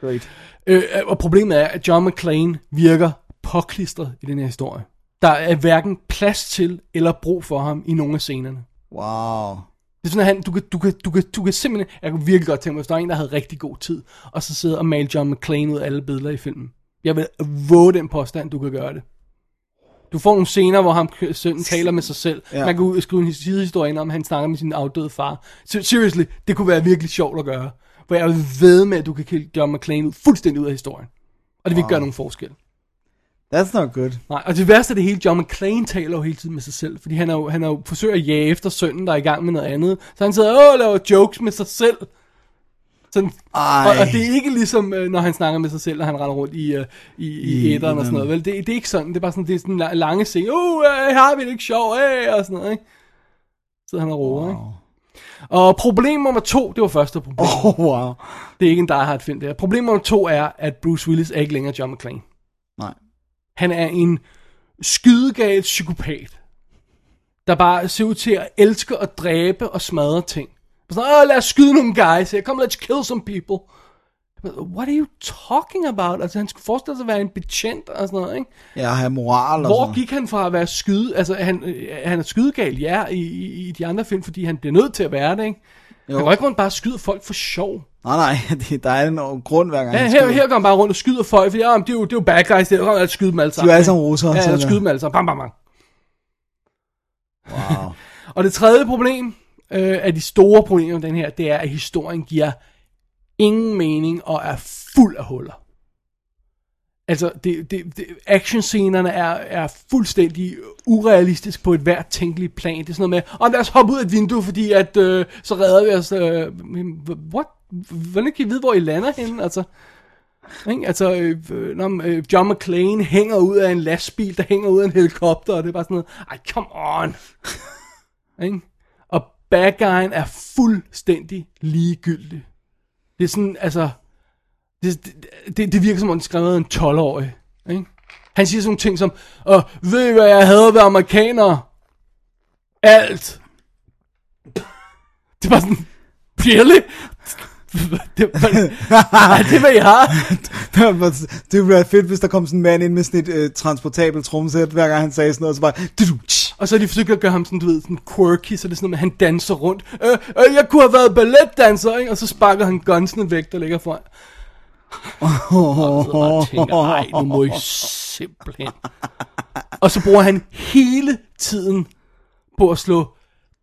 Great. Øh, og problemet er, at John McClane virker påklistret i den her historie. Der er hverken plads til eller brug for ham i nogle af scenerne. Wow. Det er sådan, at han, du, kan, du, kan, du, kan, du kan simpelthen... Jeg kunne virkelig godt tænke mig, hvis der er en, der havde rigtig god tid, og så sidde og male John McClane ud af alle billeder i filmen. Jeg vil våge den påstand, du kan gøre det. Du får nogle scener, hvor ham sønnen taler med sig selv. Ja. Man kan skrive en sidehistorie ind om, at han snakker med sin afdøde far. Se- Seriously, det kunne være virkelig sjovt at gøre. For jeg ved med, at du kan kille John McClane ud, fuldstændig ud af historien. Og det vil ikke gøre nogen forskel. That's not good. Nej, og det værste af det hele, John McClane taler jo hele tiden med sig selv, fordi han er jo, han er jo forsøger at jage efter sønnen, der er i gang med noget andet. Så han sidder og laver jokes med sig selv. Sådan, Ej. og, og, det er ikke ligesom, øh, når han snakker med sig selv, når han render rundt i, øh, i, i, etteren og sådan noget. Vel? Det, det er ikke sådan. Det er bare sådan, det er sådan la- lange scener. Uh, øh, har vi det ikke sjovt? Øh, og sådan noget, ikke? Så han og roer, ikke? Og problem nummer to, det var første problem. Oh, wow. Det er ikke en Die Hard film, det her. Problem nummer to er, at Bruce Willis er ikke længere John McClane. Han er en skydegal psykopat, der bare ser ud til at elske at dræbe og smadre ting. Sådan, Åh, lad os skyde nogle guys her. Come, let's kill some people. What are you talking about? Altså, han skulle forestille sig at være en betjent og sådan noget, ikke? Ja, have moral og Hvor sådan gik han fra at være skyde... Altså, han, øh, han er skydegal, ja, i, i, i de andre film, fordi han bliver nødt til at være det, ikke? Jo. Han går ikke rundt bare og skyde folk for sjov. Nej, nej, det, der er en grund hver gang. Ja, her, skyder. her går han bare rundt og skyder folk, fordi ja, det, er jo, det er jo bad guys, det er jo at skyde dem alle sammen. alle sammen russere, Ja, så ja, skyde dem alle sammen. Bam, bam, bam. Wow. Og det tredje problem øh, af de store problemer med den her, det er, at historien giver ingen mening og er fuld af huller. Altså, det, det, det, actionscenerne er, er fuldstændig urealistisk på et hvert tænkeligt plan. Det er sådan noget med, oh, lad os hoppe ud af et vindue, fordi at, øh, så redder vi os. Øh, what? Hvordan kan I vide, hvor I lander henne? Altså, ikke? altså øh, øh, når, øh, John McClane hænger ud af en lastbil, der hænger ud af en helikopter, og det er bare sådan noget, ej, come on. ikke? Og bad guyen er fuldstændig ligegyldig. Det er sådan, altså, det, det, det, det virker som om, det skrevet af en 12-årig. Ikke? Han siger sådan nogle ting som, Åh, ved I, hvad jeg havde ved amerikanere? Alt. Det var sådan, really? det, var, er det, hvad I har? det ville være fedt, hvis der kom sådan en mand ind med sådan et øh, transportabelt tromsæt, hver gang han sagde sådan noget, så bare... Og så har de forsøgt at gøre ham sådan, du ved, sådan quirky, så det er sådan at han danser rundt. Øh, øh, jeg kunne have været balletdanser, ikke? Og så sparker han gunsene væk, der ligger foran. Og så bare tænker, nu må I simpelthen. Og så bruger han hele tiden på at slå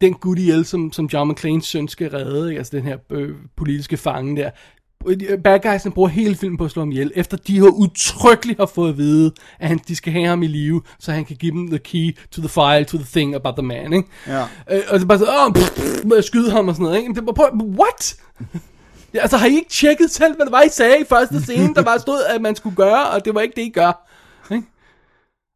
den gut ihjel, som, som John McClanes søn skal redde, ikke? altså den her øh, politiske fange der. Bad guysene bruger hele filmen på at slå ham ihjel, efter de har udtrykkeligt har fået at vide, at han, de skal have ham i live, så han kan give dem the key to the file, to the thing about the man, ikke? Ja. Øh, og er bare så, åh, pff, pff, skyde ham og sådan noget, ikke? Men det på, what? Ja, altså har I ikke tjekket selv, hvad det var, I sagde i første scene, der bare stod, at man skulle gøre, og det var ikke det, I gør. Ikke?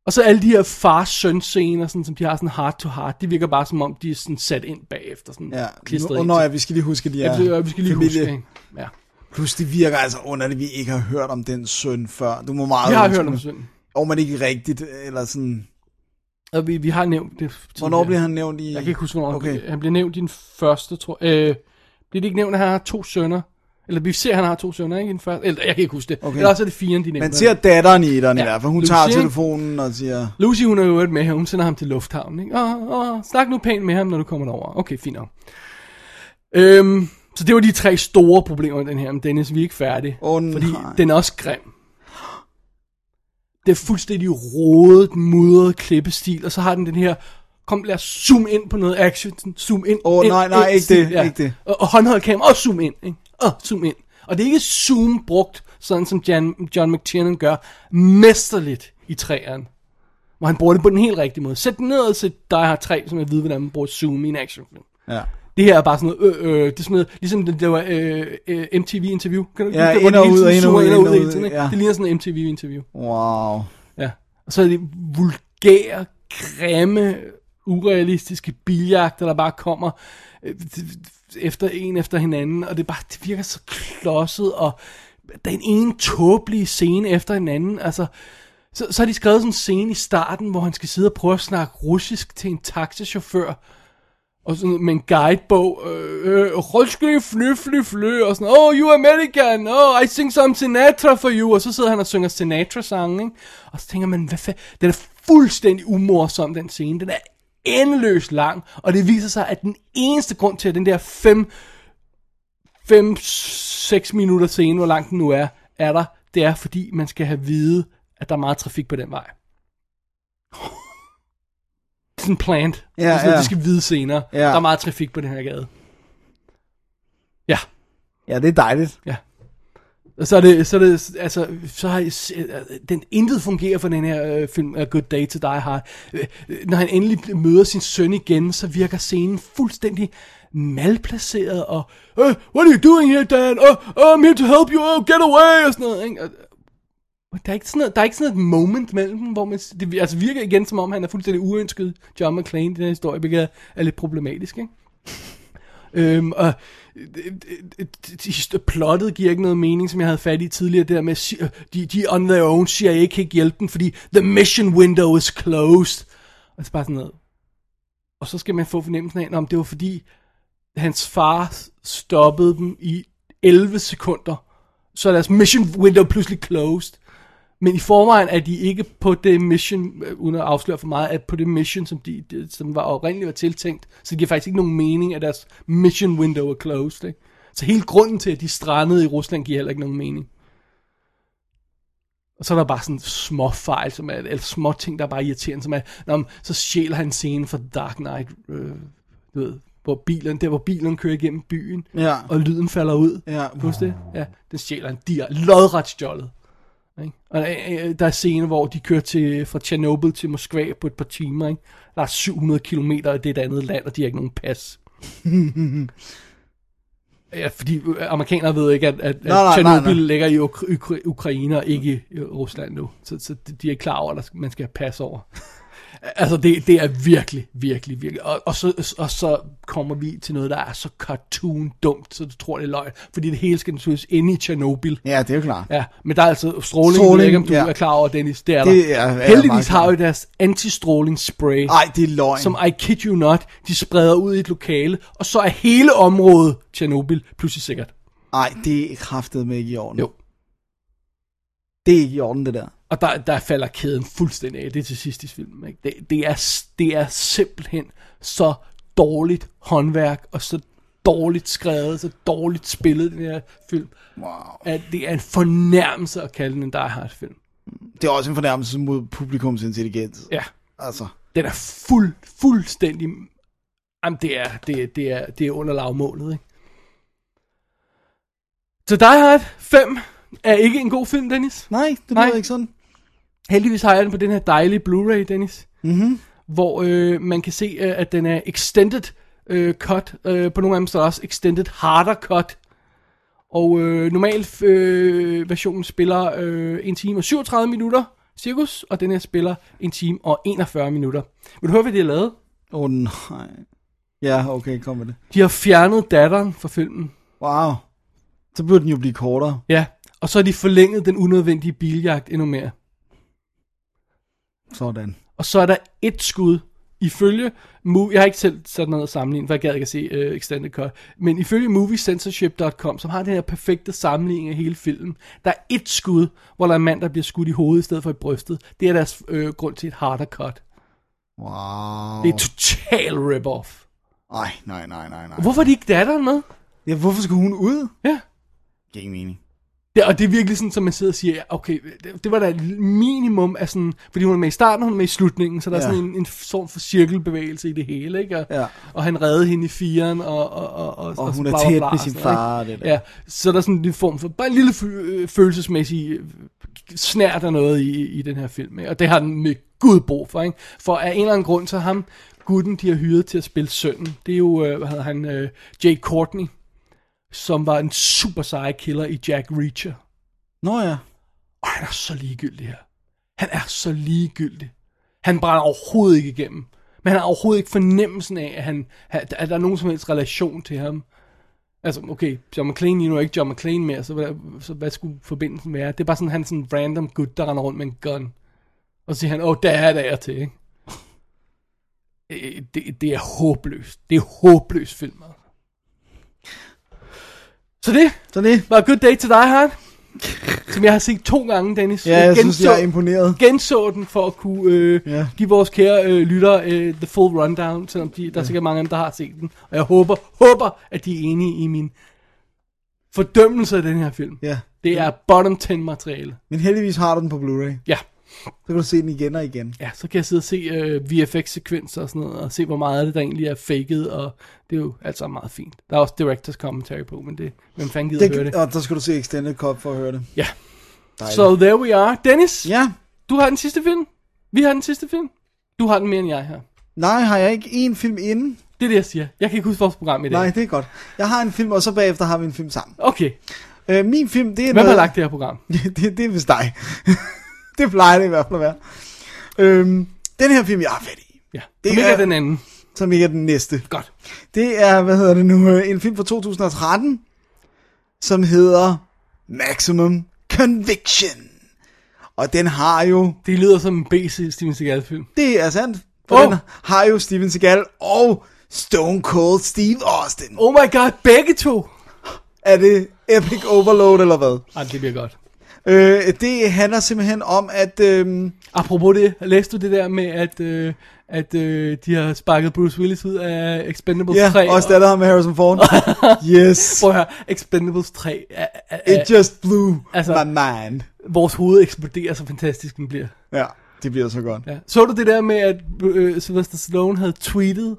Og så alle de her far-søn scener, sådan, som de har sådan heart to heart, de virker bare som om, de er sådan sat ind bagefter, sådan Ja, klistret ind når ja, vi skal lige huske, de er Ja, vi skal lige familie. huske, ikke? Ja. Plus det virker altså underligt, at vi ikke har hørt om den søn før. Du må meget Vi har hørt om sønnen. Og man ikke rigtigt, eller sådan... Og vi, vi har nævnt det Hvornår bliver han nævnt i... Jeg kan ikke huske, hvornår okay. han bliver nævnt i den første, tror jeg. Øh, bliver det ikke nævnt, at han har to sønner? Eller vi ser, at han har to sønner, ikke? I den første, eller jeg kan ikke huske det. Okay. Eller også er det fire, de nævner. Man ser datteren i etteren ja. i hvert fald. Hun Lucy, tager telefonen og siger... Lucy, hun er jo med her. Hun sender ham til lufthavnen, ikke? Åh, åh, snak nu pænt med ham, når du kommer derover. Okay, fint nok. Øhm, Så det var de tre store problemer med den her, men Dennis, vi er ikke færdige. Åh, fordi den er også grim. Det er fuldstændig rodet, mudret klippestil, og så har den den her, kom lad os zoome ind på noget action, zoom ind. Åh, ind, nej, nej, ind, ikke det, ikke det. Og, og håndholdt kamera, og zoom ind, ikke? Og zoom ind. Og det er ikke zoom brugt, sådan som John, John McTiernan gør, mesterligt i træerne. Hvor han bruger det på den helt rigtige måde. Sæt den ned og sæt Die Hard 3, som jeg ved, hvordan man bruger zoom i en actionfilm. Ja. Det her er bare sådan noget, øh, øh, det er sådan noget, ligesom det, det var øh, øh, MTV-interview. Kan du Ja, det, ind og ud, tiden ind og ud, ind og ud, tiden, ja. Det ligner sådan en MTV-interview. Wow. Ja. Og så er det vulgære, grimme, urealistiske biljagter, der bare kommer øh, efter en efter hinanden, og det, bare, det virker så klodset, og den ene tåbelige scene efter en anden, altså, så, så har de skrevet sådan en scene i starten, hvor han skal sidde og prøve at snakke russisk til en taxichauffør, og sådan med en guidebog, øh, øh, fly, fly, fly, og sådan, oh, you American, oh, I sing some Sinatra for you, og så sidder han og synger Sinatra-sange, ikke? Og så tænker man, hvad fanden, den er fuldstændig umorsom, den scene, den er endeløst lang, og det viser sig, at den eneste grund til, at den der 5 5-6 minutter scene, hvor lang den nu er, er der, det er fordi, man skal have vide, at der er meget trafik på den vej. Det er sådan plant. Ja, det er sådan, ja. de skal vide senere. Ja. Der er meget trafik på den her gade. Ja. Ja, det er dejligt. Ja. Og så er det, så er det, altså, så har jeg, øh, den intet fungerer for den her øh, film, A Good Day to Die Hard. Øh, øh Når han endelig møder sin søn igen, så virker scenen fuldstændig malplaceret, og, øh, what are you doing here, dad? Oh, oh, I'm here to help you, oh, get away, og sådan noget, ikke? Og, der er ikke sådan noget, der er ikke sådan et moment mellem dem, hvor man, det altså virker igen som om, han er fuldstændig uønsket John McClane den her historie, hvilket er lidt problematisk, ikke? Øhm, og øh, plottet giver ikke noget mening, som jeg havde fat i tidligere, der med, øh, de, de on their own, CIA kan ikke hjælpe dem, fordi the mission window is closed. Og så bare sådan noget. Og så skal man få fornemmelsen af, om det var fordi, hans far stoppede dem i 11 sekunder, så er deres mission window pludselig closed. Men i forvejen er de ikke på det mission, øh, uden at afsløre for meget, at på det mission, som, de, som var oprindeligt var tiltænkt. Så det giver faktisk ikke nogen mening, at deres mission window er closed. Ikke? Så hele grunden til, at de strandede i Rusland, giver heller ikke nogen mening. Og så er der bare sådan små fejl, som er, eller små ting, der er bare irriterende, som er, når så stjæler han scenen fra Dark Knight, øh, du ved, hvor bilen, der hvor bilen kører igennem byen, Ja. og lyden falder ud. Ja. Husk det? Ja, den stjæler han. De er lodret stjålet. Ikke? Og der, er- der er scener, hvor de kører til, fra Tjernobyl til Moskva på et par timer. Ikke? Der er 700 km i det et andet land, og de har ikke nogen pas. Ja, fordi øh, amerikanere ved ikke, at, at, Nej, nej, nej, Tjernobyl nej. ligger i Uk- Ukra- Ukraine og ikke i Rusland nu. Så, så de de er klar over, at man skal have pas over. Altså, det, det er virkelig, virkelig, virkelig. Og, og, så, og så kommer vi til noget, der er så cartoon-dumt, så du tror, det er løgn. Fordi det hele skal naturligvis inde i Tjernobyl. Ja, det er jo klart. Ja, men der er altså stråling, Stråling, jeg ikke, om du ja. er klar over, Dennis. Det er Det der. er- er jeg Heldigvis har jo deres anti-stråling-spray. Ej, det er løgn. Som I kid you not, de spreder ud i et lokale, og så er hele området Tjernobyl pludselig sikkert. Ej, det er kraftet med ikke i orden. Jo. Det er ikke i orden, det der. Og der, der falder kæden fuldstændig af. Det er til sidst i filmen. Ikke? Det, det, er, det er simpelthen så dårligt håndværk, og så dårligt skrevet, så dårligt spillet, den her film. Wow. At det er en fornærmelse at kalde den en Die Hard film. Det er også en fornærmelse mod publikums intelligens. Ja. Altså. Den er fuld, fuldstændig... Jamen, det er, det, det er, det er under lavmålet, ikke? Så Die Hard 5 er ikke en god film, Dennis. Nej, det Nej. lyder ikke sådan. Heldigvis har jeg den på den her dejlige Blu-ray, Dennis. Mhm. Hvor øh, man kan se, øh, at den er extended øh, cut. Øh, på nogle af dem står der også extended harder cut. Og øh, normalt øh, versionen spiller øh, 1 time og 37 minutter cirkus, og den her spiller 1 time og 41 minutter. Vil du høre, hvad de har lavet? Åh oh, nej. Ja, okay, kom med det. De har fjernet datteren fra filmen. Wow. Så burde den jo blive kortere. Ja, og så har de forlænget den unødvendige biljagt endnu mere. Sådan. Og så er der et skud. Ifølge movie, jeg har ikke selv sat noget at sammenligne, for jeg gad ikke at se uh, Extended Cut, men ifølge moviecensorship.com, som har den her perfekte sammenligning af hele filmen, der er et skud, hvor der er en mand, der bliver skudt i hovedet i stedet for i brystet. Det er deres øh, grund til et harder cut. Wow. Det er total rip-off. Ej, nej, nej, nej, nej. Hvorfor er de ikke datteren med? Ja, hvorfor skulle hun ud? Ja. Giver ingen mening. Det, og det er virkelig sådan, som man sidder og siger, okay, det, det var da et minimum af sådan, fordi hun er med i starten, hun er med i slutningen, så der Ja. er sådan en, en form for cirkelbevægelse i det hele, ikke? Og, Ja. og han redde hende i firen, og, og, og, og, Og hun er bla, bla, tæt med og sin noget, far og ikke? det der. Ja, så der er sådan en form for, bare en lille øh, følelsesmæssig øh, snært af noget i, i den her film, ikke? og det har den med Gud brug for, ikke? For af en eller anden grund, så ham, gutten, de har hyret til at spille sønnen, det er jo, øh, hvad hedder han, Jake Courtney, som var en super seje killer i Jack Reacher. Nå ja. Og han er så ligegyldig her. Han er så ligegyldig. Han brænder overhovedet ikke igennem. Men han har overhovedet ikke fornemmelsen af, at, han, at der er nogen som helst relation til ham. Altså, okay, John McClane, nu er ikke John McClane mere, så hvad, så hvad skulle forbindelsen være? Det er bare sådan, han er sådan en random gut, der render rundt med en gun. Og så siger han, åh, oh, der er der til, ikke? Det, det er håbløst. Det er håbløst film, altså. Så det Så det. var a good day til dig, Han. Som jeg har set to gange, Dennis. Ja, jeg synes, jeg er imponeret. Genså den for at kunne øh, Ja. give vores kære øh, lyttere øh, the full rundown, selvom de, der er sikkert mange af dem, der har set den. Og jeg håber, håber, at de er enige i min fordømmelse af den her film. Ja. Det er bottom 10 materiale. Men heldigvis har du den på Blu-ray. Ja. Så kan du se den igen og igen. Ja, så kan jeg sidde og se øh, VFX-sekvenser og sådan noget, og se, hvor meget af det, der egentlig er faked, og det er jo alt sammen meget fint. Der er også director's commentary på, men det, hvem fanden gider høre det det? og der skal du se Extended Cut for at høre det. Ja. Dejligt. So there we are. Dennis, Ja. du har den sidste film. Vi har den sidste film. Du har den mere end jeg her. Nej, har jeg ikke én film inden? Det er det, jeg siger. Jeg kan ikke huske vores program i dag. Nej, det er godt. Jeg har en film, og så bagefter har vi en film sammen. Okay. Øh, min film, det er Hvem noget... har lagt det her program? det, det er vist dig. det plejer det i hvert fald at være. Øhm, den her film, jeg har fat i, Ja. Det Som ikke er- er den anden. som ikke er den næste. Godt. Det er, hvad hedder det nu, øh, en film fra 2013, som hedder Maximum Conviction. Og den har jo, Det lyder som en BC Steven Seagal-film. det er sandt, for Oh. den har jo Steven Seagal og Stone Cold Steve Austin. Oh my god, begge to! Er det Epic Overload eller hvad? Ej, det bliver godt. Øh, det handler simpelthen om, at... Øh, Apropos det, læste du det der med, at, øh, at øh, de har sparket Bruce Willis ud af Expendables ja, 3? også der, der har med Harrison Ford. yes. Prøv at høre, Expendables 3 er, er, er, It just blew altså- my mind. vores hoved eksploderer, så fantastisk den bliver. Ja, det bliver så godt. Ja. Så du det der med, at øh, Sylvester Stallone havde tweetet,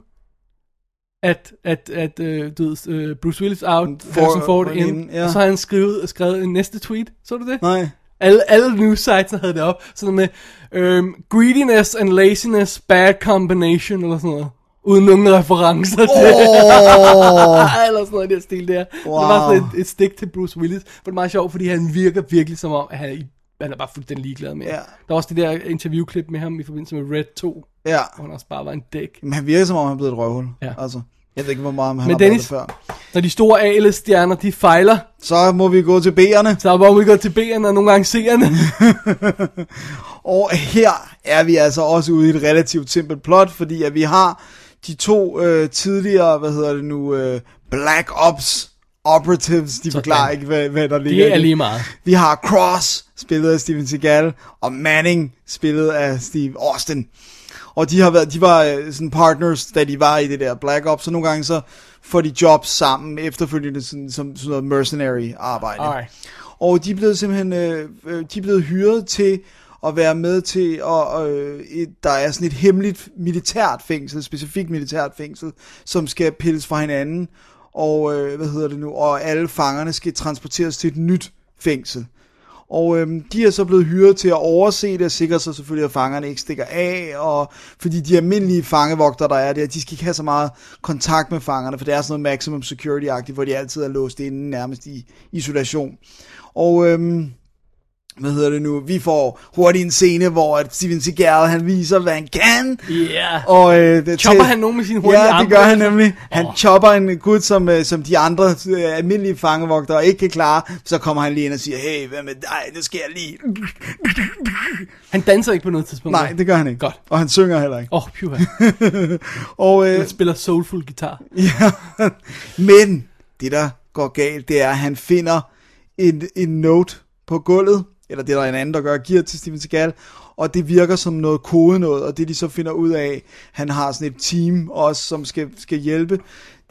at, at, at øh, du ved, øh, Bruce Willis out, For- Harrison Ford for in, ja. og så har han skrevet, skrevet en næste tweet. Så du det? Nej. Alle, alle news sites havde det op. Sådan med, øhm, greediness and laziness, bad combination, eller sådan noget. Uden nogen referencer til Åh. eller sådan noget i den stil der. Wow. Det var sådan et, et stik til Bruce Willis. For det er meget sjovt, fordi han virker virkelig som om, at han han er bare fuldstændig ligeglad med. Ja. Der var også det der interviewklip med ham i forbindelse med Red 2, Ja, hvor han også bare var en dæk. men han virker som om, han er blevet et røvhul. Ja. Altså, jeg ved ikke, hvor meget han Men har Dennis- været det før. Når de store A-list-stjerner, de fejler, Så må vi gå til B'erne. så må vi gå til B'erne og nogle gange C'erne. Og her er vi altså også ude i et relativt simpelt plot, fordi at vi har de to øh, tidligere, hvad hedder det nu, øh, Black Ops operatives, de forklarer ikke, hvad, hvad der ligger Det er lige meget. Vi har Cross, spillet af Steven Seagal, og Manning, spillet af Steve Austin. Og de har været, de var øh, sådan partners, da de var i det der Black Ops, så nogle gange så får de jobs sammen efterfølgende sådan, som sådan noget mercenary arbejde. Alright. Og de er blevet simpelthen øh, øh, de er blevet hyret til at være med til, at øh, et, der er sådan et hemmeligt militært fængsel, et specifikt militært fængsel, som skal pilles fra hinanden, og øh, hvad hedder det nu, og alle fangerne skal transporteres til et nyt fængsel. Og øhm, de er så blevet hyret til at overse det og sikre sig selvfølgelig, at fangerne ikke stikker af, og fordi de almindelige fangevogtere, der er der, de skal ikke have så meget kontakt med fangerne, for det er sådan noget maximum security-agtigt, hvor de altid er låst inde nærmest i isolation. Og øhm, hvad hedder det nu, vi får hurtigt en scene, hvor at Steven Seagal, han viser, hvad han kan, Yeah. og øh, det Chopper han nogen med sine hurtige Ja, det gør han nemlig. Han Åh. chopper en gut, som, øh, som de andre øh, almindelige fangevogtere ikke kan klare. Så kommer han lige ind og siger, hey, hvad med dig? Nu skal jeg lige... Han danser ikke på noget tidspunkt. Nej, det gør han ikke. Godt. Og han synger heller ikke. Åh, oh, pyha. Og, øh, Han spiller soulful guitar. ja, men det, der går galt, det er, at han finder en, en note på gulvet, eller det er der en anden, der gør, giver til Steven Seagal, og det virker som noget kode noget, og det de så finder ud af, han har sådan et team også, som skal, skal hjælpe,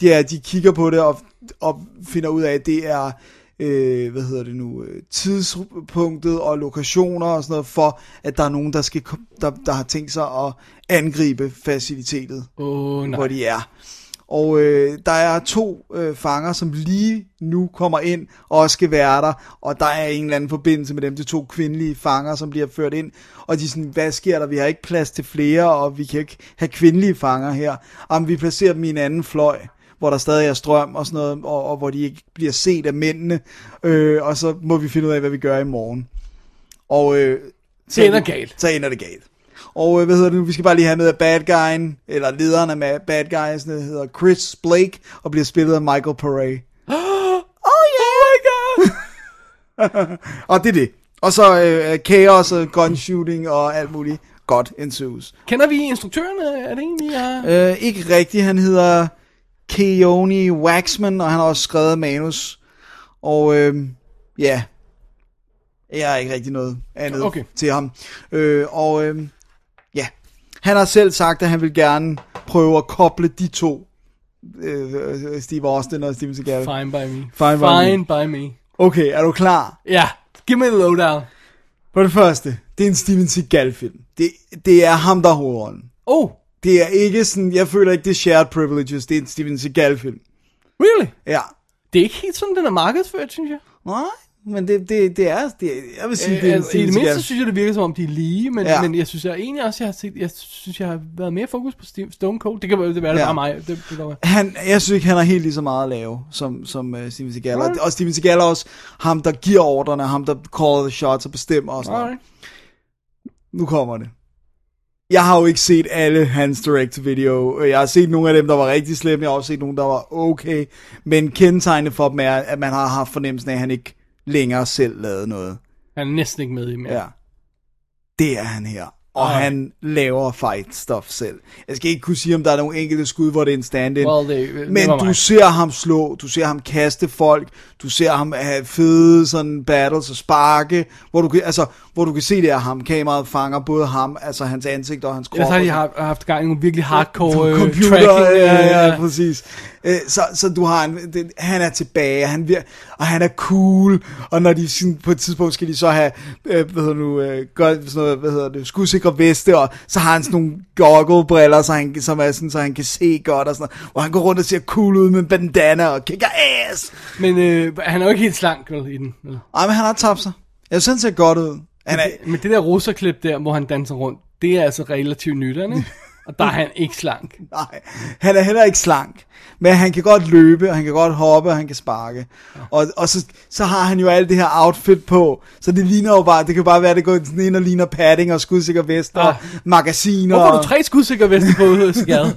det er, at de kigger på det og, og finder ud af, at det er, øh, hvad hedder det nu, øh, tidspunktet og lokationer og sådan noget, for at der er nogen, der, skal, der, der har tænkt sig at angribe facilitetet, nej. hvor de er. Og øh, der er to øh, fanger, som lige nu kommer ind og skal være der, og der er en eller anden forbindelse med dem, de to kvindelige fanger, som bliver ført ind, og de er sådan, hvad sker der, vi har ikke plads til flere, og vi kan ikke have kvindelige fanger her, om vi placerer dem i en anden fløj, hvor der stadig er strøm og sådan noget, og, og hvor de ikke bliver set af mændene, øh, og så må vi finde ud af, hvad vi gør i morgen. Og øh, Så ender galt. Så ender det galt. Og øh, hvad hedder det nu? Vi skal bare lige have med, at bad guyen, eller lederen af bad guys, hedder Chris Blake, og bliver spillet af Michael Paré. Oh yeah! Oh my god! og det er det. Og så øh, chaos og gunshooting og alt muligt godt ensues. Kender vi instruktøren? Er det en, vi har... Øh, ikke rigtigt, han hedder Keone Waxman, og han har også skrevet manus. Og øh, ja, jeg har ikke rigtig noget andet Okay. til ham. Øh, og øh, ja, han har selv sagt, at han vil gerne prøve at koble de to, øh, Steve Austin og Steven Seagal. Fine by me. Fine by Fine me. by me. Okay, er du klar? Ja, give me the lowdown. For det første, det er en Steven Seagal film. Det, det er ham, der er hovedrollen. Oh, Det er ikke sådan, jeg føler ikke, det er shared privileges, det er en Steven Seagal film. really? Ja. Det er ikke helt sådan, den er markedsført, synes jeg. Nej, men det, det, det er, det, jeg vil sige, Øh, det er en altså, I Steven det mindste synes jeg, det virker som om, de er lige, men, Ja. men jeg synes jeg egentlig også, jeg har, set, jeg synes, jeg har været mere fokus på Steve- Stone Cold. Det kan være, det være Ja. ja. bare mig. Det, det kan være. Han, jeg synes ikke, han har helt lige så meget at lave, som, som uh, Steven Seagal. Og, Alright. og Steven Seagal er også ham, der giver ordrene, ham, der caller the shots og bestemmer og sådan noget. Alright. Nu kommer det. Jeg har jo ikke set alle hans direct-video. Jeg har set nogle af dem, der var rigtig slemme. Jeg har også set nogle, der var okay. Men kendetegnet for dem er, at man har haft fornemmelsen af, at han ikke længere selv lavede noget. Han er næsten ikke med i mere. Ja. Det er han her. Og Alright. han laver fight stuff selv. Jeg skal ikke kunne sige, om der er nogle enkelte skud, hvor det er en stand-in. Well, det- det men du mig. ser ham slå, du ser ham kaste folk, du ser ham have fede sådan battles og sparke, hvor du kan, altså, hvor du kan se, det er ham. Kameraet fanger både ham, altså hans ansigt og hans krop. Jeg har de har haft gang i nogle virkelig hardcore øh, computer, tracking. ja, ja, øh, præcis. Øh, Så, så du har en, det, han er tilbage, han vir, og han er cool, og når de sådan, på et tidspunkt skal de så have, øh, hvad hedder nu, øh, gør, sådan noget, hvad hedder det, skudsikre veste, og så har han sådan nogle goggle-briller, så han, som er sådan, så han kan se godt, og sådan noget, hvor han går rundt og ser cool ud med bandana og kicker ass. Men øh, han er jo ikke helt slank vel, i den. Vel? Ej, men han har tabt sig. Jeg synes, han ser godt ud. Han er, Men det der russerklip der, hvor han danser rundt, det er altså relativt nyt, det ikke? Og der er han ikke slank. Nej, han er heller ikke slank. Men han kan godt løbe, og han kan godt hoppe, og han kan sparke. Og, og så, så har han jo alt det her outfit på. Så det ligner jo bare, det kan bare være, at det går sådan ind og ligner padding og skudsikker vest og Ah. magasiner. Hvorfor har du tre skudsikre veste på, Skade?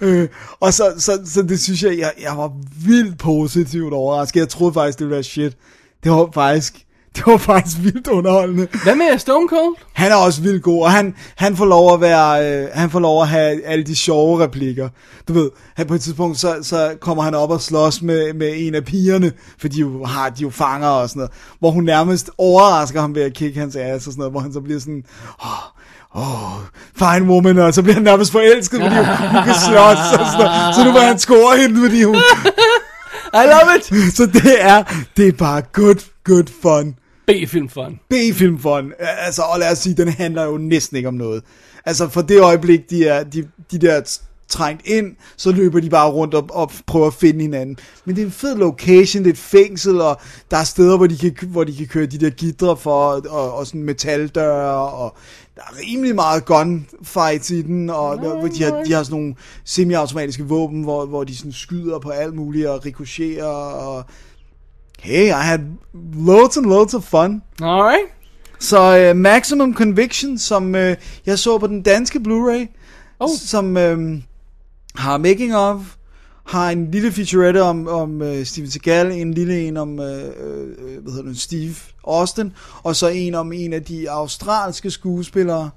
øh, og så, så, så det synes jeg, jeg, jeg var vildt positivt overrasket. Jeg troede faktisk, det ville være shit. Det var faktisk, det var faktisk vildt underholdende. Hvad med Stone Cold? Han er også vildt god, og han, han får lov at være, øh, han får lov at have alle de sjove replikker. Du ved, han på et tidspunkt, så, så kommer han op og slås med, med en af pigerne, for de jo har, de jo fanger og sådan noget, hvor hun nærmest overrasker ham ved at kigge hans ass og sådan noget, hvor han så bliver sådan, åh, oh, fine woman, og så bliver han nærmest forelsket, fordi hun, hun kan slås og sådan noget. Så nu vil han score hende, fordi hun... I love it! Så det er, det er bare good, good fun. B-film fun. B-film fun. Altså, og lad os sige, den handler jo næsten ikke om noget. Altså, for det øjeblik, de er, de, de der er trængt ind, så løber de bare rundt og, og prøver at finde hinanden. Men det er en fed location, det er et fængsel, og der er steder, hvor de kan, hvor de kan køre de der gitre for, og, og sådan metaldøre, og der er rimelig meget gunfights i den, og hvor de har, de har sådan nogle semi-automatiske våben, hvor, hvor de sådan skyder på alt muligt, og rikocherer, og hey, I had loads and loads of fun. Alright. Så uh, Maximum Conviction, som uh, jeg så på den danske Blu-ray, oh. som uh, har making of, har en lille featurette om, om uh, Steven Seagal, en lille en om uh, uh, hvad hedder det, Steve Austin, og så en om en af de australske skuespillere,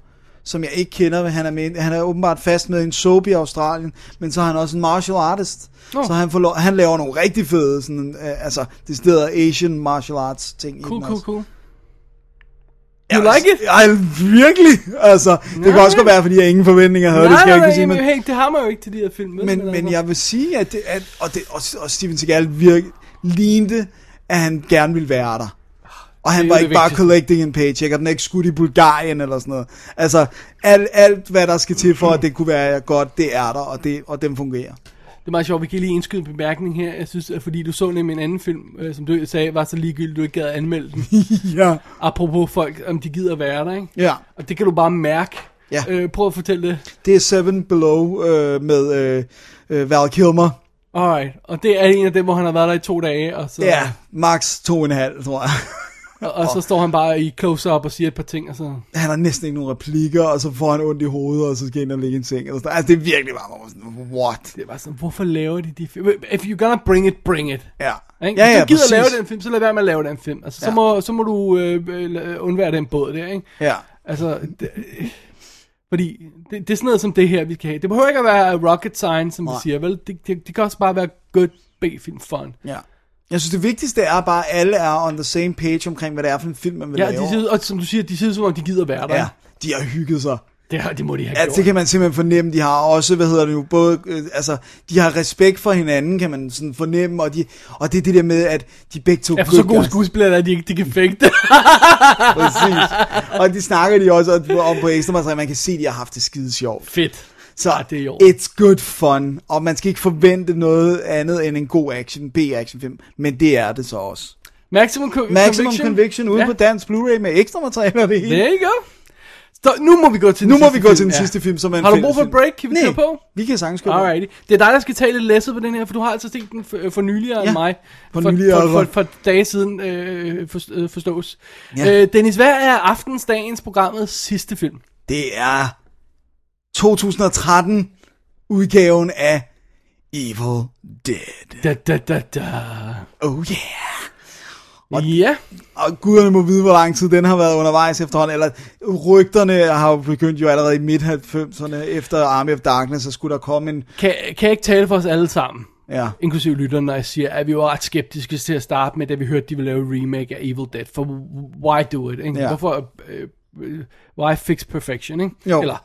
som jeg ikke kender, han er, med, han er åbenbart fast med en soap i Australien, men så er han også en martial artist, Nå. så han, får lov, han laver nogle rigtig fede, sådan, uh, altså, det steder Asian martial arts ting Cool, cool, også. cool. You like it? Ej, virkelig. Altså, det Nej. kan også godt være, fordi jeg ingen forventninger havde. det skal jeg ikke kunne sige, men, men, hey, det har man jo ikke til de her film. vel? men, altså- men jeg vil sige, at, det, at og, det, og, og Steven Seagal virke, lignede, at han gerne ville være der. Og han var ikke bare collecting en paycheck, og den er ikke skudt i Bulgarien eller sådan noget. Altså, alt, alt hvad der skal til for, at det kunne være godt, det er der, og, det, og den fungerer. Det er meget sjovt, vi kan lige indskyde en bemærkning her. Jeg synes, at fordi du så nemlig en anden film, øh, som du sagde, var så ligegyldigt, du ikke gad at anmelde den. ja. Apropos folk, om de gider være der, ikke? Ja. Og det kan du bare mærke. Ja. Øh, prøv at fortælle det. Det er Seven Below øh, med øh, øh, Val Kilmer. Alright. Og det er en af dem, hvor han har været der i to dage, og så, Ja, max to og en halv, tror jeg. Og, og så står han bare i close-up og siger et par ting, og så... Han har næsten ikke nogen replikker, og så får han ondt i hovedet, og så skal han ind og ligge en seng. Sådan. Altså, det er virkelig bare, sådan, what? Det er bare sådan, hvorfor laver de de film? If you're gonna bring it, bring it. Ja. Ikke? Ja, Hvis ja, du gider præcis. lave den film, så lad være med at lave den film. Altså, så, Ja. må, så må du øh, øh, undvære den båd der, ikke? Ja. Altså, det, fordi det, det er sådan noget som det her, vi kan have. Det behøver ikke at være rocket science, som vi Nej. siger, vel? Det, det, det kan også bare være good B-film fun. Ja. Jeg synes, det vigtigste er bare, at alle er on the same page omkring, hvad det er for en film, man vil Ja, lave. de og som du siger, de siger som om, de gider være der. ja, de har hygget sig. Det, har, det må de have Ja, gjort. det kan man simpelthen fornemme. De har også, hvad hedder det nu, både, øh, altså, de har respekt for hinanden, kan man sådan fornemme, og, de, og det er det der med, at de begge to Ja, for så gode skuespillere, at de ikke de kan det. Præcis. Og de snakker de også om på ekstra materiale, man kan se, at de har haft det skide sjovt. Fedt. Så Ja, det er orden. it's good fun, og man skal ikke forvente noget andet end en god action, B-actionfilm, men det er det så også. Maximum, co- Maximum Conviction. Conviction ude ja. på dansk Blu-ray med ekstra materiale og det hele. There you go. Så, nu må vi gå til den Nu må vi gå film. til den sidste film, som er en Har du brug for et break? Kan vi Nej, på? vi kan sagtens på. Alrighty. Det er dig, der skal tage lidt læsset på den her, for du har altså set den for, for nyligere Ja, end mig. for for, nyligere. for, for, for dage siden øh, for, øh, forstås. Ja. Øh, Dennis, hvad er aftens, dagens, programmets sidste film? Det er 2013 udgaven af Evil Dead. Da, da, da, da. Oh yeah. Ja. Og guderne må vide, hvor lang tid den har været undervejs efterhånden. Eller rygterne har jo begyndt jo allerede i midt-90'erne. Efter Army of Darkness, så skulle der komme en... Kan, kan jeg ikke tale for os alle sammen? Ja. Inklusive lytterne, når jeg siger, at vi var ret skeptiske til at starte med, da vi hørte, at de ville lave en remake af Evil Dead. For why do it? Ikke? Ja. Hvorfor, øh, øh, why fix perfection? Ikke? Jo. Eller,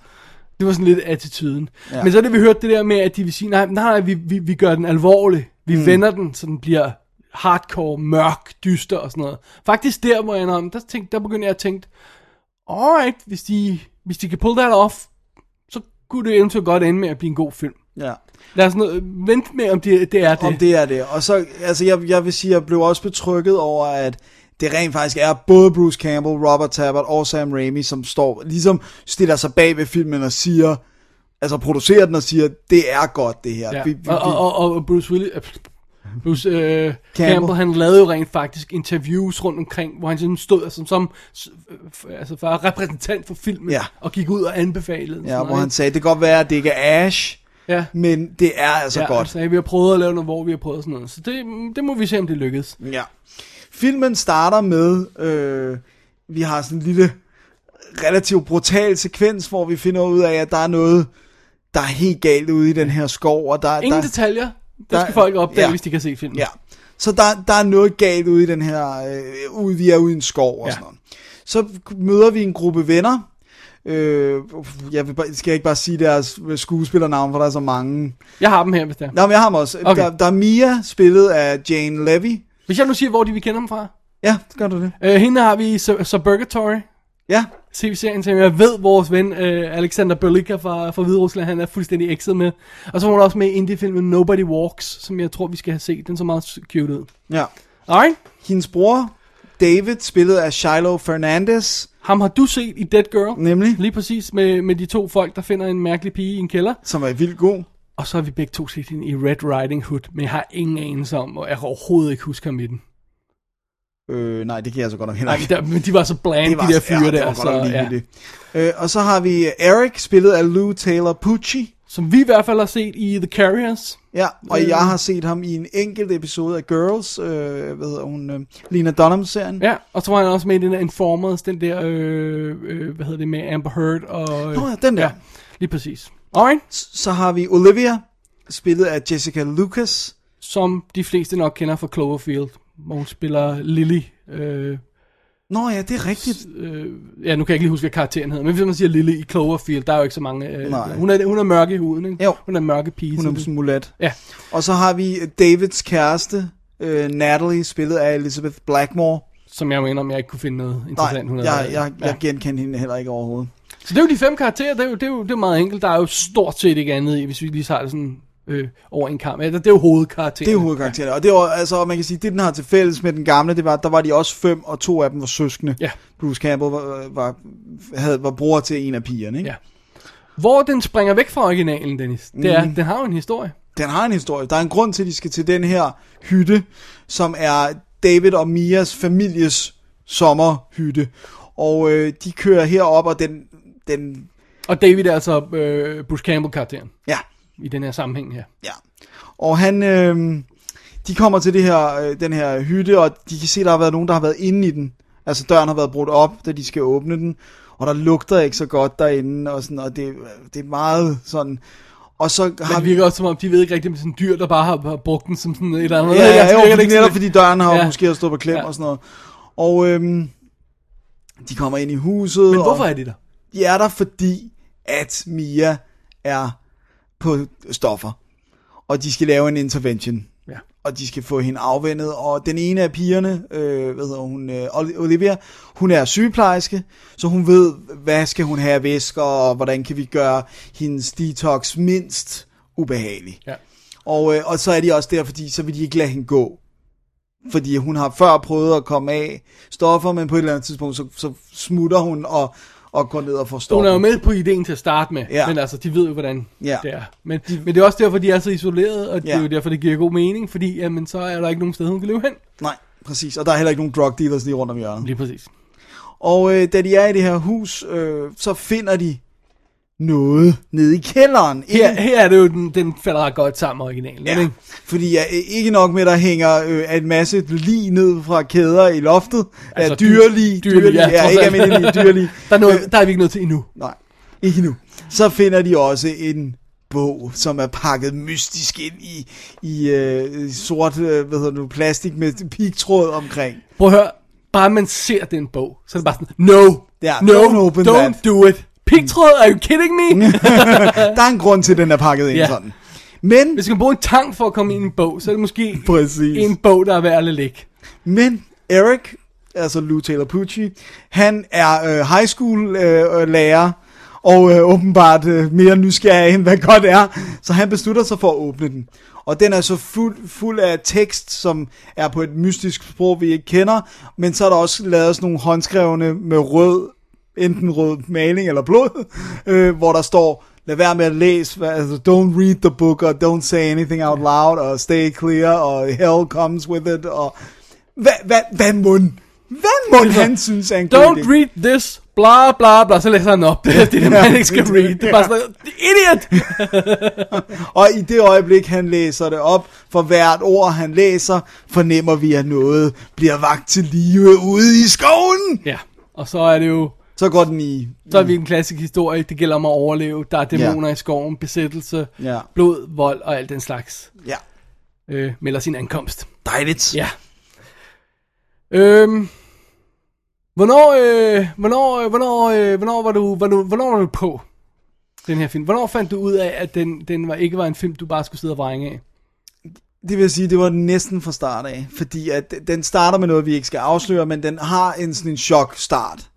det var sådan lidt attituden. Ja. Men så da vi hørte det der med, at de vil sige, nej, nej, vi, vi, vi gør den alvorlig. Vi mm. vender den, så den bliver hardcore, mørk, dyster og sådan noget. Faktisk der, hvor jeg om, der, tænkte, der begyndte jeg at tænke, alright, hvis de, hvis de kan pull that off, så kunne det eventuelt godt ende med at blive en god film. Ja. Lad os nu, vente med, om det, det er det. Om det er det. Og så, altså jeg, jeg vil sige, jeg blev også betrykket over, at det rent faktisk er både Bruce Campbell, Robert Tabbert og Sam Raimi, som står, ligesom stiller sig bag ved filmen og siger, altså producerer den og siger, det er godt det her. Ja. Vi, vi, og, og, og, Bruce Willis... øh, Bruce øh, Campbell. Campbell. Han lavede jo rent faktisk interviews rundt omkring, hvor han sådan stod som, som f- altså for repræsentant for filmen, Ja. og gik ud og anbefalede ja, hvor noget, han sagde, det kan godt være, at det ikke er Ash, Ja. men det er altså ja, godt. Altså, vi har prøvet at lave noget, hvor vi har prøvet sådan noget. Så det, det må vi se, om det lykkes. Ja. Filmen starter med, øh, vi har sådan en lille, relativt brutal sekvens, hvor vi finder ud af, at der er noget, der er helt galt ude i den her skov, og der, Ingen der, detaljer. Det der- skal folk opdage, ja. hvis de kan se filmen. Ja. Så der, der er noget galt ude i den her, øh, ude, vi er ude i en skov og Ja. sådan noget. Så møder vi en gruppe venner. Øh, jeg vil, bare- skal jeg ikke bare sige deres skuespillernavn, for der er så mange. Jeg har dem her, hvis det er. Nå, men jeg har dem også. Okay. Der, der er Mia, spillet af Jane Levy. Hvis jeg nu siger, hvor de vi kender dem fra. Ja, gør du det. Øh, hende har vi i Sub- Suburgatory. Ja, tv-serien, som jeg ved, vores ven øh, Alexander Berlika fra, fra Hvide Rusland, han er fuldstændig ekset med. Og så var hun også med i indie-filmen Nobody Walks, som jeg tror, vi skal have set. Den så meget cute ud. ja. Alright. Hendes bror, David, spillet af Shiloh Fernandez, Ham har du set i Dead Girl. nemlig, Lige præcis med, med de to folk, der finder en mærkelig pige i en kælder. som er vildt god. Og så har vi begge to set hende i Red Riding Hood, men jeg har ingen anelse om, og jeg kan overhovedet ikke huske ham i den. Øh, nej, det kan jeg så godt nok heller Nej, ikke. der, men de var så bland, var- de der fyre ja, det der. Så, ja. ligegyldigt. Øh, og så har vi Eric, spillet af Lou Taylor Pucci. Som vi i hvert fald har set i The Carriers. Ja, og Øh. jeg har set ham i en enkelt episode af Girls, øh, hvad hedder hun, øh, Lena Dunham-serien. Ja, og så var han også med i den der Informers, den der, øh, øh, hvad hedder det, med Amber Heard og... Øh, Nå ja, den der. Ja, lige præcis. Alright, Så har vi Olivia, spillet af Jessica Lucas. som de fleste nok kender fra Cloverfield, hvor hun spiller Lily, øh, Nå ja, det er rigtigt. Øh, ja, nu kan jeg ikke lige huske, hvad karakteren hedder, men hvis man siger Lille i Cloverfield, der er jo ikke så mange... Øh, Nej. hun, er, hun er mørk i huden, ikke? Jo. Hun er mørke pige. Hun er sådan mulat. Ja. Og så har vi Davids kæreste, øh, Natalie, spillet af Elizabeth Blackmore. Som jeg mener, om jeg ikke kunne finde noget Nej, interessant. hun havde jeg, i. jeg, jeg genkendte hende heller ikke overhovedet. Så det er jo de fem karakterer, det er jo, det er jo, det er meget enkelt. Der er jo stort set ikke andet i, hvis vi lige tager det sådan øh, over en kamp. Ja, det er jo hovedkarakteren. Det er hovedkaraktererne. Og det var, altså, man kan sige, det den har til fælles med den gamle, det var, der var de også fem, og to af dem var søskende. Ja. Bruce Campbell var, var, havde, var bror til en af pigerne, ikke? Ja. Hvor den springer væk fra originalen, Dennis, det er, Mhm. den har jo en historie. Den har en historie. Der er en grund til, at de skal til den her hytte, som er David og Mias families sommerhytte. Og øh, de kører herop, og den, den... Og David er altså øh, Bruce Campbell-karakteren. Ja. I den her sammenhæng her. Ja. Og han... Øh, de kommer til det her, øh, den her hytte, og de kan se, at der har været nogen, der har været inde i den. Altså døren har været brudt op, da de skal åbne den. Og der lugter ikke så godt derinde, og, sådan, og det, det er meget sådan... Og så Men har det virker også som om, de ved ikke rigtigt, om det er sådan dyr, der bare har, har brugt den som sådan et eller andet. Ja, ja, Altså, jo, det fordi ikke netop sådan- fordi døren har Ja. ja. måske har stået på klem Ja. ja. og sådan noget. Og øhm, de kommer ind i huset. Men hvorfor og er de der? De er der, fordi at Mia er på stoffer. Og de skal lave en intervention. Ja. Og de skal få hende afvendet. Og den ene af pigerne, øh, hvad hedder hun, øh, Oli- Olivia, hun er sygeplejerske, så hun ved, hvad skal hun have af væsker, og hvordan kan vi gøre hendes detox mindst ubehagelig. Ja. Og, øh, og så er de også der, fordi så vil de ikke lade hende gå. Fordi hun har før prøvet at komme af stoffer, men på et eller andet tidspunkt, så, så smutter hun og, og går ned og får Hun er jo med på ideen til at starte med, Ja. men altså, de ved jo, hvordan Ja. det er. Men, men det er også derfor, de er så isoleret, og det er jo derfor, det giver god mening, fordi jamen, så er der ikke nogen sted, hun kan løbe hen. Nej, præcis. Og der er heller ikke nogen drug dealers lige rundt om hjørnet. Lige præcis. Og øh, da de er i det her hus, øh, så finder de noget nede i kælderen. Her, her er det jo, den, den falder ret godt sammen med originalen. Ja, ikke? fordi ja, ikke nok med, der hænger øh, en masse lige ned fra kæder i loftet. Altså, Altså, ja, dyrelig, dyr- dyrelig, ja, ikke almindelig dyrelig. Der er, noget, der er vi ikke nået til endnu. Nej, ikke nu. Så finder de også en bog, som er pakket mystisk ind i, i øh, sort øh, hvad hedder det plastik med pigtråd omkring. Prøv at høre, bare man ser den bog, så er det bare sådan, no, Ja, no, don't open don't that. do it. Pigtråd, are you kidding me? Der er en grund til, at den er pakket ind Ja. sådan. Men, Hvis man bruger en tang for at komme ind i en bog, så er det måske Præcis. en bog, der er værd at ligge. men Eric, altså Lou Taylor Pucci, han er øh, high school øh, lærer, og øh, åbenbart øh, mere nysgerrig end hvad godt er, så han beslutter sig for at åbne den. Og den er så fuld, fuld af tekst, som er på et mystisk sprog, vi ikke kender, men så er der også lavet sådan nogle håndskrevne med rød, enten rød maling eller blod, øh, hvor der står, lad være med at læse, altså, don't read the book, og don't say anything out loud, og stay clear, og hell comes with it, og hvad, hvad, hvad mund? Hvad mund han synes er en god Don't idé? read this, bla bla bla, så læser han op. Det er det, man ikke skal read. Det er bare sådan, idiot! Og i det øjeblik, han læser det op, for hvert ord, han læser, fornemmer vi, at noget bliver vagt til live ude i skoven. Ja, og så er det jo, Så går den i... så er vi en klassisk historie, det gælder om at overleve. Der er dæmoner i skoven, besættelse, Ja. blod, vold og alt den slags. Ja. Øh, melder sin ankomst. Dejligt. Ja. Øhm, hvornår, øh, hvornår, øh, hvornår, øh, hvornår var du, hvornår, hvornår var du på den her film? Hvornår fandt du ud af, at den, den var, ikke var en film, du bare skulle sidde og vrænge af? Det vil sige, det var næsten fra start af, fordi at den starter med noget, vi ikke skal afsløre, men den har en sådan en chok start.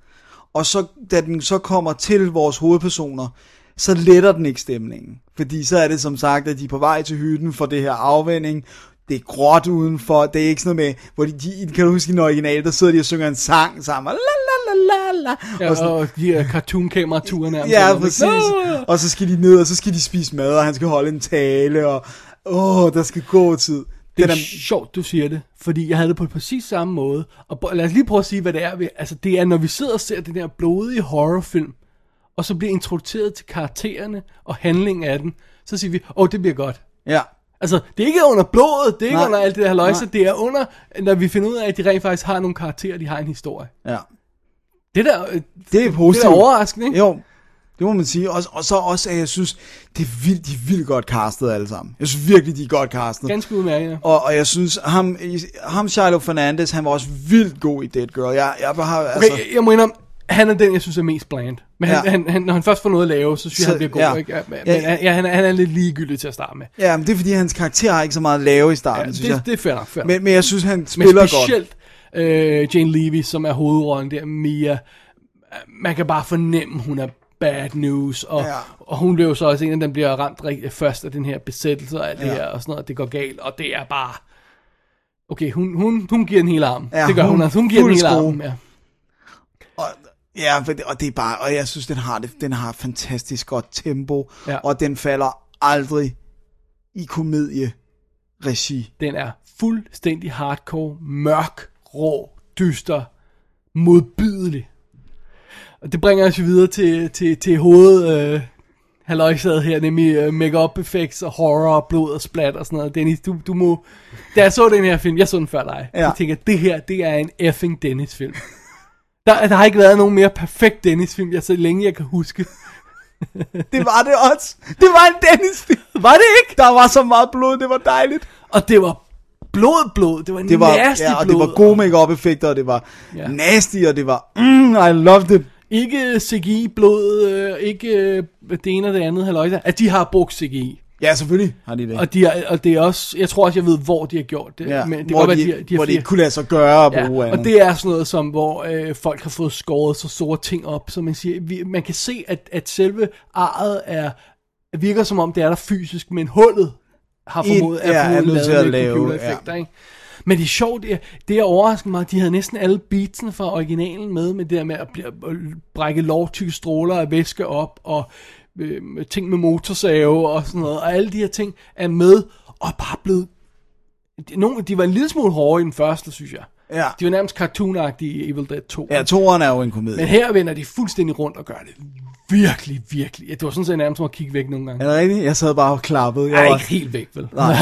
Og så, da den så kommer til vores hovedpersoner, så letter den ikke stemningen. Fordi så er det som sagt, at de er på vej til hytten for det her afvænding. Det er gråt udenfor. Det er ikke sådan noget med, hvor de, de kan du huske i den originale, der sidder de og synger en sang sammen. La, la, la, la, la. Ja, og sådan, og de her cartoon-kameraturer nærmest. Ja, præcis. Og så skal de ned, og så skal de spise mad, og han skal holde en tale, og åh, der skal gå tid. Det er er, sjovt, du siger det, fordi jeg havde det på præcis samme måde. Og lad os lige prøve at sige, hvad det er. Altså, det er, når vi sidder og ser den der blodige horrorfilm, og så bliver introduceret til karaktererne og handlingen af den, så siger vi, åh, oh, det bliver godt. ja. Altså, det er ikke under blodet, det er ikke Nej. under alt det der haløjse, Nej. det er under, når vi finder ud af, at de rent faktisk har nogle karakterer, de har en historie. Ja. Det der, øh, Det er det positivt. er overraskende, ikke? Jo. Det må man sige. Og, og så også, at jeg synes, det er vildt, de er vildt godt castet alle sammen. Jeg synes virkelig, de er godt castet. Ganske udmærket. ja. Og, og jeg synes, ham, ham Shiloh Fernandez, han var også vildt god i Dead Girl. Jeg, jeg bare har, altså... Okay, jeg må indrømme, han er den, jeg synes er mest bland. Men han, Ja. han, han, når han først får noget at lave, så synes jeg, han bliver god. ja. Ikke? Men, Ja. men han, ja, han, er, han er lidt ligegyldig til at starte med. Ja, men det er fordi, hans karakter har ikke så meget at lave i starten, Ja, synes jeg. det, det er fair. Fair. Men, men jeg synes, han Men spiller godt. specielt øh, Jane Levy, som er hovedrollen der, Mia, man kan bare fornemme, hun er bad news, og, Ja. ja. og hun bliver jo så også en af dem, der bliver ramt rigtig, først af den her besættelse og alt det Ja. her, og sådan noget, det går galt, og det er bare, okay, hun, hun, hun giver en hel arm, Ja, det gør hun, hun- hun, altså, hun giver en fuld hel skrue. arm, ja. Ja, for det, og det er bare, og jeg synes, den har, det, den har fantastisk godt tempo, Ja. og den falder aldrig i komedie-regi. Den er fuldstændig hardcore, mørk, rå, dyster, modbydelig. Og det bringer os jo videre til, til, til hoved... Øh, halløjsaget her, nemlig uh, make-up effects og horror og blod og splat og sådan noget. Dennis, du, du må... Da jeg så den her film, jeg så den før dig, Ja. ja. jeg tænker, det her, det er en effing Dennis-film. Der, der har ikke været nogen mere perfekt Dennis-film, jeg så længe jeg kan huske. Det var det også. Det var en Dennis-film. Var det ikke? Der var så meget blod, det var dejligt. Og det var blod, blod. Det var, Det var, nasty ja, og blod. det var gode make-up effekter, og det var ja. nasty, og det var, mm, I loved it. Ikke CGI, blod, øh, ikke øh, det ene og det andet, halløjsa. At de har brugt CGI. Ja, selvfølgelig har de det. Og, de er, og det er også, jeg tror også, jeg ved, hvor de har gjort det. ja, men det hvor, godt de, de, har- de har hvor det flere- ikke kunne lade sig gøre at Ja, bruge og det er sådan noget som, hvor øh, folk har fået skåret så store ting op, så man siger, vi, man kan se, at, at selve arret er, virker som om det er der fysisk, men hullet har I- formået ja, formået nødt til lavet at med lave, computereffekter, ikke? Men det er sjovt, det er, det er overraskende mig, de havde næsten alle beatsene fra originalen med, med det der med at, blive, at brække lovtykke stråler af væske op, og øh, ting med motorsave og sådan noget, og alle de her ting er med, og er bare blevet de- nogle, de var en lille smule hårde i den første, synes jeg. Ja. De var nærmest cartoonagtige i Evil Dead 2. Ja, toeren er jo en komedie. Men her vender de fuldstændig rundt og gør det virkelig, virkelig. Det var sådan set nærmest som at kigge væk nogle gange. Er det rigtigt? Jeg sad bare og klappede. Jeg Jeg er var, ikke helt væk, vel? Nej.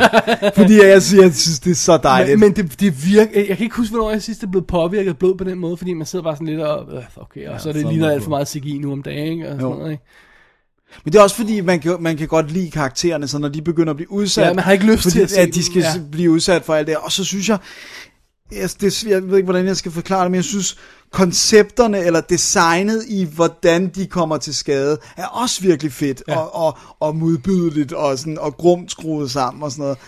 fordi jeg, synes, jeg synes, det er så dejligt. Men, men det, det virker, jeg kan ikke huske, hvornår jeg sidst det blev påvirket af blod på den måde, fordi man sidder bare sådan lidt og, øh, okay, og Ja, så er det meget alt for meget CGI nu om dagen, ikke? Og sådan Jo. noget, ikke? Men det er også fordi, man kan, man kan godt lide karaktererne, så når de begynder at blive udsat. Ja, man har ikke lyst fordi, til at at de skal ja. blive udsat for alt det. Og så synes jeg, jeg, det, jeg ved ikke, hvordan jeg skal forklare det, men jeg synes, koncepterne eller designet i, hvordan de kommer til skade, er også virkelig fedt ja. og, og, og modbydeligt og, sådan, og grumt skruet sammen og sådan noget.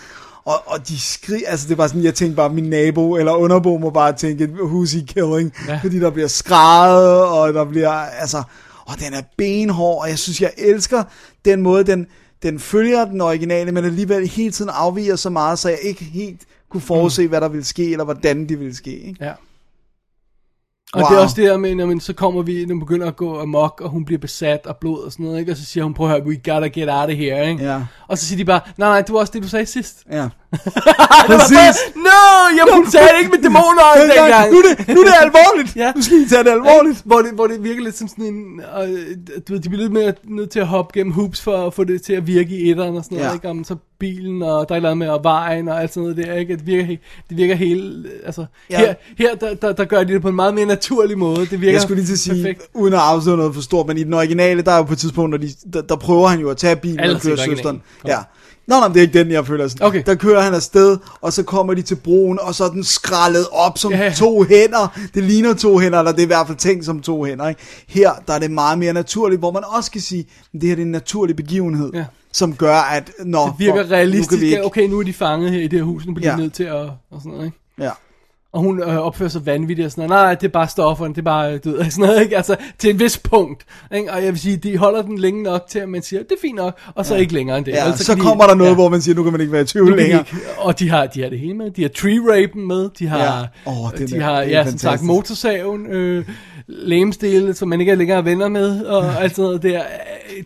Og, og de skrig, altså det var sådan, jeg tænkte bare, min nabo eller underbo må bare tænke, who's he killing? Ja. Fordi der bliver skrejet, og der bliver, altså, og den er benhård, og jeg synes, jeg elsker den måde, den, den følger den originale, men alligevel hele tiden afviger så meget, så jeg ikke helt kunne forudse, mm. hvad der ville ske, eller hvordan det ville ske. Ikke? Ja. Og Wow. det er også det der med, når man, så kommer vi, når man begynder at gå amok, og hun bliver besat af blod og sådan noget, ikke? og så siger hun, prøv at høre, we gotta get out of here, ikke? Ja. Og så siger de bare, nej, nej, det var også det, du sagde sidst. Ja. det var bare, no, hun sagde det ikke med dæmoner dengang. Nu er det, nu er det alvorligt. Ja. Nu skal I tage det alvorligt. Hvor det, hvor det virker lidt som sådan en, øh, du ved, de bliver lidt mere nødt til at hoppe gennem hoops for at få det til at virke i etteren og sådan noget, Ja. ikke? Om så bilen, og der er et eller andet med og vejen og alt sådan noget der, ikke? Det virker, det virker helt, altså, Ja. her, her der, der, der, gør de det på en meget mere naturlig måde. Det virker Jeg skulle lige til at sige, perfekt. uden at afsløre noget for stort, men i den originale, der er jo på et tidspunkt, når de, der, der prøver han jo at tage bilen Alle og køre søsteren. Ja. Nå, nej, det er ikke den, jeg føler sådan. Okay. Der kører han afsted, og så kommer de til broen, og så er den skrællet op som Ja. to hænder. Det ligner to hænder, eller det er i hvert fald tænkt som to hænder. Ikke? Her, der er det meget mere naturligt, hvor man også kan sige, at det her det er en naturlig begivenhed, Ja. som gør, at når Det virker for- nu realistisk. vi ikke, Okay, nu er de fanget her i det her hus, nu bliver de Ja. nødt til at, og sådan noget, ikke? ja. Og hun øh, opfører sig vanvittigt og sådan noget. Nej, det er bare stofferne, det er bare, du ved, sådan noget, ikke? Altså, til en vis punkt. Ikke? Og jeg vil sige, de holder den længe nok til, at man siger, det er fint nok, og så Ja. ikke længere end det. Ja, Ellers så, kan de- kommer der noget, ja. hvor man siger, nu kan man ikke være i tvivl længere. ikke, og de har, de har det hele med. De har tree rapen med. De har, Ja. Åh, den de er- har det er ja, som sagt, fantastisk. motorsaven, øh, lægemstille, som man ikke er længere venner med, og alt sådan noget der.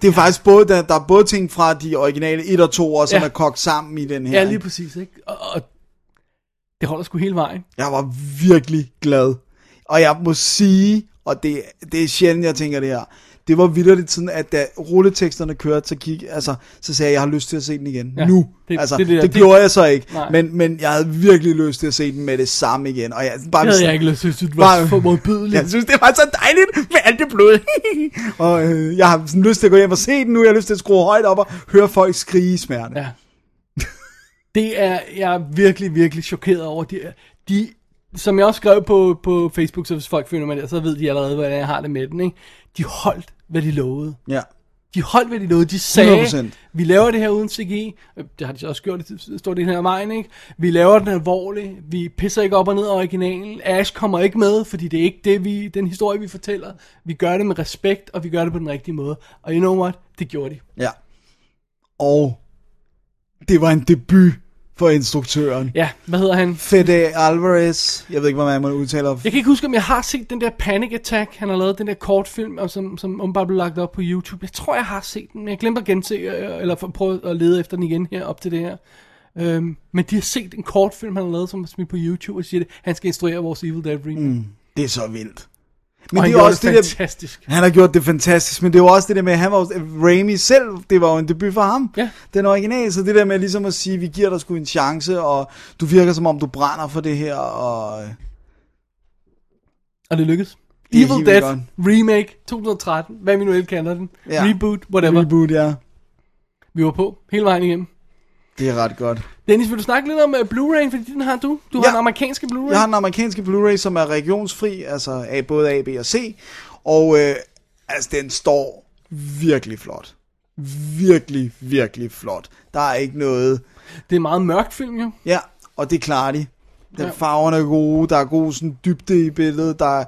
Det er faktisk både, der, der er både ting fra de originale 1 og 2, og som Ja. er kogt sammen i den her. Ja, lige præcis, ikke? Og, og det holder sgu hele vejen. Jeg var virkelig glad. Og jeg må sige, og det, det er sjældent, jeg tænker det her, det var vildt sådan, at da rulleteksterne kørte, så, gik, altså, så sagde jeg, jeg har lyst til at se den igen. Ja, nu. det- altså, det- det, det det, der- det, gjorde jeg så ikke. Nej. Men, men jeg havde virkelig lyst til at se den med det samme igen. Og jeg, bare, Det havde jeg ikke lyst til, synes, det var for modbydeligt. Jeg synes, det var så dejligt med alt det blod. og øh, jeg har sådan lyst til at gå hjem og se den nu. Jeg har lyst til at skrue højt op og høre folk skrige smerte. Ja. Det er, jeg er virkelig, virkelig chokeret over. De, de, som jeg også skrev på, på Facebook, så hvis folk følger mig der, så ved de allerede, hvordan jeg har det med den. Ikke? De holdt, hvad de lovede. Ja. De holdt, hvad de lovede. De sagde, 100%. vi laver det her uden CGI. Det har de så også gjort i stor del her af vejen, ikke? Vi laver den alvorligt. Vi pisser ikke op og ned af originalen. Ash kommer ikke med, fordi det er ikke det, vi, den historie, vi fortæller. Vi gør det med respekt, og vi gør det på den rigtige måde. Og you know what? Det gjorde de. Ja. Og det var en debut for instruktøren. Ja, hvad hedder han? Fede Alvarez. Jeg ved ikke, hvordan man udtaler. Jeg kan ikke huske, om jeg har set den der Panic Attack. Han har lavet den der kortfilm, og som, som åbenbart blev lagt op på YouTube. Jeg tror, jeg har set den, men jeg glemte at gense, øh, eller prøve at lede efter den igen her op til det her. Øhm, men de har set en kortfilm, han har lavet, som er smidt på YouTube, og siger det, han skal instruere vores Evil Dead remake. Mm. Det er så vildt. Men og det er også det det der- fantastisk. Han har gjort det fantastisk, men det var også det der med, at han var Raimi selv, det var jo en debut for ham. Ja. Den originale, så det der med ligesom at sige, vi giver dig sgu en chance, og du virker som om, du brænder for det her, og... Og det lykkedes. Det er Evil Dead godt. remake 2013, hvad vi nu end kalder den. Ja. Reboot, whatever. Reboot, ja. Vi var på hele vejen igennem. Det er ret godt. Dennis, vil du snakke lidt om uh, Blu-ray, fordi den har du. Du har Ja. den amerikanske Blu-ray. Jeg har den amerikanske Blu-ray, som er regionsfri, altså af både A, B og C, og øh, altså, den står virkelig flot. Virkelig, virkelig flot. Der er ikke noget... Det er en meget mørkt film, jo. Ja, og det klarer de. Den Ja. farverne er gode, der er god sådan dybde i billedet, der er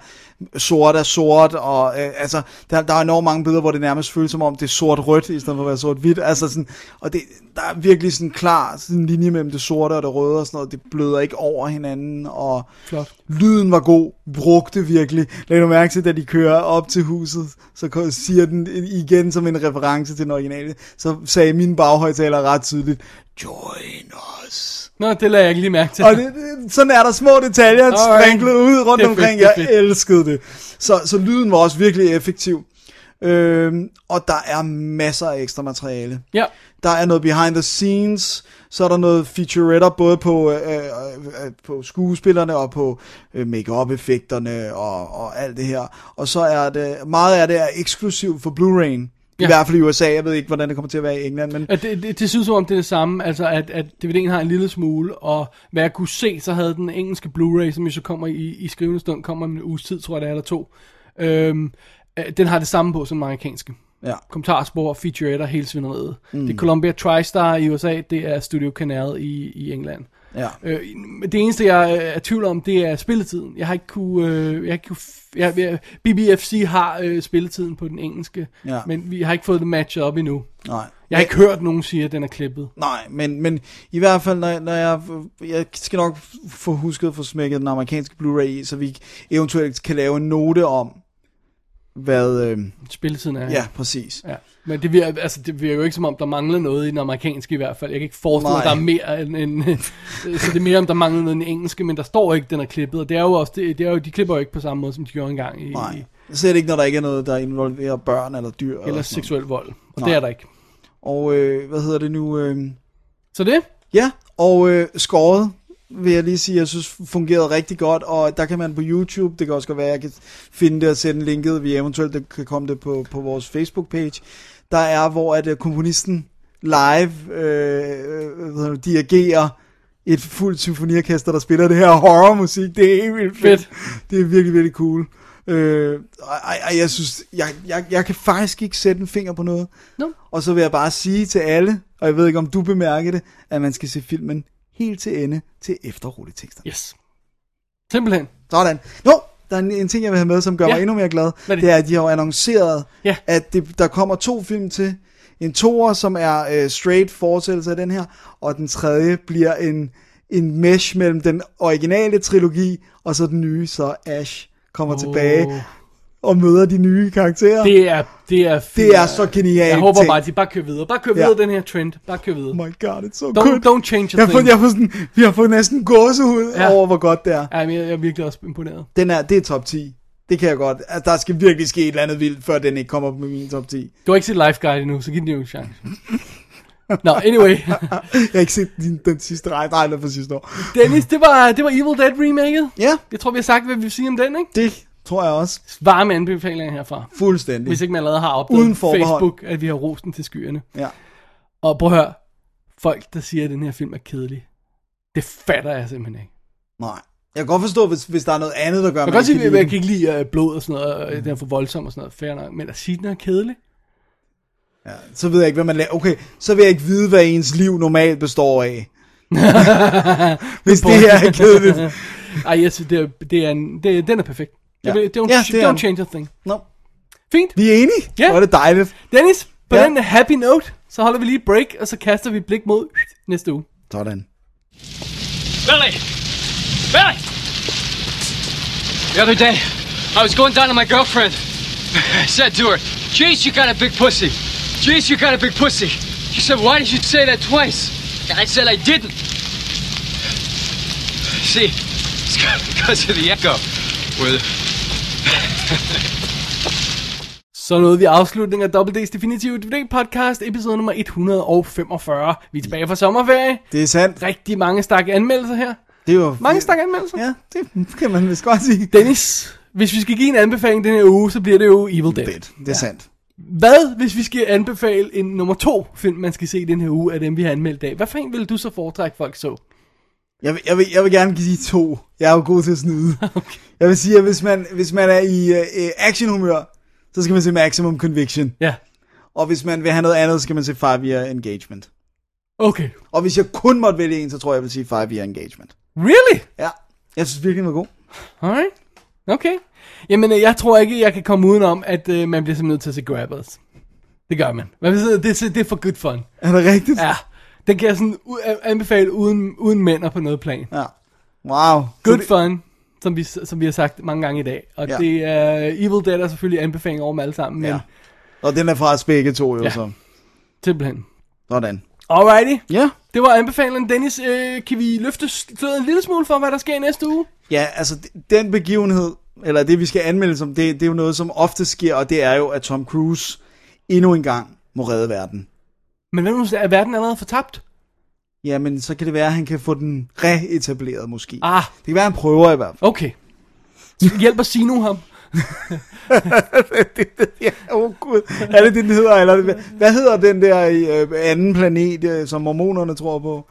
sort er sort, og øh, altså, der, der er enormt mange billeder, hvor det nærmest føles som om, det er sort-rødt, i stedet for at være sort-hvidt, altså sådan, og det, der er virkelig sådan klar sådan linje mellem det sorte og det røde og sådan noget, det bløder ikke over hinanden, og Flot. lyden var god, brugte virkelig, lad nu mærke til, da de kører op til huset, så siger den igen som en reference til den originale, så sagde min baghøjtaler ret tydeligt, join us. Nå, det lader jeg ikke lige mærke til. Og det, det, sådan er der små detaljer Alright. sprinklet ud rundt omkring. fedt, er Jeg fedt. elskede det. Så, så lyden var også virkelig effektiv. Øhm, og der er masser af ekstra materiale. Ja. Der er noget behind the scenes, så er der noget featuretter både på, øh, øh, øh, på skuespillerne og på øh, make-up-effekterne og, og alt det her. Og så er det, meget af det er eksklusivt for Blu-ray'en. I Ja. hvert fald i USA, jeg ved ikke, hvordan det kommer til at være i England, men At det, det, det synes om det er det samme, altså at, at DVD'en har en lille smule, og hvad jeg kunne se, så havde den engelske Blu-ray, som jo så kommer i, i skrivende stund, kommer om en uges tid, tror jeg det er, eller to. Øhm, øh, den har det samme på som den amerikanske. ja. Kommentarspor, featuretter, hele svineriet. Mm. Det er Columbia TriStar i USA, det er Studio Canal i, i England. Ja. Øh, det eneste, jeg er tvivl om, det er spilletiden. Jeg har ikke kunne... Øh, jeg har ikke kunne jeg, jeg, BBFC har øh, spilletiden på den engelske, Ja. men vi har ikke fået det matchet op endnu. Nej. Jeg har ikke hørt nogen sige, at den er klippet. Nej, men, men i hvert fald, når, når jeg, jeg skal nok få husket at få smækket den amerikanske Blu-ray i, så vi eventuelt kan lave en note om, hvad... Øh, Spilletiden er... ja, præcis. ja. Men det virker, altså, det virker jo ikke som om, der mangler noget i den amerikanske i hvert fald. Jeg kan ikke forestille mig, der er mere end... end så det er mere, om der mangler noget i den engelske, men der står ikke, den er klippet. Og det er jo også... Det, det er jo, de klipper jo ikke på samme måde, som de gjorde engang i... Nej. Det ikke, når der ikke er noget, der involverer børn eller dyr. Eller noget. seksuel vold. Og Nej. det er der ikke. Og øh, hvad hedder det nu? Øh, Så det? ja, og øh, skåret vil jeg lige sige, jeg synes fungerede rigtig godt, og der kan man på YouTube, det kan også godt være, at jeg kan finde det og sætte linket, vi eventuelt kan komme det på, på vores Facebook-page, der er, hvor at øh, komponisten live øh, øh, dirigerer et fuldt symfoniorkester, der spiller det her horrormusik. Det er helt vildt fedt. Fedt. Det er virkelig, virkelig cool. Øh, ej, ej, jeg synes, jeg, jeg, jeg kan faktisk ikke sætte en finger på noget. No. Og så vil jeg bare sige til alle, og jeg ved ikke, om du bemærker det, at man skal se filmen helt til ende til efterrulletekster. Yes. Simpelthen. Sådan. Nå, der er en, en ting, jeg vil have med, som gør Ja. mig endnu mere glad. Hvad det? Det er, at de har jo annonceret, Ja. at det, der kommer to film til. En toer, som er øh, straight fortsættelse af den her, og den tredje bliver en, en mesh mellem den originale trilogi, og så den nye, så Ash kommer Åh. tilbage og møder de nye karakterer. Det er, det er, Det er så genialt Jeg håber bare, at de bare kører videre. Bare kører Ja. videre den her trend. Bare kører videre. Oh my god, it's so Don't, good. don't change a Jeg thing. jeg har fået sådan, vi har fået næsten gåsehud Ja. over, hvor godt det er. Ja, men jeg, jeg er virkelig også imponeret. Den er, det er top 10. Det kan jeg godt. Altså, der skal virkelig ske et eller andet vildt, før den ikke kommer på min top 10. Du har ikke set Lifeguide endnu, så giv den jo en chance. Nå, anyway. jeg har ikke set den, den sidste rej, nej, fra sidste år. Dennis, det var, det var Evil Dead remaket. Ja. Jeg tror, vi har sagt, hvad vi vil sige om den, ikke? Det tror jeg også. Varme anbefalinger herfra. Fuldstændig. Hvis ikke man allerede har opdaget på. Facebook, at vi har rosten til skyerne. Ja. Og prøv at høre. Folk, der siger, at den her film er kedelig. Det fatter jeg simpelthen ikke. Nej. Jeg kan godt forstå, hvis, hvis der er noget andet, der gør, Jeg kan godt sige, at jeg kan ikke lide uh, blod og sådan noget, og den er for voldsom og sådan noget, fair nok. Men at sige, at den er kedelig? Ja, så ved jeg ikke, hvad man laver. Okay, så vil jeg ikke vide, hvad ens liv normalt består af. Hvis det her er kedeligt. Ej, jeg synes, det er, det er en, det, den er perfekt. Ja. Ja. Don't, Ja, det er don't den. change a thing. No. Fint. Vi er enige. Ja. Hvor er det dejligt. Dennis, på Ja. den happy note, så holder vi lige et break, og så kaster vi et blik mod næste uge. Sådan. Billy! Billy! The other day, I was going down to my girlfriend. I said to her, Jeez, you got a big pussy. Jeez, you got a big pussy. She said, Why did you say that twice? And I said I didn't. See, it's because of the echo. The... Så nåede vi afslutningen af WD's Definitive DVD podcast, episode nummer 145. Vi er tilbage fra sommerferie. Det er sandt. Rigtig mange stak anmeldelser her. Det er jo... Mange stak anmeldelser. Ja, det kan man vist godt sige. Dennis, hvis vi skal give en anbefaling den her uge, så bliver det jo Evil Dead. Dead. Det er sandt. Hvad, hvis vi skal anbefale en nummer to film, man skal se den her uge, af dem vi har anmeldt af? Hvad for en vil du så foretrække, folk så? Jeg vil, jeg, vil, jeg vil gerne give de to. Jeg er jo god til at snyde. okay. Jeg vil sige, at hvis man, hvis man er i uh, actionhumør, så skal man se Maximum Conviction. Ja. Og hvis man vil have noget andet, så skal man se Five Year Engagement. Okay. Og hvis jeg kun måtte vælge en, så tror jeg, jeg vil sige Five Year Engagement. Really? Ja. Jeg synes virkelig, den var god. Alright. Okay. Jamen, øh, jeg tror ikke, jeg kan komme udenom, at øh, man bliver simpelthen nødt til at se Grabbers. Det gør man. Man det, er- det er for good fun. Er det rigtigt? Ja. Den kan jeg sådan anbefale uden, uden mænd på noget plan. Ja. Wow. Good det, fun, som vi, som vi har sagt mange gange i dag. Og Ja. det er Evil Dead er selvfølgelig anbefaling over dem alle sammen, men Ja. Og den er fra os begge to, jo Ja. så. simpelthen. Sådan. Alrighty. Ja. Det var anbefalingen. Dennis, øh, kan vi løfte sløret en lille smule for, hvad der sker næste uge? Ja, altså den begivenhed, eller det vi skal anmelde som, det, det er jo noget, som ofte sker, og det er jo, at Tom Cruise endnu en gang må redde verden. Men hvad nu, er verden allerede fortabt? Jamen, så kan det være, at han kan få den reetableret måske. Ah, Det kan være, at han prøver i hvert fald. okay. Hjælp at sige nu ham. ja, oh gud. Er det det, den hedder? Eller, hvad, hvad hedder den der øh, anden planet, øh, som mormonerne tror på?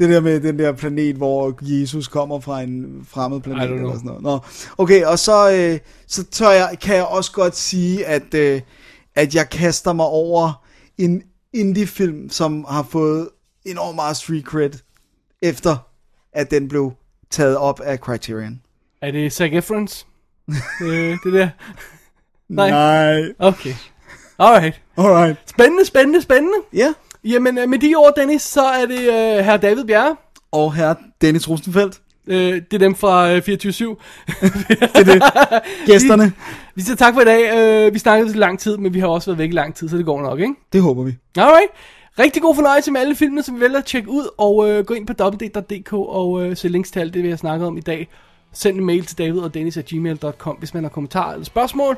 Det der med den der planet, hvor Jesus kommer fra en fremmed planet eller sådan noget. Nå, okay, og så, øh, så tør jeg, kan jeg også godt sige, at, øh, at jeg kaster mig over en indie-film, som har fået enormt meget street cred, efter at den blev taget op af Criterion. Er det Zac Efrons? øh, det der? Nej. Nej. Okay. Alright. Alright. Spændende, spændende, spændende. Ja. Jamen, øh, med de ord, Dennis, så er det øh, herr David Bjerre. Og her Dennis Rosenfeldt. Øh, det er dem fra øh, 24-7. Det er det. Gæsterne. Vi, vi siger tak for i dag. Øh, vi snakkede lidt lang tid, men vi har også været væk i lang tid, så det går nok, ikke? Det håber vi. Alright. Rigtig god fornøjelse med alle filmene, som vi vælger at tjekke ud, og øh, gå ind på www.dk og øh, se links til alt det, vi har snakket om i dag. Send en mail til david og dennis at gmail.com, hvis man har kommentarer eller spørgsmål,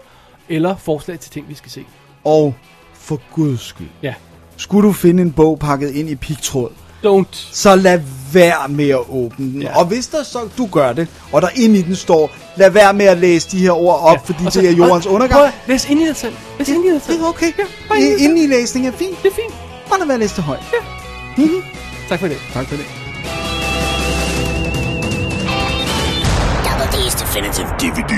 eller forslag til ting, vi skal se. Og for guds skyld. Ja. Skulle du finde en bog pakket ind i pigtråd, Don't. så lad være med at åbne den. Ja. Og hvis der så du gør det, og der inde i den står, lad være med at læse de her ord op, ja. fordi så- det er jordens og- undergang. Prøv læs ind i dig selv. Læs ind i dig selv. Det er okay. Ja, bare ind i I, læsning er fint. Det er fint. Bare lad være at læse det højt. Tak for det. Tak for det. Double D's Definitive DVD